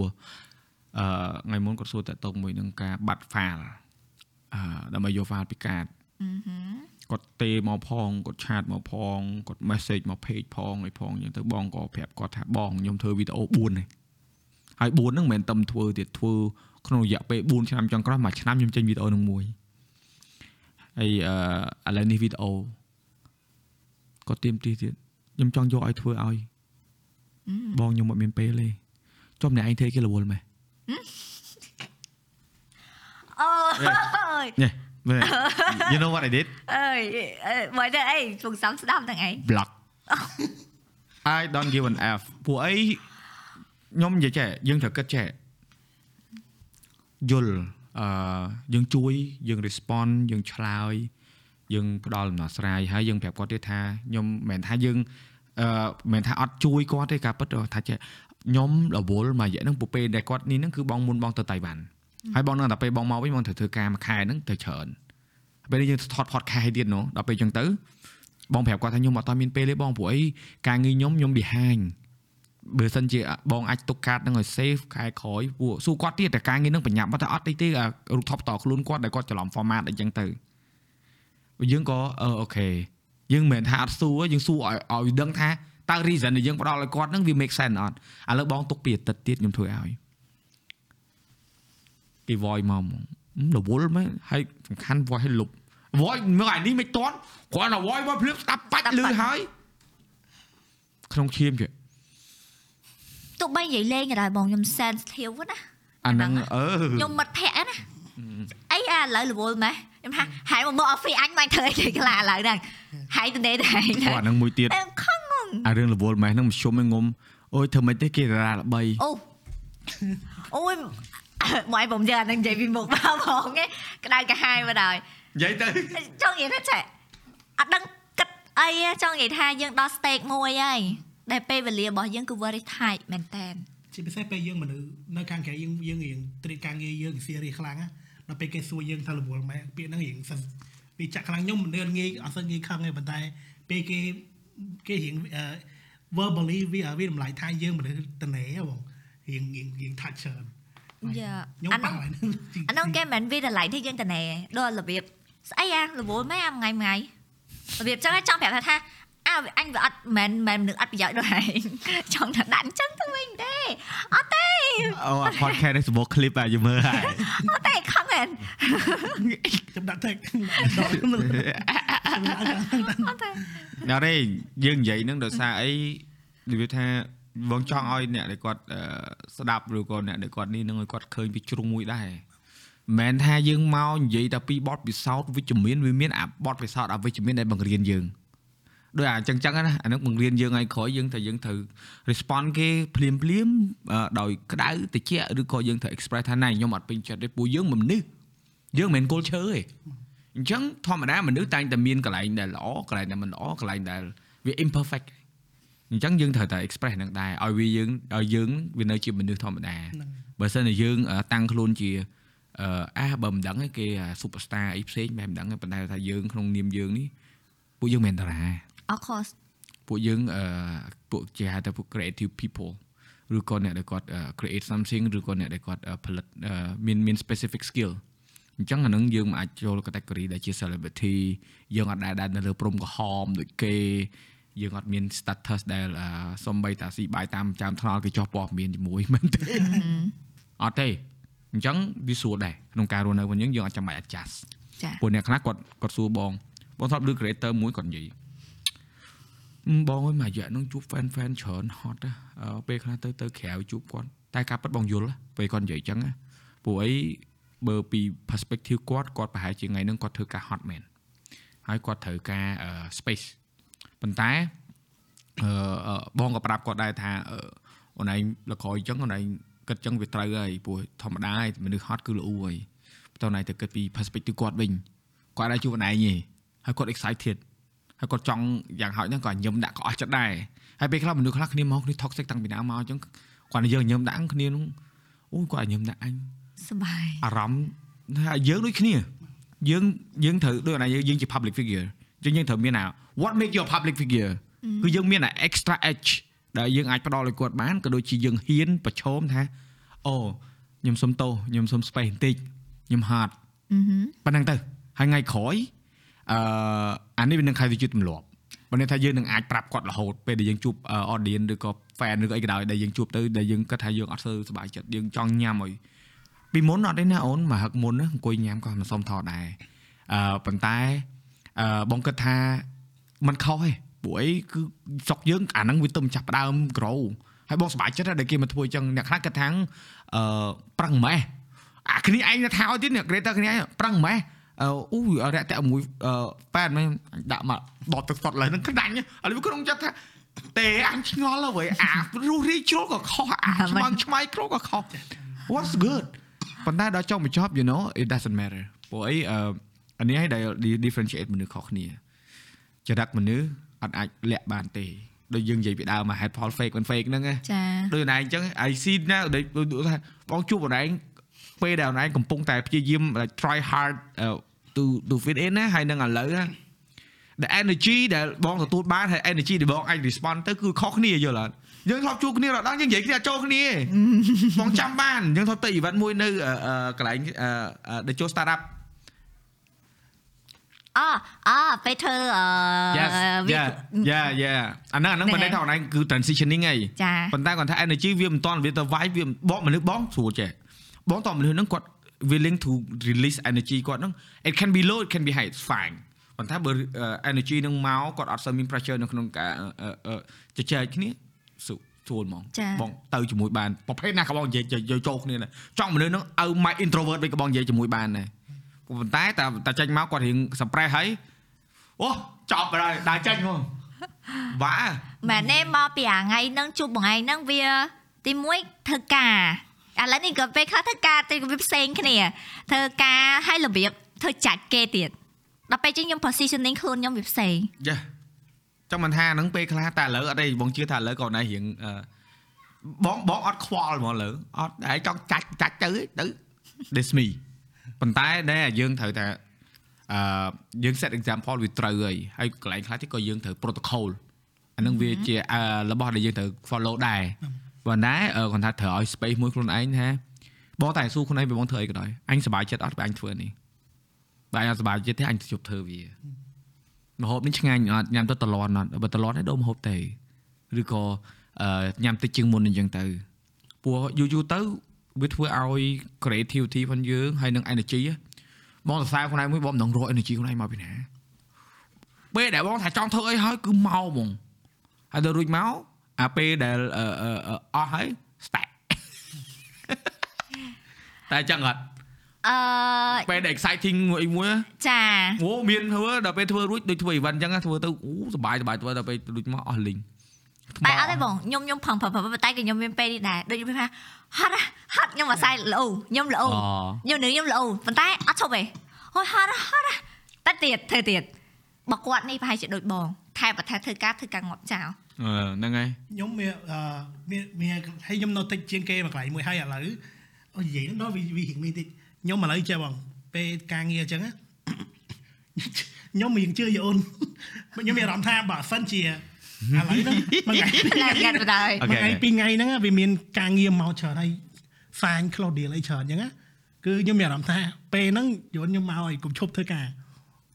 អឺថ្ងៃមុនគាត់សួរតើតងមួយនឹងការបាត់ file អឺដើម្បីយក file ពីកាត
អឺហឹម
គាត់ទេមកផងគាត់ឆាតមកផងគាត់ message មក page ផងអីផងអញ្ចឹងទៅបងក៏ប្រាប់គាត់ថាបងខ្ញុំធ្វើវីដេអូ4នេះហើយ4ហ្នឹងមិនមែនតែធ្វើទៀតធ្វើក្នុងរយៈពេល4ឆ្នាំចុងក្រោយមួយឆ្នាំខ្ញុំចេញវីដេអូនឹងមួយហើយអឺឥឡូវនេះវីដេអូគាត់ទៀមទីទៀតខ្ញុំចង់យកឲ្យធ្វើឲ្យបងខ្ញុំអត់មានពេលទេចំអ្នកឯងធ្វើគេរវល់មែន
អូយ
នេះមើល you know what I did
អើយបើទៅអីពងសំស្ដាប់ទាំងអី
block I don't give an F ពួកអីខ្ញុំនិយាយចេះយើងត្រូវគិតចេះយល់អឺយើងជួយយើង respond យើងឆ្លើយយើងផ្ដល់ដំណោះស្រាយហើយយើងប្រាប់គាត់ទៀតថាខ្ញុំមិនមែនថាយើងអឺមិនមែនថាអត់ជួយគាត់ទេការពិតថាចេះខ្ញុំរវល់មួយរយៈហ្នឹងពួកពេលដែលគាត់នេះហ្នឹងគឺបងមុនបងទៅតៃវ៉ាន់ ហើយបងនឹងតែពេលបងមកវិញបងត្រូវធ្វើការមួយខែហ្នឹងទៅច្រើនពេលនេះយើងថត podcast ទៀតនោះដល់ពេលអញ្ចឹងទៅបងប្រាប់គាត់ថាខ្ញុំអត់តមានពេលទេបងព្រោះអីការងារខ្ញុំខ្ញុំ behind បើសិនជាបងអាចទុកកាតនឹងឲ្យ save ខែក្រោយពួកសួរគាត់ទៀតតែការងារនឹងបញ្ញាប់បាត់តែអត់អីទេអារូបថតតខ្លួនគាត់ដែលគាត់ច្រឡំ format អីចឹងទៅបើយើងក៏អឺអូខេយើងមិនមែនថាអត់សួរយើងសួរឲ្យឲ្យដឹងថាតើ reason ដែលយើងផ្ដល់ឲ្យគាត់នឹងវា make sense អត់ឥឡូវបងទុកពីអាទិត្យទៀតខ្ញុំធ្វើឲ្យ គេ voice មកហ្មងរវល់មែនហើយសំខាន់ voice ឲ្យលុប voice មើលអានេះមិនតន់គ្រាន់តែ voice មកភ្លាមស្ដាប់បាច់លឺហើយក្នុងឈាមជិះ
ទោះបីនិយាយលេងក៏ដោយបងខ្ញុំ sensitive ណា
អាហ្នឹងអឺ
ខ្ញុំមិត្តភក្តិណាអីអាឥឡូវរវល់ម៉េះខ្ញុំថាហើយមកមក office អញមិនធ្វើអីគេខ្លះឥឡូវហ្នឹងហើយទៅទេទៅហើយ
ព្រោះអាហ្នឹងមួយទៀត
តែខំងង
អារឿងរវល់ម៉េះហ្នឹងមធ្យមឯងងុំអូយធ្វើមិនទេគេតារាល្បី
អូអូយ មកឲ្យผมយកអានឹងនិយាយពីមុខមកហ្មងឯងក្តៅកាហាយមកដល់
និយាយទៅ
ចង់និយាយថាចេះអត់ដឹងគិតអីទេចង់និយាយថាយើងដល់ stage មួយហើយដែលពេលវេលារបស់យើងគឺ very tight មែនតើ
ជាពិសេសពេលយើងមនុស្សនៅខាងក្រៅយើងយើងរៀងត្រៀតការងារយើង serious ខ្លាំងណាដល់ពេលគេសួរយើងថារវល់ម៉ែពាក្យហ្នឹងរៀងសិនវាចាក់ខ្លាំងខ្ញុំមិនដឹងងាយអត់សូវងាយខឹងទេប៉ុន្តែពេលគេគេរៀងអឺ verbally វាវាតម្លៃថាយើងមនុស្សតនេបងរៀងរៀងរៀង touch ច្រើន
យ៉ា
ខ្ញុំ
អា
បា
នោះ
ក់ហើយ
អានោះគេមិនវាតម្លៃទេយើងតណែដល់របៀបស្អីអារវល់ម៉ែអាថ្ងៃថ្ងៃរបៀបចឹងឯងចង់ប្រាប់ថាអើអញវាអត់មិនមិនមនុស្សអត់ប្រយោជន៍ដល់ឯងចង់ថាដាក់អញ្ចឹងទៅវិញទេអត់ទេ
អូអា podcast នេះសម្បូរ clip អាយមើលហើយ
អត់ទេខឹងមែន
ខ្ញុំដាក់ tag ដល់ខ្ញុំដាក់
អត់ទេ
ដល់ទេយើងនិយាយហ្នឹងដោយសារអីនិយាយថា បងចង់ឲ្យអ្នកដែលគាត់អឺស្ដាប់ឬក៏អ្នកដែលគាត់នេះនឹងឲ្យគាត់ឃើញពីជ្រុងមួយដែរមិនមែនថាយើងមកនិយាយតែពីបទពិសោធន៍វិជ្ជមានវាមានអាបទពិសោធន៍អវិជ្ជមានដែលបង្រៀនយើងដូចអាចឹងចឹងណាអានឹងបង្រៀនយើងឲ្យក្រោយយើងថាយើងត្រូវ respond គេភ្លាមភ្លាមអឺដោយក្តៅតិចឬក៏យើងត្រូវ express ថាណៃខ្ញុំអត់ពេញចិត្តទេពួកយើងមិនមនុស្សយើងមិនមែនគល់ឈើទេអញ្ចឹងធម្មតាមនុស្សតែងតែមានកន្លែងដែលល្អកន្លែងដែលមិនល្អកន្លែងដែលវា imperfect អញ្ចឹងយើងត្រូវតែ express ហ្នឹងដែរឲ្យវាយើងឲ្យយើងវានៅជាមនុស្សធម្មតា
ហ្នឹង
បើសិនជាយើងអឺតាំងខ្លួនជាអឺអាបើមិនដឹងទេគេ superstar អីផ្សេងបែបមិនដឹងទេប៉ុន្តែថាយើងក្នុងនាមយើងនេះពួកយើងមិនមែនតារា
of course
ពួកយើងអឺពួកជាហៅថាពួក creative people ឬក៏អ្នកដែលគាត់ create something ឬក៏អ្នកដែលគាត់ផលិតមានមាន specific skill អញ្ចឹងអានឹងយើងមិនអាចចូល category ដែលជា celebrity យើងអត់ដែលដែលនៅលើព្រំក្រហមដូចគេ យើងអត់មាន status ដែលសំបីតាស៊ីបាយតាមចាំថ្នល់គេចោះព័ត៌មានជាមួយមែនទេអត់ទេអញ្ចឹងវាស្រួលដែរក្នុងការរស់នៅវិញយើងយើងអត់ចាំបាច់ adjust
ចា
ពួកអ្នកខ្លះគាត់គាត់សួរបងបងធ្លាប់ឮ creator មួយគាត់និយាយអឺបងអើយមួយរយៈហ្នឹងជួប fan fan ច្រើនហត់ណាអឺពេលខ្លះទៅទៅក្រៅជួបគាត់តែការប៉ັດបងយល់ណាពេលគាត់និយាយអញ្ចឹងណាព្រោះអីបើពី perspective គាត់គាត់ប្រហែលជាថ្ងៃហ្នឹងគាត់ធ្វើការ hot man ហើយគាត់ត្រូវការ space ប៉ុន្តែអឺបងក៏ប្រាប់គាត់ដែរថាអូនឯងលក្រអញ្ចឹងអូនឯងគិតអញ្ចឹងវាត្រូវហើយព្រោះធម្មតាហើយមនុស្សហត់គឺល្អហើយបន្តណៃទៅគិតពី perspective គាត់វិញគាត់អាចជួបអូនឯងទេហើយគាត់ excited ហើយគាត់ចង់យ៉ាងហោចហ្នឹងគាត់ញឹមដាក់ក៏អស់ចិត្តដែរហើយពេលខ្លះមនុស្សខ្លះគ្នាមកគ្នា toxic តាំងពីដើមមកអញ្ចឹងគាត់និយាយញឹមដាក់គ្នានោះអូយគាត់ញឹមដាក់អញ
សบาย
អារម្មណ៍ថាយើងដូចគ្នាយើងយើងត្រូវដូចណាយើងជា public figure យើងយើងត្រូវមានអា what make you a public figure គឺយើងមានអា extra edge ដែលយើងអាចផ្ដល់ឲ្យគាត់បានក៏ដូចជាយើងហ៊ានប្រឈមថាអូខ្ញុំសុំទោសខ្ញុំសុំ space បន្តិចខ្ញុំ hard
អឺហឹម
ប៉ុណ្ណឹងទៅហើយថ្ងៃក្រោយអឺអានេះវានឹងខែវាជាទម្លាប់បើន័យថាយើងនឹងអាចប្រាប់គាត់រហូតពេលដែលយើងជួប audience ឬក៏ fan ឬក៏អីក៏ដោយដែលយើងជួបទៅដែលយើងគិតថាយើងអត់សូវសប្បាយចិត្តយើងចង់ញ៉ាំឲ្យពីមុនអត់ទេណាអូនមកហឹកមុនណាអង្គុយញ៉ាំក៏មិនសមថតដែរអឺប៉ុន្តែអឺ បងគិតថាมันខុសទេព្រោះអីគឺស្រុកយើងអាហ្នឹងវាទៅចាប់ផ្ដើម grow ហើយបងសប្បាយចិត្តណាស់ដែលគេមកធ្វើអញ្ចឹងអ្នកខ្លះគិតថាអឺប្រឹងម៉េះអាគ្នាឯងថាឲ្យទៀតអ្នក creator គ្នាឯងប្រឹងម៉េះអឺអូរយៈតែមួយប៉ែនមិនដាក់មកដកទឹកសុតឡើយនឹងក្តាញ់ឥឡូវក្នុងចិត្តថាទេអញឆ្ងល់ហើយអារស់រីជ្រុលក៏ខុសអាឆ្មងឆ្មៃគ្រូក៏ខុស what's good ប៉ុន្តែដល់ចុងបញ្ចប់ you know it doesn't matter ព្រោះអីអឺ អានេះឲ្យដែល differentiate មនុស្សខុសគ្នាចរិតមនុស្សអត់អាចលាក់បានទេដូចយើងនិយាយពីដើមមក head fall fake មិន fake ហ្នឹង
ចា
ដូចណែអញ្ចឹង I see ណាដូចថាបងជួបបងឯងពេលដែលបងឯងកំពុងតែព្យាយាម try hard to to fit in ណាហើយនឹងឥឡូវណា the energy ដែលបងទទួលបានហើយ energy ដែលបងអាច respond ទៅគឺខុសគ្នាយល់អត់យើងធ្លាប់ជួបគ្នារត់ដល់យើងនិយាយគ្នាចូលគ្នាបងចាំបានយើងធ្លាប់ទៅ event មួយនៅកន្លែងដែលចូល startup
អអពេលធ្វើអឺ
Yes yeah yeah yeah អាហ្នឹងអាហ្នឹងមិនដឹងថាអនឡាញគឺ transitioning ហី
ចា
ប៉ុន្តែគាត់ថា energy វាមិនតាន់វាទៅ vibe វាបងមនុស្សបងស្រួលចេះបងតមនុស្សហ្នឹងគាត់ willing to release energy គាត់ហ្នឹង it can be low it can be high it's fine ប៉ុន្តែបើ energy ហ្នឹងមកគាត់អត់សូវមាន pressure នៅក្នុងការជជែកគ្នាស្រួលហ្មងបងទៅជាមួយបានប្រភេទណាក៏បងនិយាយចូលគ្នាដែរចង់មនុស្សហ្នឹងឲ្យ my introvert វិញក៏បងនិយាយជាមួយបានដែរ ប៉ុន្តែតែតែចេញមកគាត់រៀង suppress ហើយអូចប់ហើយដើរចេញហ្មងវ៉ា
មែនទេមកពីអាថ្ងៃហ្នឹងជួបបងឯងហ្នឹងវាទី1ធ្វើការឥឡូវនេះក៏ពេលខ្លះធ្វើការទៅវាផ្សេងគ្នាធ្វើការឲ្យរបៀបធ្វើចាច់គេទៀតដល់ពេលចឹងខ្ញុំ positioning ខ្លួនខ្ញុំវាផ្សេង
យ៉ាចង់មិនថាហ្នឹងពេលខ្លះតែឥឡូវអត់ទេបងជឿថាឥឡូវក៏ណៃរៀងបងបងអត់ខ្វល់ហ្មងលើអត់តែចង់ចាច់ចាច់ទៅទៅ this me ប៉ុន្តែដែលយើងត្រូវតែអឺយើង set example វាត្រូវហើយហើយកន្លែងខ្លះទៀតក៏យើងត្រូវ protocol អានឹងវាជារបស់ដែលយើងត្រូវ follow ដែរប៉ុន្តែគាត់ថាត្រូវឲ្យ space មួយខ្លួនឯងថាបងតែសួរខ្លួនឯងបងធ្វើអីក៏ដោយអញសប្បាយចិត្តអត់បើអញធ្វើនេះបើអញអត់សប្បាយចិត្តទេអញជប់ធ្វើវាម្ហូបនេះឆ្ងាញ់អត់ញ៉ាំទៅតលន់អត់បើតលន់នេះដូរម្ហូបទេឬក៏ញ៉ាំតិចជាងមុនអញ្ចឹងទៅព្រោះយូរយូរទៅ វាធ្វើឲ្យ creativity របស់យើងហើយនឹង energy បងសរសើរខ្លួនឯងមួយបងមិនដឹងរក energy ខ្លួនឯងមកពីណាពេលដែលបងថាចង់ធ្វើអីហើយគឺមកហ្មងហើយដល់រួចមកអាពេលដែលអស់ហើយ stack តែចឹងអត់
អឺ
ពេលដែល exciting មួយមួយ
ចា
អូមានធ្វើដល់ពេលធ្វើរួចដូចធ្វើ event ចឹងធ្វើទៅអូសบายសบายធ្វើដល់ពេលរួចមកអស់លីង
តែអត់ទេបងខ្ញុំខ្ញុំផឹងផឹងប៉ុន្តែក៏ខ្ញុំមានពេលនេះដែរដូចខ្ញុំថាហត់ហត់ខ្ញុំអាសាយលោខ្ញុំលោខ្ញុំនឹងខ្ញុំលោប៉ុន្តែអត់ឈប់ទេហូយហត់ហត់តែទៀតធ្វើទៀតបើគាត់នេះប្រហែលជាដូចបង ថែបថាធ្វើការធ្វើការងាប់ចោល
ហ្នឹងហើយ
ខ្ញុំមានមានមានហើយខ្ញុំនៅតិចជាងគេមួយកន្លែងមួយហើយឥឡូវអូនិយាយហ្នឹងដល់វាវារៀងនេះតិចខ្ញុំឥឡូវចេះបងពេលការងារអញ្ចឹងណាខ្ញុំរៀងជឿយអូនខ្ញុំមានអារម្មណ៍ថាបើសិនជា ឥឡូវហ្នឹងមួយថ្ងៃ
ឡើងកាត់បណ្ដោយ
អូ
មួយ
ខេ
ថ្ងៃពីរថ្ងៃហ្នឹងវាមានការងារមកច្រើនហើយសាញ cloud deal អីច្រើនអញ្ចឹងណាគឺខ្ញុំមានអារម្មណ៍ថាពេលហ្នឹងយន់ខ្ញុំមកឲ្យកុំឈប់ធ្វើការ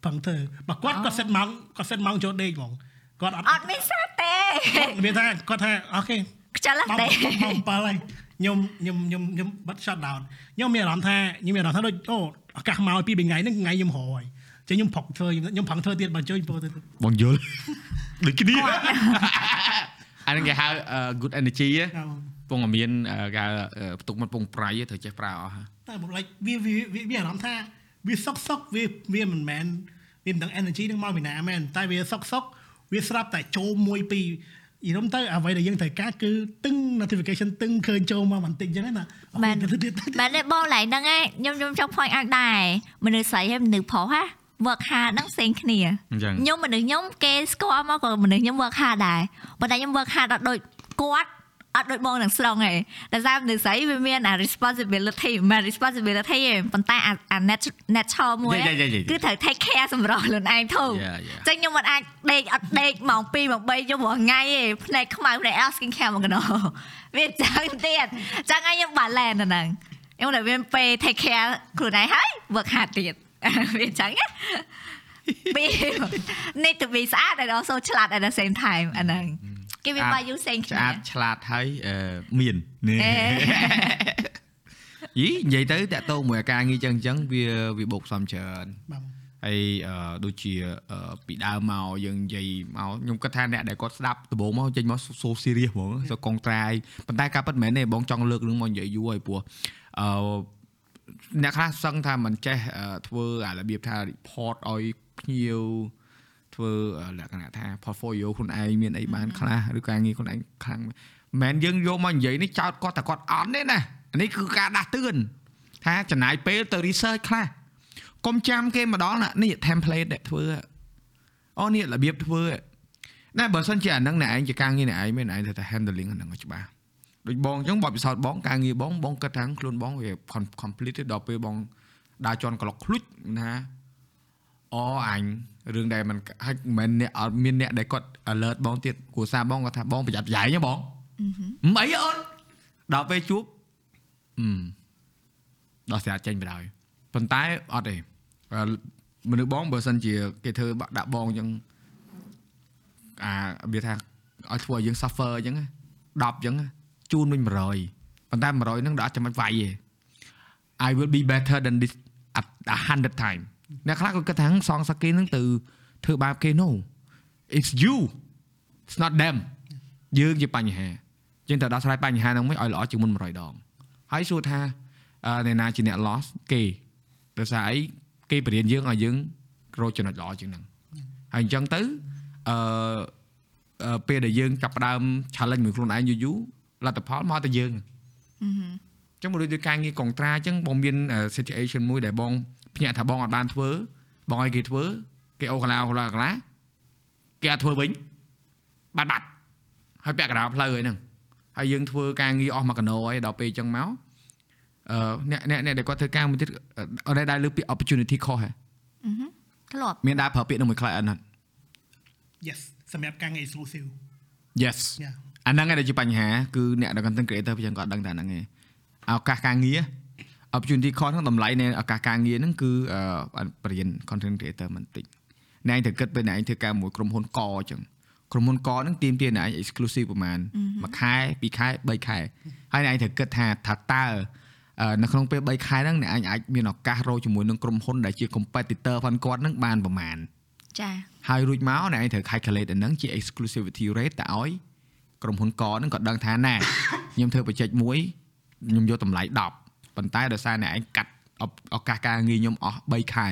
ផឹងធ្វើបើគាត់គាត់សិតម៉ោងគាត់សិតម៉ោងចូលដេកហ្មងគាត់អត់
អត់មានសាទេ
គាត់វាថាគាត់ថាអូខេ
ខ្ជិល
ម៉ោង
ទេ
ម៉ោង7ហើយខ្ញុំខ្ញុំខ្ញុំខ្ញុំបិទ shut down ខ្ញុំមានអារម្មណ៍ថាខ្ញុំមានអារម្មណ៍ថាដូចអូឱកាសមកពីរថ្ងៃហ្នឹងថ្ងៃខ្ញុំរហើយចឹងខ្ញុំផឹកធ្វើខ្ញុំផឹងធ្វើទៀតបើជួយពោលទៅ
បងយល់ ដូចគ្នាអានឹងគេហៅ good energy ហ៎ពងតែមានអឺគេហៅអឺផ្ទុកមាត់ពងប្រៃហ៎ត្រូវចេះប្រើអស់ហ៎
តែបើ like វាវាវាវាអារម្មណ៍ថាវាសុកសុកវាវាមិនមែនវាមិនដឹង energy នឹងមកពីណាមែនតែវាសុកសុកវាស្រាប់តែចូលមួយពីរយល់ទៅអ្វីដែលយើងត្រូវការគឺទឹង notification ទឹងឃើញចូលមកបន្តិចអញ្ចឹងណា
មែន
ទៅទៀត
មែនទេបងឡៃហ្នឹងឯងខ្ញុំខ្ញុំចង់ point out ដែរមនុស្សស្រីហើយមនុស្សប្រុសហ៎ work hard ហ្នឹងផ្សេងគ្នា
អញ្ចឹង
ខ្ញុំមនុស្សខ្ញុំគេស្គាល់មកក៏មនុស្សខ្ញុំ work hard ដែរប៉ុន្តែខ្ញុំ work hard អត់ដូចគាត់អត់ដូចបងនឹងស្រុងឯងតែសារមនុស្សស្រីវាមានអា responsibility មិនមែន responsibility ទេប៉ុន្តែអាអា net- natural មួយ
យេយេយេ
គឺត្រូវ take care សម្រាប់ខ្លួនឯងធូរ
Yeah, yeah.
ចឹងខ្ញុំមិនអាចដេកអត់ដេកម៉ោង2ម៉ោង3យប់រាល់ថ្ងៃទេភ្នែកខ្មៅភ្នែកអស់ skin care មកកណោវាចឹងទៀតចឹងហើយខ្ញុំ balance ទៅហ្នឹងខ្ញុំតែមានពេល take care ខ្លួនឯងហើយ work hard ទៀត វាចឹងណាពី need to be ស្អាត and also ឆ្លាត at the same time អាហ្នឹងគេវា value ផ្សេង
ឆ្គ្នាអាតឆ្លាតហើយអឺមាននេះ
អេ
យីនិយាយទៅតាក់ទងមួយអាការងារចឹងចឹងវាវាបោកផ្សំច្រើន
បាទ
ហើយអឺដូចជាអឺពីដើមមកយើងនិយាយមកខ្ញុំគិតថាអ្នកដែលគាត់ស្ដាប់ដំបូងមកចេញមកសូ serious ហ្មងសូកងត្រាយប៉ុន្តែការពិតមិនមែនទេបងចង់លើកនឹងមកនិយាយយូរហើយព្រោះអឺ អ្នកខ្លះសឹងថាមិនចេះអឺធ្វើអារបៀបថា report ឲ្យភ្ញៀវធ្វើអឺលក្ខណៈថា portfolio ខ្លួនឯងមានអីបានខ្លះឬការងារខ្លួនឯងខ្លាំងមិនមែនយើងយកមកនិយាយនេះចោតគាត់តែគាត់អត់ទេណាអានេះគឺការដាស់តឿនថាចំណាយពេលទៅ research ខ្លះកុំចាំគេម្ដងណានេះ template ដែលធ្វើអូនេះរបៀបធ្វើណាបើសិនជាអាហ្នឹងអ្នកឯងជាការងារអ្នកឯងមែនអ្នកឯងត្រូវតែ handling អាហ្នឹងឲ្យច្បាស់ ដូចបងអញ្ចឹងបបពិសោធន៍បងការងារបងបងគិតថាខ្លួនបងវា com- complete ទេដល់ពេលបងដើរជន់ក្លុកឃ្លុចណាអូអញរឿងដែលมันហាច់មិនមែនអ្នកអត់មានអ្នកដែលគាត់ alert បងទៀតគ្រួសារបងគាត់ថាបងប្រយ័ត្នប្រយែងហ៎បងមិនអីអូនដល់ពេលជួបអឺដល់ស្រាចេញទៅហើយប៉ុន្តែអត់ទេអឺមនុស្សបងបើសិនជាគេធ្វើបាក់ដាក់បងអញ្ចឹងអាវាថាឲ្យធ្វើឲ្យយើង suffer អញ្ចឹងណា10អញ្ចឹងណា ជូនវិញ100ប៉ុន្តែ100ហ្នឹងដល់អត់ចាំបាច់វាយទេ I will be better than this at 100 time អ្នកខ្លះក៏គិតថាសងសាគីហ្នឹងទៅធ្វើបាបគេ no it's you it's not them យើងជាបញ្ហាជាងទៅដោះស្រាយបញ្ហាហ្នឹងមិនឲ្យល្អជាងមុន100ដងហើយសួរថាអឺអ្នកណាជាអ្នក loss គេដោយសារអីគេបរៀនយើងឲ្យយើងរកចំណុចល្អជាងហ្នឹងហើយអញ្ចឹងទៅអឺអឺពេលដែលយើងចាប់ផ្ដើម challenge មួយខ្លួនឯងយូរយូរ លទ្ធផលមកទៅយើងអញ្ចឹងមកដូចដូចការងារកងត្រាអញ្ចឹងបងមាន situation មួយដែលបងភ្ញាក់ថាបងអត់បានធ្វើបងឲ្យគេធ្វើគេអូកន្លាអូកន្លាកន្លាគេអត់ធ្វើវិញបាត់បាត់ហើយពាក់កណ្ដាលផ្លូវហើយហ្នឹងហើយយើងធ្វើការងារអស់មួយកណោហើយដល់ពេលអញ្ចឹងមកអឺអ្នកអ្នកអ្នកដែលគាត់ធ្វើការមួយទៀតអត់ដែលលើកពី opportunity cost ហ៎
ធ្លាប់
មានដែរប្រើពាក្យនោះមួយ client អត់
yes សម្រាប់ការងារ exclusive
Yes
yeah
អាហ្នឹងឯងដែលជាបញ្ហាគឺអ្នកដែល content creator យើងក៏អត់ដឹងតែហ្នឹងឯងឱកាសការងារ opportunity cost ហ្នឹងតម្លៃនៃឱកាសការងារហ្នឹងគឺអឺបរិញ្ញា content creator មិនតិចអ្នកឯងត្រូវគិតពេលអ្នកឯងធ្វើការមួយក្រុមហ៊ុនកអញ្ចឹងក្រុមហ៊ុនកហ្នឹងទាមទារអ្នកឯង exclusive ប្រហែលមួយខែពីរខែបីខែហើយអ្នកឯងត្រូវគិតថាថាតើអឺនៅក្នុងពេល3ខែហ្នឹងអ្នកឯងអាចមានឱកាសរកជាមួយនឹងក្រុមហ៊ុនដែលជា competitor ផងគាត់ហ្នឹងបានប្រហែល
ចា
ហើយរួចមកអ្នកឯងត្រូវ calculate អាហ្នឹងជា exclusivity rate តើឲ្យ ក្រុមហ៊ុនកហ្នឹងក៏ដឹងថាណាខ្ញុំធ្វើ project មួយខ្ញុំយកតម្លៃ10ប៉ុន្តែដោយសារអ្នកឯងកាត់ឱឱកាសការងារខ្ញុំអស់3ខែ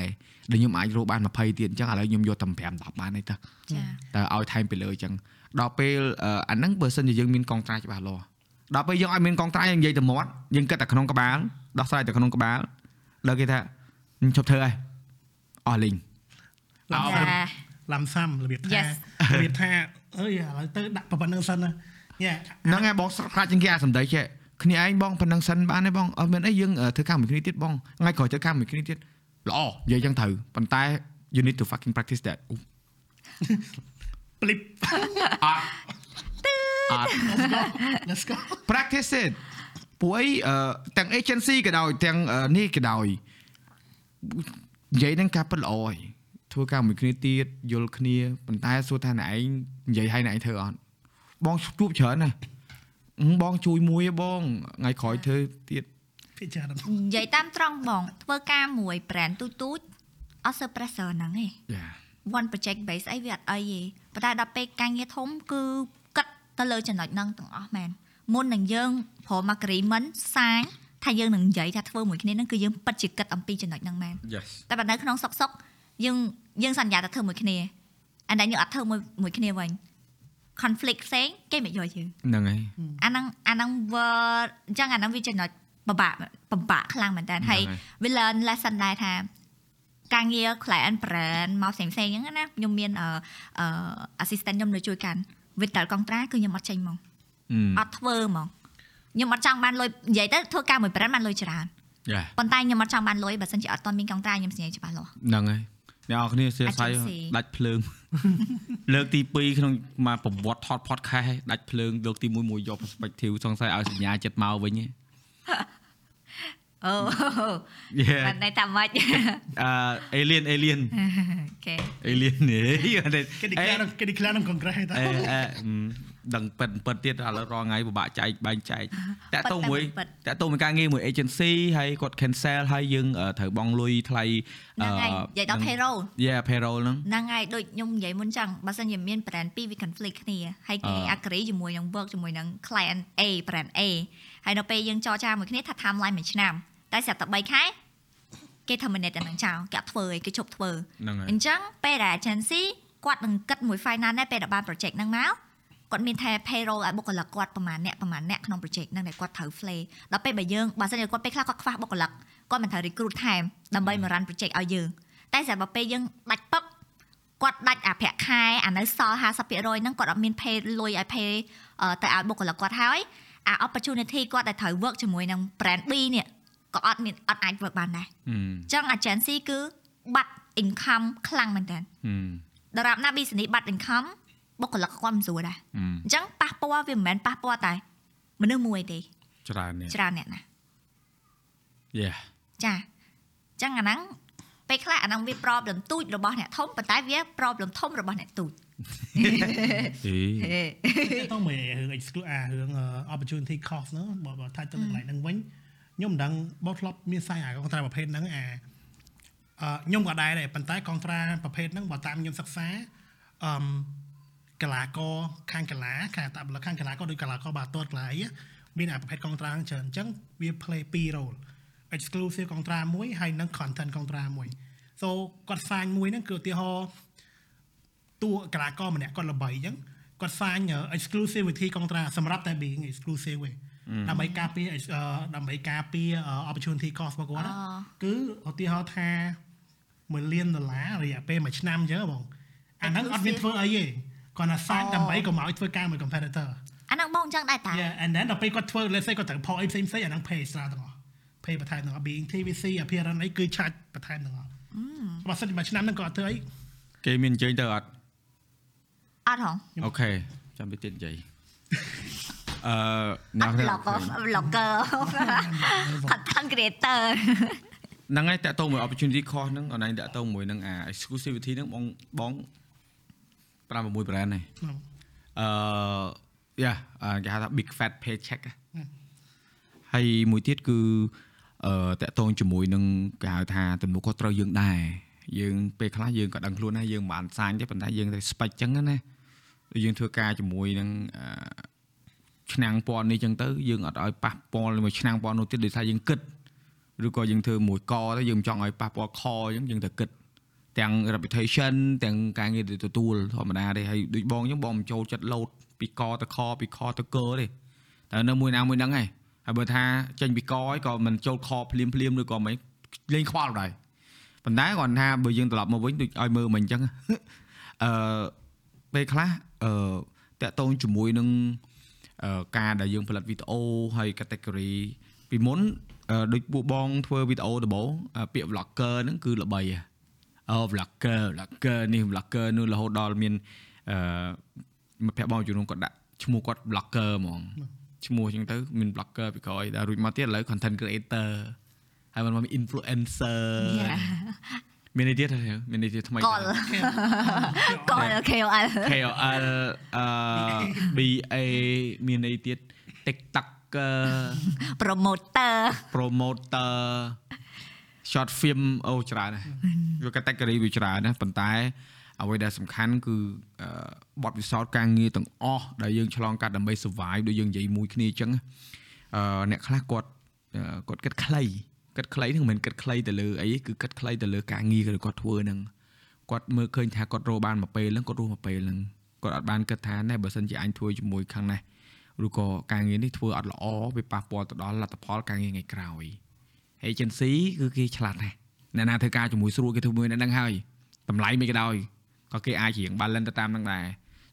ដែលខ្ញុំអាចរកបាន20ទៀតអញ្ចឹងឥឡូវខ្ញុំយកតែ5 10បានទេតើ
ចា
តើឲ្យថែមពីលើអញ្ចឹងដល់ពេលអឺអាហ្នឹងបើសិនជាយើងមានកងត្រាច្បាស់លាស់ដល់ពេលយើងឲ្យមានកងត្រាយើងនិយាយទៅមាត់យើងគិតតែក្នុងក្បាលដោះស្រាយតែក្នុងក្បាលដល់គេថាខ្ញុំឈប់ធ្វើហើយអស់លីង
ឡំ
ចា
ឡំសាំរបៀបថា
Yes
របៀបថា អើយឥឡូវទៅដាក់ប៉ុណ្្នឹងសិនណាយ៉ា
ហ្នឹងហើយបងស្រកាច់ជាងគេអាសំដីចេះ
គ្នាឯងបងប៉ុណ្ណឹងសិនបានទេបងអត់មានអីយើងអឺធ្វើការមួយគ្នាទៀតបងថ្ងៃក្រោយធ្វើការមួយគ្នាទៀតល្អនិយាយចឹងត្រូវប៉ុន្តែ you need to fucking practice that អូ
flip
អត់អត់
let's go
practice it ពួកអីអឺទាំង agency ក៏ដោយទាំងអឺនេះក៏ដោយនិយាយនឹងការពិតល្អហើយ ធ្វើការមួយគ្នាទៀតយល់គ្នាប៉ុន្តែសួរថាអ្នកឯងនិយាយឲ្យអ្នកឯងធ្វើអត់បងជួបច្រើនណាស់អឺបងជួយមួយទេបងថ្ងៃក្រោយធ្វើទៀត
ភាគច្រើន
និយាយតាមត្រង់បង ធ្វើការមួយ brand ទូចទូចអត់សូវ pressure ហ្នឹងទេ
យ៉ា
one project base អីវាអត់អីទេប៉ុន្តែដល់ពេលការងារធំគឺគិតទៅលើចំណុចហ្នឹងទាំងអស់មែនមុននឹងយើងព្រម agreement សាញថាយើងនឹងនិយាយថាធ្វើមួយគ្នាហ្នឹងគឺយើងពិតជាគិតអំពីចំណុចហ្នឹងមែន
yes
តែបើនៅក្នុងសុកសុក យើងយើងសន្យាថាធ្វើមួយគ្នាអានេះយើងអត់ធ្វើមួយមួយគ្នាវិញ conflict ផ្សេងគេមិនយកយើង
ហ្នឹងហើយ
អាហ្នឹងអាហ្នឹងវាអញ្ចឹងអាហ្នឹងវាចំណុចពិបាកពិបាកខ្លាំងមែនតើហើយវា learn lesson ដែរថាការងារ client brand មកផ្សេងផ្សេងហ្នឹងណាខ្ញុំមានអឺអឺ assistant ខ្ញុំនៅជួយកាន់វិតតកងត្រាគឺខ្ញុំអត់ចេញហ្មងអត់ធ្វើហ្មងខ្ញុំអត់ចង់បានលុយនិយាយទៅធ្វើការមួយ brand បានលុយច្រើន
យ៉ា
ប៉ុន្តែខ្ញុំអត់ចង់បានលុយបើសិនជាអត់ទាន់មានកងត្រាខ្ញុំសញ្ញាច្បាស់លាស់
ហ្នឹងហើយ អ្នកនរគ្នាសៀស័យ
Agency
ដាច់ភ្លើង លើកទី2ក្នុងមកប្រវត្តិថត podcast ឯងដាច់ភ្លើងលើកទី1មួយយក perspective សង្ស័យឲ្យសញ្ញាចិត្តមកវិញឯង
អូ
Yeah
បានន័យថាម៉េច
អឺ alien alien
អូខេ
alien នេះ
គេ declare គេ declare ក្នុង congress តែ
អេអេ ដឹងប៉ិនប៉ិនទៀតឥឡូវរងថ្ងៃពិបាកចែកបែងចែកតាក់ទងមួយតាក់ទងមួយការងារមួយ agency ហើយគាត់ cancel ហើយយើងត្រូវបង់លុយថ្លៃ
ហ្នឹងហើយនិយាយដល់ payroll
Yeah payroll ហ្នឹង
ហ្នឹងហើយដូចខ្ញុំនិយាយមុនចឹងបើសិនជាមាន brand ពីរវា conflict គ្នាហើយគេ
អឺ
agree ជាមួយនឹង work ជាមួយនឹង client A brand A ហើយនៅពេលយើងចរចាមួយគ្នាថា timeline មួយឆ្នាំតែស្រាប់តែ3ខែគេ terminate តែនឹងចោលគេអត់ធ្វើឯងគេឈប់ធ្វើ
ហ្នឹងហើយ
អញ្ចឹងពេលដែល agency គាត់នឹងគិតមួយ final ដែរពេលដែលបាន project ហ្នឹងមក គាត់មានថា payroll ឲ្យបុគ្គលិកគាត់ប្រហែលអ្នកប្រហែលអ្នកក្នុង project ហ្នឹងដែលគាត់ត្រូវ flay ដល់ពេលបើយើងបើសិនជាគាត់ពេលខ្លះគាត់ខ្វះបុគ្គលិកគាត់មិនត្រូវ recruit ថែមដើម្បីមក run project ឲ្យយើងតែស្រាប់តែពេលយើងដាច់ពឹកគាត់ដាច់អាប្រាក់ខែអានៅសល់50%ហ្នឹងគាត់អត់មាន pay លុយឲ្យ pay អឺទៅឲ្យបុគ្គលិកគាត់ហើយអា opportunity គាត់ដែលត្រូវ work ជាមួយនឹង brand B នេះក៏អត់មានអត់អាច work បានដែរ
ហឹម
អញ្ចឹង agency គឺបាត់ income ខ្លាំងមែនតើ
ហឹម
ដរាបណា business បាត់ income បុគ្គលិកគាត់មិនស្រួលដែរ
ហឹម
អញ្ចឹងប៉ះពាល់វាមិនមែនប៉ះពាល់តែមនុស្សមួយទេ
ច្រើននេះ
ច្រើនអ្នកណា
Yeah
ចាអញ្ចឹងអាហ្នឹងពេលខ្លះអាហ្នឹងវា problem ទូចរបស់អ្នកធំប៉ុន្តែវា problem ធំរបស់អ្នកទូច
អេ
តោះមើលរឿង exclude អារឿង opportunity cost ហ្នឹងបើបើថាទៅកន្លែងហ្នឹងវិញខ្ញុំមិនដឹងបោះធ្លាប់មានសាយអាកងត្រាប្រភេទហ្នឹងអាអឺខ្ញុំក៏ដែរដែរប៉ុន្តែកងត្រាប្រភេទហ្នឹងបើតាមខ្ញុំសិក្សាអឺ កីឡាករខាងកីឡាខាងតាបលខាងកីឡាករដូចកីឡាករបាល់ទាត់កីឡាអីមានអាប្រភេទកងត្រាហ្នឹងច្រើនអញ្ចឹងវា play 2 role exclusive កងត្រាមួយហើយនិង content កងត្រាមួយ so គាត់សាញមួយហ្នឹងគឺឧទាហរណ៍តួកីឡាករម្នាក់គាត់ល្បីអញ្ចឹងគាត់សាញ exclusivity កងត្រាសម្រាប់តែ being exclusive ឯងដើម្បីការពារអឺដើម្បីការពារ opportunity cost របស់គាត់ណា
អូ
គឺឧទាហរណ៍ថា1លានដុល្លាររយៈពេល1ឆ្នាំអញ្ចឹងបងអាហ្នឹងអត់មានធ្វើអីទេ គាត់ថាសាញ
អូ
ដើម្បីកុំឲ្យធ្វើការមួយ competitor
អាហ្នឹងបងអញ្ចឹងដែរតា
yeah and then ដល់ពេលគាត់ធ្វើ let's say គាត់ត្រូវផកអីផ្សេងផ្សេងអាហ្នឹង pay extra ទាំងអស់ pay បន្ថែមទាំងអស់ being TVC appearance អីគឺ charge បន្ថែមទាំងអស់បើសិនជាមួយឆ្នាំហ្នឹងគាត់អត់ធ្វើអី
គេមានអញ្ជើញទៅអត់
អត់ហង
អូខេចាំពីទៀតនិយាយអឺ
អត់ blogger blogger content creator
ហ្នឹងហើយតាក់ទងមួយ opportunity cost ហ្នឹងអនឡាញតាក់ទងមួយនឹងអា exclusivity ហ្នឹងបងបង 5 6 brand ហ្នឹងអឺយ៉ាគេហៅថា big fat paycheck ហ៎ហើយមួយទៀតគឺអឺតាក់ទងជាមួយនឹងគេហៅថាទំនួលខុសត្រូវយើងដែរយើងពេលខ្លះយើងក៏ដឹងខ្លួនដែរយើងមិនបានសាញទេប៉ុន្តែយើងត្រូវ spec ចឹងណាដូចយើងធ្វើការជាមួយនឹងអឺឆ្នាំងពណ៌នេះចឹងទៅយើងអត់ឲ្យប៉ះពាល់មួយឆ្នាំងពណ៌នោះទៀតដោយសារយើងគិតឬក៏យើងធ្វើមួយកទៅយើងមិនចង់ឲ្យប៉ះពាល់ខអញ្ចឹងយើងត្រូវគិត ទាំង reputation ទាំងការងារដែលទទួលធម្មតាទេហើយដូចបងអញ្ចឹងបងមិនចូលចិត្តលោតពីកទៅខពីខទៅកទេតែនៅមួយណាមួយហ្នឹងឯងហើយបើថាចេញពីកហើយក៏មិនចូលខភ្លាមភ្លាមឬក៏មិនលេងខ្វល់ដែរប៉ុន្តែគាត់ថាបើយើងត្រឡប់មកវិញដូចឲ្យមើលមិនអញ្ចឹងអឺពេលខ្លះអឺតាក់ទងជាមួយនឹងអអឺការដែលយើងផលិតវីដេអូហើយ category ពីមុនអឺដូចពួកបងធ្វើវីដេអូដំបូងអឺពាក្យ vlogger ហ្នឹងគឺល្បីហ៎ អូ vlogger vlogger នេះ vlogger នោះរហូតដល់មានអឺមិត្តភក្តិបងជំនុំគាត់ដាក់ឈ្មោះគាត់ vlogger ហ្មងឈ្មោះអញ្ចឹងទៅមាន vlogger ពីក្រោយដល់រួចមកទៀតឥឡូវ content creator ហើយมันមាន influencer មាននេះទៀតហើយមាននេះទៀតថ្មី
កលកល KOL
KOL អឺ BA មានអីទៀត TikToker
promoter
promoter short film អូច្រើនណាស់វា category វាច្រើនណាស់ប៉ុន្តែអ្វីដែលសំខាន់គឺអឺបទពិសោធន៍ការងារទាំងអស់ដែលយើងឆ្លងកាត់ដើម្បី survive ដូចយើងនិយាយមួយគ្នាអញ្ចឹងអឺអ្នកខ្លះគាត់អឺគាត់គិតខ្លីគិតខ្លីហ្នឹងមិនមែនគិតខ្លីទៅលើអីគឺគិតខ្លីទៅលើការងារដែលគាត់ធ្វើហ្នឹងគាត់មើលឃើញថាគាត់រកបានមួយពេលហ្នឹងគាត់រស់មួយពេលហ្នឹងគាត់អត់បានគិតថាណែបើសិនជាអញធ្វើជាមួយខាងនេះឬក៏ការងារនេះធ្វើអត់ល្អវាប៉ះពាល់ទៅដល់លទ្ធផលការងារថ្ងៃក្រោយ agency គឺគេឆ្លាតណាស់អ្នកណាធ្វើការជាមួយស្រួលគេធ្វើមួយអ្នកហ្នឹងហើយតម្លៃមិនក៏ដោយក៏គេអាចរៀង balance ទៅតាមហ្នឹងដែរ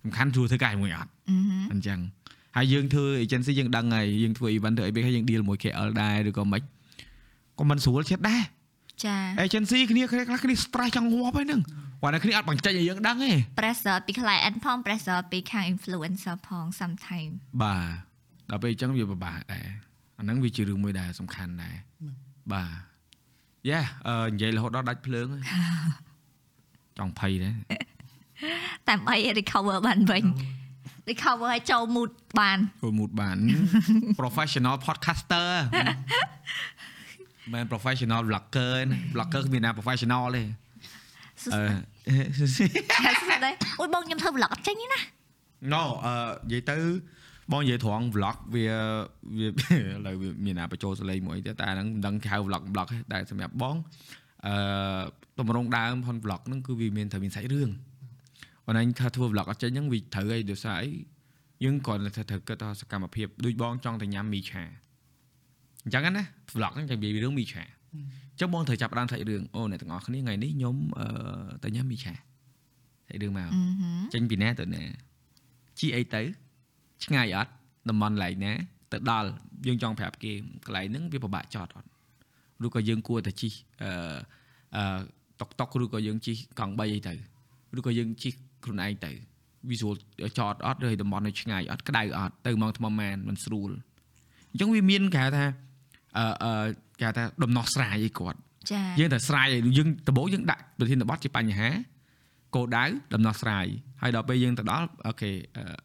សំខាន់ស្រួលធ្វើការជាមួយអត់អញ្ចឹងហើយយើងធ្វើ agency យើងដឹងហើយយើងធ្វើ event ធ្វើអីពេលហើយយើង deal មួយ KL ដែរឬក៏មិនក៏មិនស្រួលចិត្តដែរ
ចា
agency គ្នាគ្នាខ្លះគ្នា stress ចង់ងាប់ហើយហ្នឹងគាត់តែគ្នាអត់បញ្ចេញឲ្យយើងដឹងទេ
pressure ពី client ផង pressure ពីខាង influencer ផង sometime
បាទដល់ពេលអញ្ចឹងវាពិបាកដែរអាហ្នឹងវាជារឿងមួយដែលសំខាន់ដែរ បាទយ៉ាអឺនិយាយរហូតដល់ដាច់ភ្លើងហើយចង់ភ័យដែរ
តាមអី recover បានវិញ recover ឲ្យចូល mood បាន
ចូល mood បាន professional podcaster មិន professional vlogger ណា vlogger គ្មានណា professional ទេអឺ
ហើយស្ដីអូយបងខ្ញុំធ្វើ vlog អត់ចេញទេណា
no អឺនិយាយទៅ បងនិយាយត្រង់ vlog វាវាឥឡូវវាមានណាបញ្ចូលសលេងមួយទៀតតែអាហ្នឹងមិនដឹងគេហៅ vlog vlog ទេតែសម្រាប់បងអឺតម្រងដើមផុន vlog ហ្នឹងគឺវាមានត្រូវមានសាច់រឿងបើណាញ់ថាធ្វើ vlog អត់ចេញហ្នឹងវាត្រូវអីដោយសារអីយើងគ្រាន់តែត្រូវគិតថាសកម្មភាពដូចបងចង់តែញ៉ាំមីឆាអញ្ចឹងណា vlog ហ្នឹងចាំនិយាយពីរឿងមីឆាអញ្ចឹងបងត្រូវចាប់ផ្ដើមសាច់រឿងអូអ្នកទាំងអស់គ្នាថ្ងៃនេះខ្ញុំអឺទៅញ៉ាំមីឆាសាច់រឿងមកចេញពីណាទៅណាជីអីទៅ ឆ្ងាយអត់តំបន់កន្លែងណាទៅដល់យើងចង់ប្រាប់គេកន្លែងហ្នឹងវាពិបាកចតអត់ឬក៏យើងគួរតែជិះអឺអឺតុកតុកឬក៏យើងជិះកង់3អីទៅឬក៏យើងជិះខ្លួនឯងទៅ visual ចតអត់ឬតំបន់នៅឆ្ងាយអត់ក្តៅអត់ទៅមកថ្មម៉ានមិនស្រួលអញ្ចឹងវាមានគេហៅថាអឺអឺគេហៅថាដំណោះស្រាយអីគាត់
ចា
យើងតែស្រ័យឲ្យយើងដំបូងយើងដាក់ប្រធានបទជាបញ្ហាគោលដៅដំណោះស្រាយ ហើយដល់ពេលយើងទៅដល់អូខេ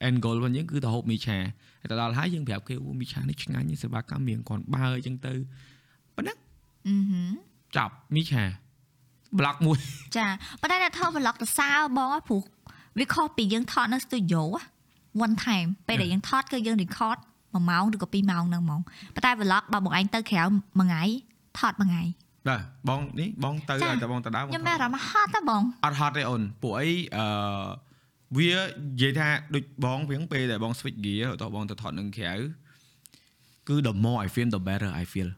end goal របស់យើងគឺទៅហូបមីឆាហើយទៅដល់ហើយយើងប្រាប់គេអូមីឆានេះឆ្ងាញ់សេវាកម្មមានគាត់បើអញ្ចឹងទៅប៉ុណ្ណឹង
អឺហឺ
ចប់មីឆា block មួយ
ចាប៉ុន្តែអ្នកថត vlog ទៅសើបង á ព្រោះវាខុសពីយើងថតនៅ studio á one time ពេលដែលយើងថតគឺយើង record 1ម៉ោងឬក៏2ម៉ោងហ្នឹងហ្មងប៉ុន្តែ vlog បើបងឯងទៅក្រៅមួយថ្ងៃថតមួយថ្ងៃ
បាទបងនេះបងទៅ
ចា
ឲ្យតែបងទៅដើម
ខ្ញុំមានអារម្មណ៍ហត់តែបង
អត់ហត់ទេអូនពួកអីអឺ វានិយាយថាដូចបងវិញពេលដែលបង switch gear តោះបងទៅថតនឹងក្រៅគឺ the more I feel the better I feel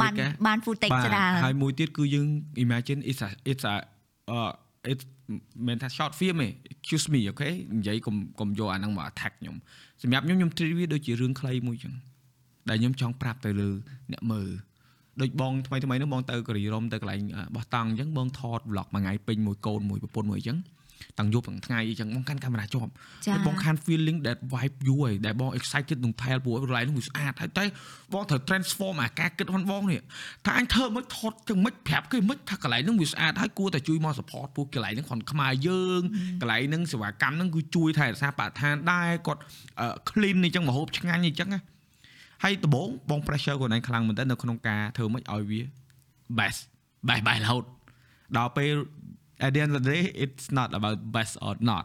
បាន
Trick ហ៎
បាន footage
បាទ
ច្រើន
ហើយមួយទៀតគឺយើង imagine it's a it's a uh it's មិនថា short film ទេ excuse me អូខេនិយាយកុំកុំយកអាហ្នឹងមក attack ខ្ញុំសម្រាប់ខ្ញុំខ្ញុំ treat វាដូចជារឿងខ្លីមួយចឹងដែលខ្ញុំចង់ប្រាប់ទៅលើអ្នកមើលដូចបងថ្មីថ្មីហ្នឹងបងទៅកូរីរ៉ុមទៅកន្លែងអ่าបោះតង់អញ្ចឹងបងថត vlog មួយថ្ងៃពេញមួយកូនមួយប្រពន្ធមួយអញ្ចឹង តាំងយប់ទាំងថ្ងៃអញ្ចឹងបងកាន់កាមេរ៉ាជាប់
ចា
ហើយបងខាន feeling that vibe យូរហើយដែលបង excited នឹង tell ព្រោះកន្លែងនោះវាស្អាតហើយតែបងត្រូវ transform អាការគិតរបស់បងនេះថាអញធ្វើមិនថតចឹងមិនប្រាប់គេមិនថាកន្លែងនោះវាស្អាតហើយគួរតែជួយមក support ព្រោះកន្លែងហ្នឹងគាត់ខ្មែរយើងកន្លែងហ្នឹងសេវាកម្មហ្នឹងគឺជួយថែរក្សាបរិស្ថានដែរគាត់អឺ clean អញ្ចឹងមហូបឆ្ងាញ់អញ្ចឹងណាហើយដំបូងបង pressure ខ្លួនឯងខ្លាំងមែនតើនៅក្នុងការធ្វើមិនឲ្យវា best best best រហូតដល់ពេល at the end of the day it's not about best or not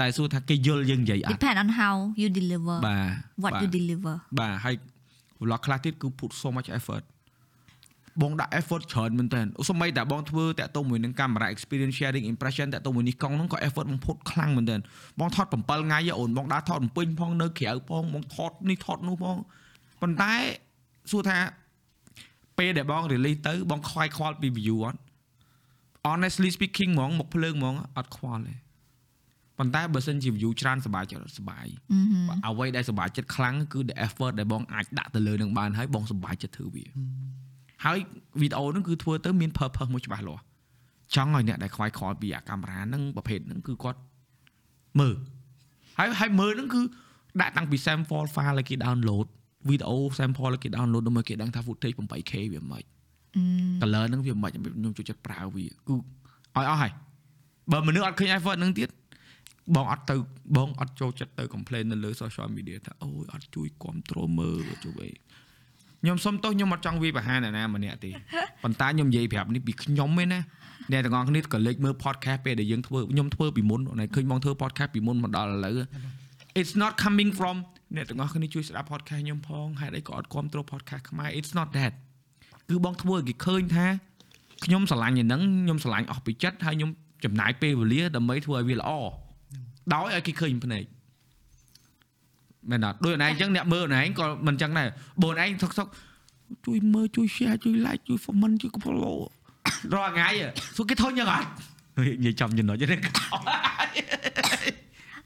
តែសួរថាគេយល់យើងនិយាយអត់
depend on how you deliver
បាទ
what
បាទ
you deliver
បាទហើយ vlog ខ្លះទៀតគឺ put so much effort បងដាក់ effort ច្រើនមែនតើសូម្បីតែបងធ្វើតាក់ទងមួយនឹងកាមេរ៉ា experience sharing impression តាក់ទងមួយនេះកង់ហ្នឹងក៏ effort បង put ខ្លាំងមែនតើបងថត7ថ្ងៃអូនបងដាក់ថតបំពេញផងនៅក្រៅផងបងថតនេះថតនោះផងប៉ុន្តែសួរថាពេលដែលបង release ទៅបងខ្វាយខ្វល់ពី view អត់ honestly speaking ហ្មងមុខភ្លើងហ្មងអត់ខ្វល់ទេប៉ុន្តែបើសិនជា view ច្រើនសប្បាយចិត្តសប្បាយ
អឺហឹម
អ្វីដែលសប្បាយចិត្តខ្លាំងគឺ the effort ដែលបងអាចដាក់ទៅលើនឹងបានហើយបងសប្បាយចិត្តធ្វើវាហើយវីដេអូហ្នឹងគឺធ្វើទៅមាន purpose មួយច្បាស់លាស់ចង់ឲ្យអ្នកដែលខ្វាយខ្វល់ពីអាកាមេរ៉ាហ្នឹងប្រភេទហ្នឹងគឺគាត់មើលហើយហើយមើលហ្នឹងគឺដាក់តាំងពី sample file ឲ្យគេ download វីដេអូ sample ឲ្យគេ download ដើម្បីគេដឹងថា footage 8K វាមិន color ហ្នឹងវាមិនខ្ញុំចូលចិត្តប្រើវាគឺឲ្យអស់ហើយបើមនុស្សអត់ឃើញ effort ហ្នឹងទៀតបងអត់ទៅបងអត់ចូលចិត្តទៅ complain នៅលើ social media ថាអូយអត់ជួយគ្រប់គ្រងមើលជួយអីខ្ញុំសុំទោសខ្ញុំអត់ចង់វាយប្រហារអ្នកណាម្នាក់ទេប៉ុន្តែខ្ញុំនិយាយប្រាប់នេះពីខ្ញុំឯណាអ្នកទាំងអស់គ្នាក៏លេចមើល podcast ពេលដែលយើងធ្វើខ្ញុំធ្វើពីមុនណែឃើញបងធ្វើ podcast ពីមុនមកដល់ឥឡូវ it's not coming from អ្នកទាំងអស់គ្នាជួយស្ដាប់ podcast ខ្ញុំផងហេតុអីក៏អត់គ្រប់គ្រង podcast ខ្មែរ it's not that គឺបងធ្វើឲ្យគេឃើញថាខ្ញុំស្រឡាញ់ឯហ្នឹងខ្ញុំស្រឡាញ់អស់ពីចិត្តហើយខ្ញុំចំណាយពេលវេលាដើម្បីធ្វើឲ្យវាល្អដោយឲ្យគេឃើញភ្នែកមែនអត់ដូចអូនឯងអញ្ចឹងអ្នកមើលអូនឯងក៏មិនអញ្ចឹងដែរបើអូនឯងសុកសុកជួយមើលជួយ share ជួយ like ជួយ comment ជួយ follow រាល់ថ្ងៃសួរគេធុញយ៉ាងអត់និយាយចំចំណុចហ្នឹង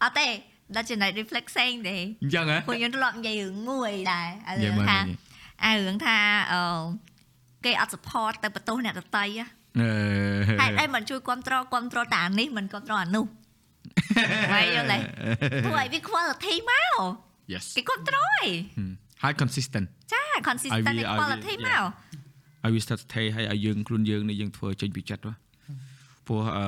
អត់ទេដល់ចំណុច reflex ផ្សេងទេ
អញ្ចឹងហ៎
ពួកខ្ញុំធ្លាប់និយាយរឿងមួយដែរអា
និយាយ
រឿង
មើល
ថា
និយាយ
អារឿងថាអឺ គេអត់ support ទៅបន្ទោសអ្នកដតីហ៎
អឺ
ហេតុអីមិនជួយគ្រប់គ្រងគ្រប់គ្រងតែអានេះមិនគ្រប់គ្រងអានោះហើយយល់ទេធ្វើឲ្យវា quality មក
yes
គេគ្រប់គ្រងឯង
ហើយ consistent
ចា consistent
ឲ្យវា
and quality
ឲ្យវា
មក
ឲ្យវាស្ថិតស្ថេរហើយឲ្យយើងខ្លួនយើងនេះយើងធ្វើចេញពីចិត្តហ៎ព្រោះអឺ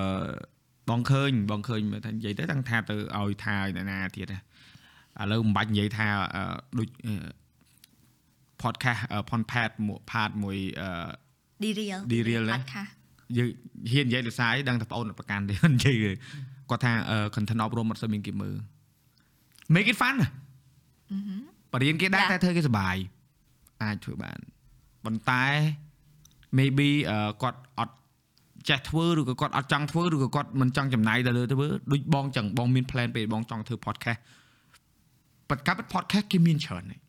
បងឃើញបងឃើញមើលថានិយាយទៅតាំងថាទៅឲ្យថាឲ្យអ្នកណាទៀតហ៎ឥឡូវមិនបាច់និយាយថាអឺដូច អឺ podcast អឺ podcast មួយ part មួយអឺ
D real
D real ណា
podcast
យើងហ៊ាននិយាយដោយសារអីដឹងតែបងអូនអត់ប្រកាន់ទេនិយាយទេគាត់ថាអឺ content អប់រំអត់សូវមានគេមើល make it fun ណាបរិញ្ញាគេដែរ
ចា
តែធ្វើគេសប្បាយអាចធ្វើបានប៉ុន្តែ maybe អឺគាត់អត់ចេះធ្វើឬក៏គាត់អត់ចង់ធ្វើឬក៏គាត់មិនចង់ចំណាយទៅលើធ្វើដូចបងចឹងបងមាន plan ពេលបងចង់ធ្វើ podcast ប៉ុន្តែកាប់ podcast គេមានច្រើនហើយ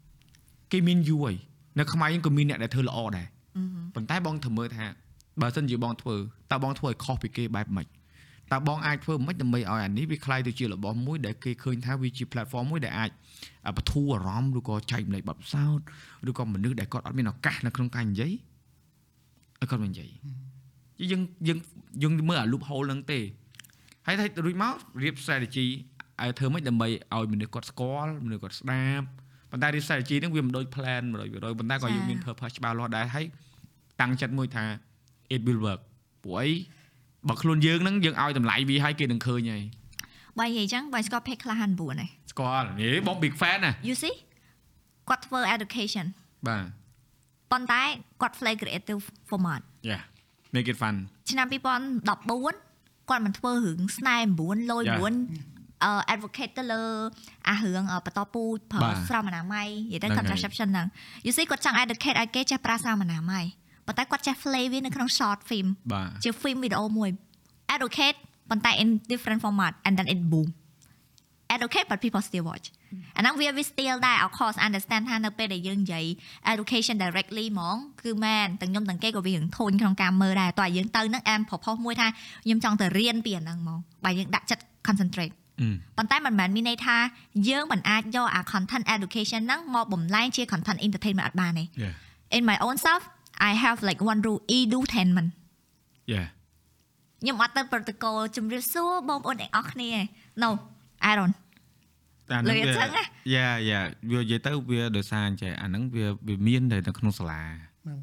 គេមានយូរហើយនៅខ្មែរយើងក៏មានអ្នកដែលធ្វើល្អដែរប៉ុន្តែបងធ្វើមើលថាបើសិនជាបងធ្វើតើបងធ្វើឲ្យខុសពីគេបែបម៉េចតើបងអាចធ្វើម៉េចដើម្បីឲ្យអានេះវាคล้ายទៅជារបស់មួយដែលគេឃើញថាវាជា platform មួយដែលអាចបធូរអារម្មណ៍ឬក៏ចែកម្លែកបទពិសោធន៍ឬក៏មនុស្សដែលគាត់អត់មានឱកាសនៅក្នុងការនិយាយឲ្យគាត់មកនិយាយយើងយើងយើងមើលអា loop hole ហ្នឹងទេហើយតែរួចមករៀប strategy ឲ្យធ្វើម៉េចដើម្បីឲ្យមនុស្សគាត់ស្គាល់មនុស្សគាត់ស្ដាប់ ប៉ុន្តែ research strategy ហ្នឹងវាមិនដូច plan 100%ប៉ុន្តែក៏យើងមាន purpose ច្បាស់លាស់ដែរហើយតាំងចិត្តមួយថា it will work ព្រោះអីបើខ្លួនយើងហ្នឹងយើងឲ្យតម្លៃវាឲ្យគេនឹងឃើញហើយ
បើនិយាយអញ្ចឹងបើស្គាល់ page ខ្លះ59ឯង
ស្គាល់ហេបង big fan ណា
you see គាត់ធ្វើ education
បាទ
ប៉ុន្តែគាត់ play creative format
yeah make it fun
ឆ្នាំ2014គាត់មិនធ្វើរឿងស្នេហ៍9លយ
Yeah.
9អឺ advocate ទៅលើអារឿងអឺបន្តពូជប្រើ
បាទ
ស្រោមអនាម័យនិយាយទៅ
ហ្នឹងហើយ
contraception ហ្នឹង you see គាត់ចង់ educate ឲ្យគេចេះប្រើស្រោមអនាម័យប៉ុន្តែគាត់ចេះ play វានៅក្នុង short film
បាទ
ជា film វីដេអូមួយ educate ប៉ុន្តែ in different format and then it boom educate but people still watch អាហ្នឹងវាវា still ដែរ of course understand ថានៅពេលដែលយើងនិយាយ education directly ហ្មងគឺមែនទាំងខ្ញុំទាំងគេក៏វារឿងធូនក្នុងការមើលដែរតោះយើងទៅហ្នឹងអែមប្រផុសមួយថាខ្ញុំចង់ទៅរៀនពីអាហ្នឹងហ្មងបើយើងដាក់ចិត្ត concentrate
អឺ
ប៉ុន្តែមិនមែនមានន័យថាយើងមិនអាចយកអា content education ហ្នឹងមកបំលែងជា content entertainment អត់បានទេ
yeah
in my own self I have like one rule edutainment
yeah
ខ្ញុំអត់ទៅ protocol ជំរាបសួរបងប្អូនទាំងអស់គ្នាទេ No I don't
តែអាហ្នឹង
លុយអញ្ចឹងណា
យ៉ាយ៉ាវានិយាយទៅវាដោយសារអញ្ចឹងអាហ្នឹងវាវាមានតែនៅក្នុងសាលា
បាទ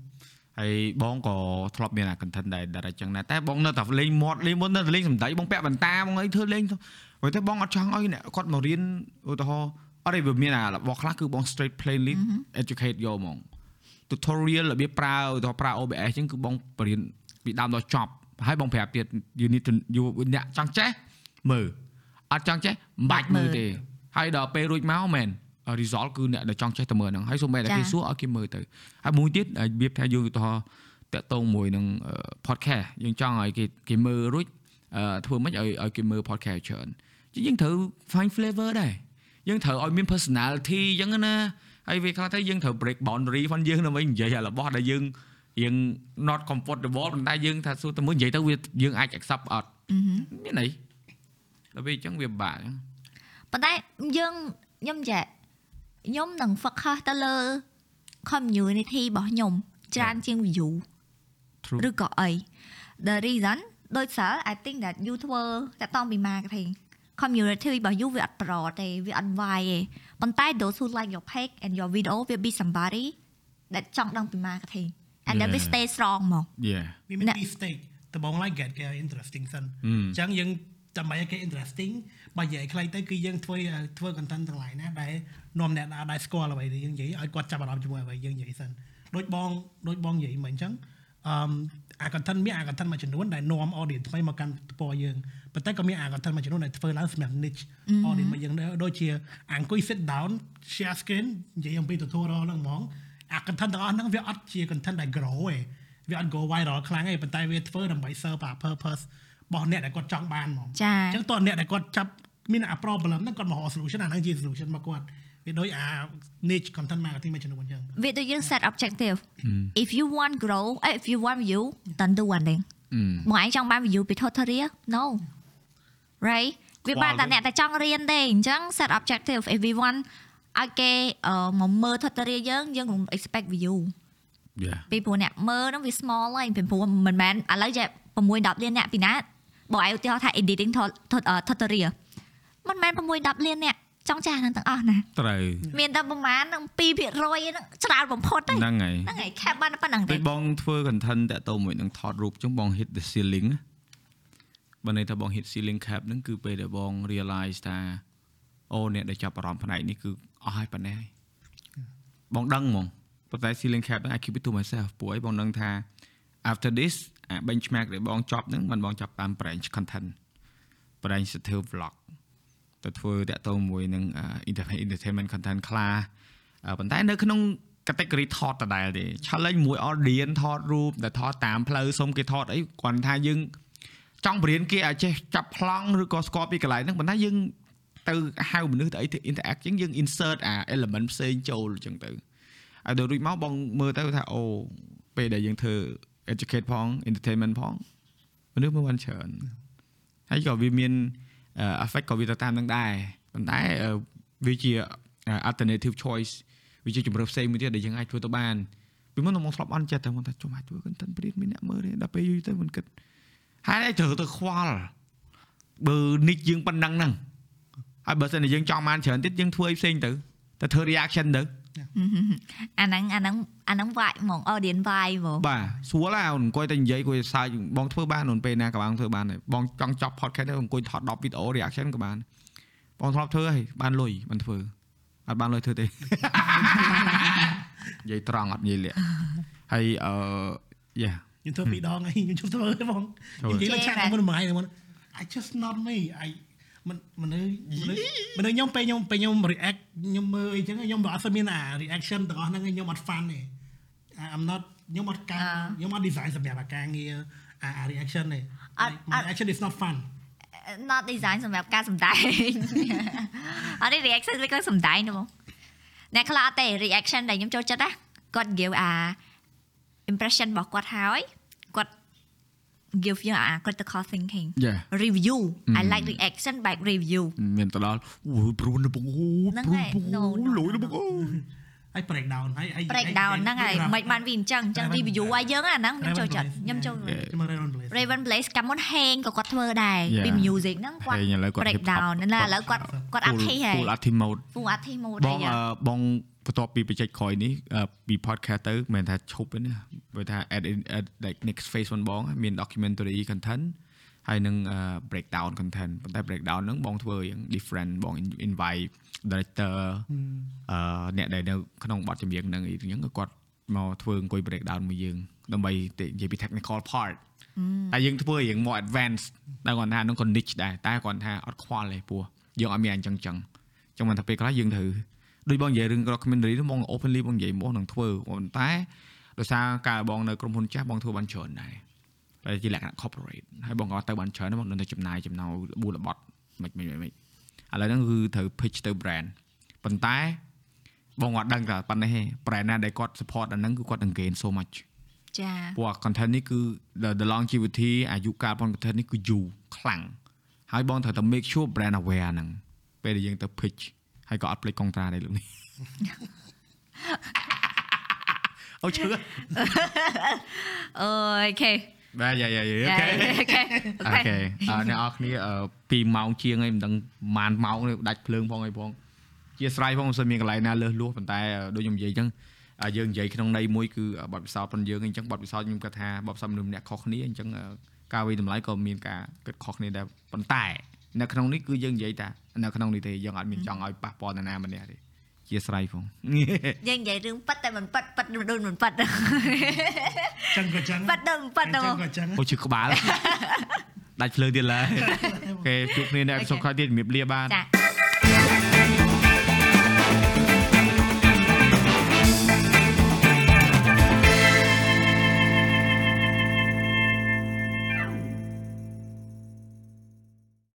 ហើយបងក៏ធ្លាប់មានអា content ដែរដែរអញ្ចឹងដែរតែបងនៅតែលេងមាត់លេងមុននៅតែលេងសំដីបងពាក់បន្តាបងអីធ្វើលេងទៅ ព្រោះតែបងអត់ចង់ឲ្យអ្នកគាត់មករៀនឧទាហរណ៍អត់ទេវាមានអារបស់ខ្លះគឺបង straight plainly educate យកហ្មង tutorial របៀបប្រើឧទាហរណ៍ប្រើ OBS អញ្ចឹងគឺបងបរៀនពីដើមដល់ចប់ហើយបងប្រាប់ទៀត you need to you អ្នកចង់ចេះមើលអត់ចង់ចេះមិនបាច់មើលទេហើយដល់ពេលរួចមកមែន result គឺអ្នកដែលចង់ចេះតែមើលហ្នឹងហើយសូម្បីតែ
ចា៎
គេសួរឲ្យគេមើលទៅហើយមួយទៀតរបៀបថាយើងឧទាហរណ៍តាក់ទងមួយនឹងអឺ podcast យើងចង់ឲ្យគេគេមើលរួចអឺធ្វើម៉េចឲ្យឲ្យគេមើល podcast ច្រើន យើងត្រូវ find flavor ដែរយើងត្រូវឲ្យមាន personality អញ្ចឹងណាហើយវាខ្លះទៅយើងត្រូវ break boundary ផងយើងដើម្បីនិយាយអារបស់ដែលយើងយើង not comfortable ប៉ុន្តែយើងថាសួរទៅមួយនិយាយទៅវាយើងអាច accept អត់មានអីដល់ពេលអញ្ចឹងវាពិបាកចឹង
ប៉ុន្តែយើងខ្ញុំចេះខ្ញុំនឹង focus ទៅលើ community របស់ខ្ញុំច្រើនជាង view
True
ឬក៏អី the reason ដូចសិល I think that you ធ្វើតាក់ទងពី marketing community របស់ you វាអត់ប្រទេវាអត់វាយទេប៉ុន្តែ those who like your page and your video will be somebody that ចង់ដឹងពី marketing and they will
Yeah.
stay strong ហ្មង
Yeah
វាមាន
អ្នក
ពីរ stage ដំបូងឡើយ get គេ interesting សិន
អឺ
អញ្ចឹងយើងដើម្បីឲ្យគេ interesting បើនិយាយខ្លីទៅគឺយើងធ្វើធ្វើ content ទាំងឡាយណាដែលនាំអ្នកដែលដែលស្គាល់អ្វីដែលយើងនិយាយឲ្យគាត់ចាប់អារម្មណ៍ជាមួយអ្វីយើងនិយាយសិនដូចបងដូចបងនិយាយមិនអញ្ចឹង អឺអា content មានអា content មួយចំនួនដែលនាំ audience ថ្មីមកកាន់ទំព័រយើងប៉ុន្តែក៏មានអា content មួយចំនួនដែលធ្វើឡើងសម្រាប់ niche audience របស់យើងដែរដូចជាអង្គុយ sit down share screen និយាយអំពី tutorial ហ្នឹងហ្មងអា content ទាំងអស់ហ្នឹងវាអត់ជា content ដែល grow ទេវាអត់ go viral ខ្លាំងទេប៉ុន្តែវាធ្វើដើម្បី serve អា purpose របស់អ្នកដែលគាត់ចង់បានហ្មង
ចា
អញ្ចឹងតើអ្នកដែលគាត់ចាប់មានអា problem ហ្នឹងគាត់មករក solution អាហ្នឹងជា solution របស់គាត់ វាដូចអា niche content marketing មួយចំនួនអញ្ចឹង
វាដូចយើង set objective if you want grow eh, if you want view then do one thing
អឺ
មកឯងចង់បាន view ពី tutorial no right វាបានតែអ្នកតែចង់រៀនទេអញ្ចឹង set objective if we want ឲ្យគេអឺមកមើល tutorial យើងយើងកុំ expect view
Yeah
ពីព្រោះអ្នកមើលហ្នឹងវា small ហើយពីព្រោះមិនមែនឥឡូវចេះ6 10លានអ្នកពីណាបើឯងឧទាហរណ៍ថា editing tut- tut- អឺ tutorial មិនមែន6 10លានអ្នក ចង់ចាស់ហ្នឹងទាំងអស់ណា
ត្រូវ
មានតែប្រហែលហ្នឹង2%ហ្នឹងច្រើនបំផុតទេ
ហ្នឹងហើយ
ហ្នឹងហើយ cap បានតែប៉ុណ្្នឹងទេ
ពេលបងធ្វើ content តាក់ទងមួយនឹងថតរូបអញ្ចឹងបង hit the ceiling ណាបើន័យថាបង hit ceiling cap ហ្នឹងគឺពេលដែលបង realize ថាអូអ្នកដែលចាប់អារម្មណ៍ផ្នែកនេះគឺអស់ហើយប៉ុណ្ណេះហើយបងដឹងហ្មងប៉ុន្តែ ceiling cap ហ្នឹង I keep it to myself ព្រោះអីបងដឹងថា after this អា benchmark ដែលបងចប់ហ្នឹងមិនបងចាប់តាម branch content branch style vlog ទៅធ្វើតាក់ទងមួយនឹងអឺ entertain- entertainment content ខ្លះអឺប៉ុន្តែនៅក្នុង category ថតដដែលទេ challenge មួយ audience ថតរូបដែលថតតាមផ្លូវសុំគេថតអីគាត់ថាយើងចង់បរៀនគេឲ្យចេះចាប់ប្លង់ឬក៏ស្គាល់ពីកន្លែងហ្នឹងប៉ុន្តែយើងទៅហៅមនុស្សទៅអីទៅ interact ជាងយើង insert អា element ផ្សេងចូលអញ្ចឹងទៅហើយដល់រួចមកបងមើលទៅថាអូពេលដែលយើងធ្វើ educate ផង entertainment ផងមនុស្សមើលបានច្រើនហើយក៏វាមានអឺ affect ក៏វាទៅតាមនឹងដែរប៉ុន្តែអឺវាជា alternative choice វាជាជំរើសផ្សេងមួយទៀតដែលយើងអាចធ្វើទៅបានពីមុនមកធ្លាប់អន់ចិត្តតែមកថាចុះអាចធ្វើ content ព្រៀនមានអ្នកមើលទេដល់ពេលយូរទៅមិនគិតហើយឯងត្រូវទៅខ្វល់បើនិចយើងប៉ុណ្ណឹងហ្នឹងហើយបើសិនជាយើងចង់បានច្រើនទៀតយើងធ្វើអីផ្សេងទៅទៅធ្វើ reaction ទៅ
អាហ្នឹងអាហ្នឹងអាហ្នឹងវាយហ្មង audience វាយហ្មង
បាទស្រួលហើយអង្គុយតែនិយាយអង្គុយសើចបងធ្វើបានអូនពេលណាក៏បងធ្វើបានដែរបងចង់ចប់ podcast ទៅអង្គុយថត10វីដេអូ reaction ក៏បានបងធ្លាប់ធ្វើហើយបានលុយបានធ្វើអត់បានលុយធ្វើទេនិយាយត្រង់អត់និយាយលាក់ហើយអឺយ៉ា
ខ្ញុំធ្វើពីរដងហើយខ្ញុំជប់ធ្វើទេបង
ធ្វើ
និយាយលើឆាកមុនមួយហ្នឹងមុន I just not me I មិនមនុស្សមនុស្សមនុស្សខ្ញុំពេលខ្ញុំពេលខ្ញុំ react ខ្ញុំមើលអីចឹងខ្ញុំអត់ស្មានអា reaction ទាំងអស់ហ្នឹងខ្ញុំអត់ fan ទេ I'm not ខ្ញុំអត់ការខ្ញុំអត់ design សម្រាប់អាការងារអា reaction ទេ
អត់អត់
reaction is not fun
not design សម្រាប់ការសម្ដែងអត់ទេ reaction វាក៏សម្ដែងទេបងអ្នកខ្លះអត់ទេ reaction ដែលខ្ញុំចូលចិត្តណាគាត់ give អា impression របស់គាត់ហើយគាត់ give យើងអា critical thinking
យ៉ា
review I like reaction by review
មានទៅដល់អូយព្រួនទៅបងអូ
ហ្នឹង
ព្រួន
ហើយ
បង
no,
អូ
no,
លុយទៅ
no.
បងអូ
ហើយ break down ហើយហើយ
break down ហ្នឹងហើយមិនបានវាអញ្ចឹងអញ្ចឹង
Raven
review
Blaze
ឲ្យយើងអាហ្នឹងខ្ញុំចូលចិត្តខ្ញុំចូល
ខ្ញុំ Raven Blaze
Raven Blaze កាលមុន hang ក៏គាត់ធ្វើដែរ
Yeah.
ពី music ហ្នឹងគាត់
ហេងឥឡូវគាត់
break
hip hop
down ហ្នឹងណាឥឡូវគាត់គាត់ artist ហើយ
full artist mode
full artist mode
បង
ហើយ
អឺបង បន្ទាប់ពីបច្ចេកក្រោយនេះអឺពី podcast ទៅមិនមែនថាឈប់ទេណាបើថា add in add like next phase one បងមាន documentary content ហើយនឹងអឺ breakdown content ប៉ុន្តែ breakdown ហ្នឹងបងធ្វើយ៉ាង different បង invite director អឺអ្នកដែលនៅក្នុងបទចម្រៀងហ្នឹងអីចឹងក៏គាត់មកធ្វើអង្គុយ breakdown មួយយើងដើម្បីទៅនិយាយពី technical part តែយើងធ្វើរៀងមក advance តែគាត់ថាហ្នឹងក៏ niche ដែរតែគាត់ថាអត់ខ្វល់ទេព្រោះយើងអត់មានអញ្ចឹងចឹងចឹងមិនថាពេលខ្លះយើងត្រូវ ដូចបងនិយាយរឿង documentary ហ្នឹងបង openly បងនិយាយមកនឹងធ្វើប៉ុន្តែដោយសារការបងនៅក្រុមហ៊ុនចាស់បងធ្វើបានច្រើនដែរតែជាលក្ខណៈ corporate ហើយបងក៏ទៅបានច្រើនដែរបងនៅតែចំណាយចំណោលបួលបត់មិនមិនមិនឥឡូវហ្នឹងគឺត្រូវ pitch ទៅ brand ប៉ុន្តែបងអត់ដឹងថាប៉ុណ្ណេះទេ brand ណាដែលគាត់ support អាហ្នឹងគឺគាត់នឹង gain so much
ចា
ព្រោះ content នេះគឺ the the longevity អាយុកាលរបស់ content នេះគឺយូរខ្លាំងហើយបងត្រូវតែ make sure brand aware ហ្នឹងពេលដែលយើងទៅ pitch ហើយក៏អត់ភ្លេចកុងត្រាដែរលោកនេះអូឈឺ
អូខេ
បាទយ៉ាយ៉ាយ៉ាអូខេ
អូខេ
អូខេអរអ្នកអរគ្នា2ម៉ោងជាងហើយមិនដឹងប៉ុន្មានម៉ោងនេះដាច់ភ្លើងផងអីផងជាស្រ័យផងមិនសូវមានកន្លែងណាលើសលួសប៉ុន្តែដូចខ្ញុំនិយាយអញ្ចឹងយើងនិយាយក្នុងន័យមួយគឺបទពិសោធន៍ប៉ុនយើងអញ្ចឹងបទពិសោធន៍ខ្ញុំគិតថាបទពិសោធន៍មនុស្សម្នាក់ខុសគ្នាអញ្ចឹងការវិតម្លៃក៏មានការគិតខុសគ្នាដែរប៉ុន្តែ នៅក្នុងនេះគឺយើងនិយាយថានៅក្នុងនេះទេយើងអត់មានចង់ឲ្យប៉ះពាល់នរណាម្នាក់ទេជាស្រ័យផង
យើងនិយាយរឿងប៉ិតតែមិនប៉ិតប៉ិតដូចមិនប៉ិត
ចឹងក៏ចឹង
ប៉ិតដូចមិនប៉ិត
ចឹ
ហ្ម
ង
ង
ក៏ចឹង
អូឈឺក្បាលដាច់ភ្លើងទៀតឡើយអូខេជួបគ្នានៅអេពីសូតក្រោយទៀតជំរាបលាបាទ
ចា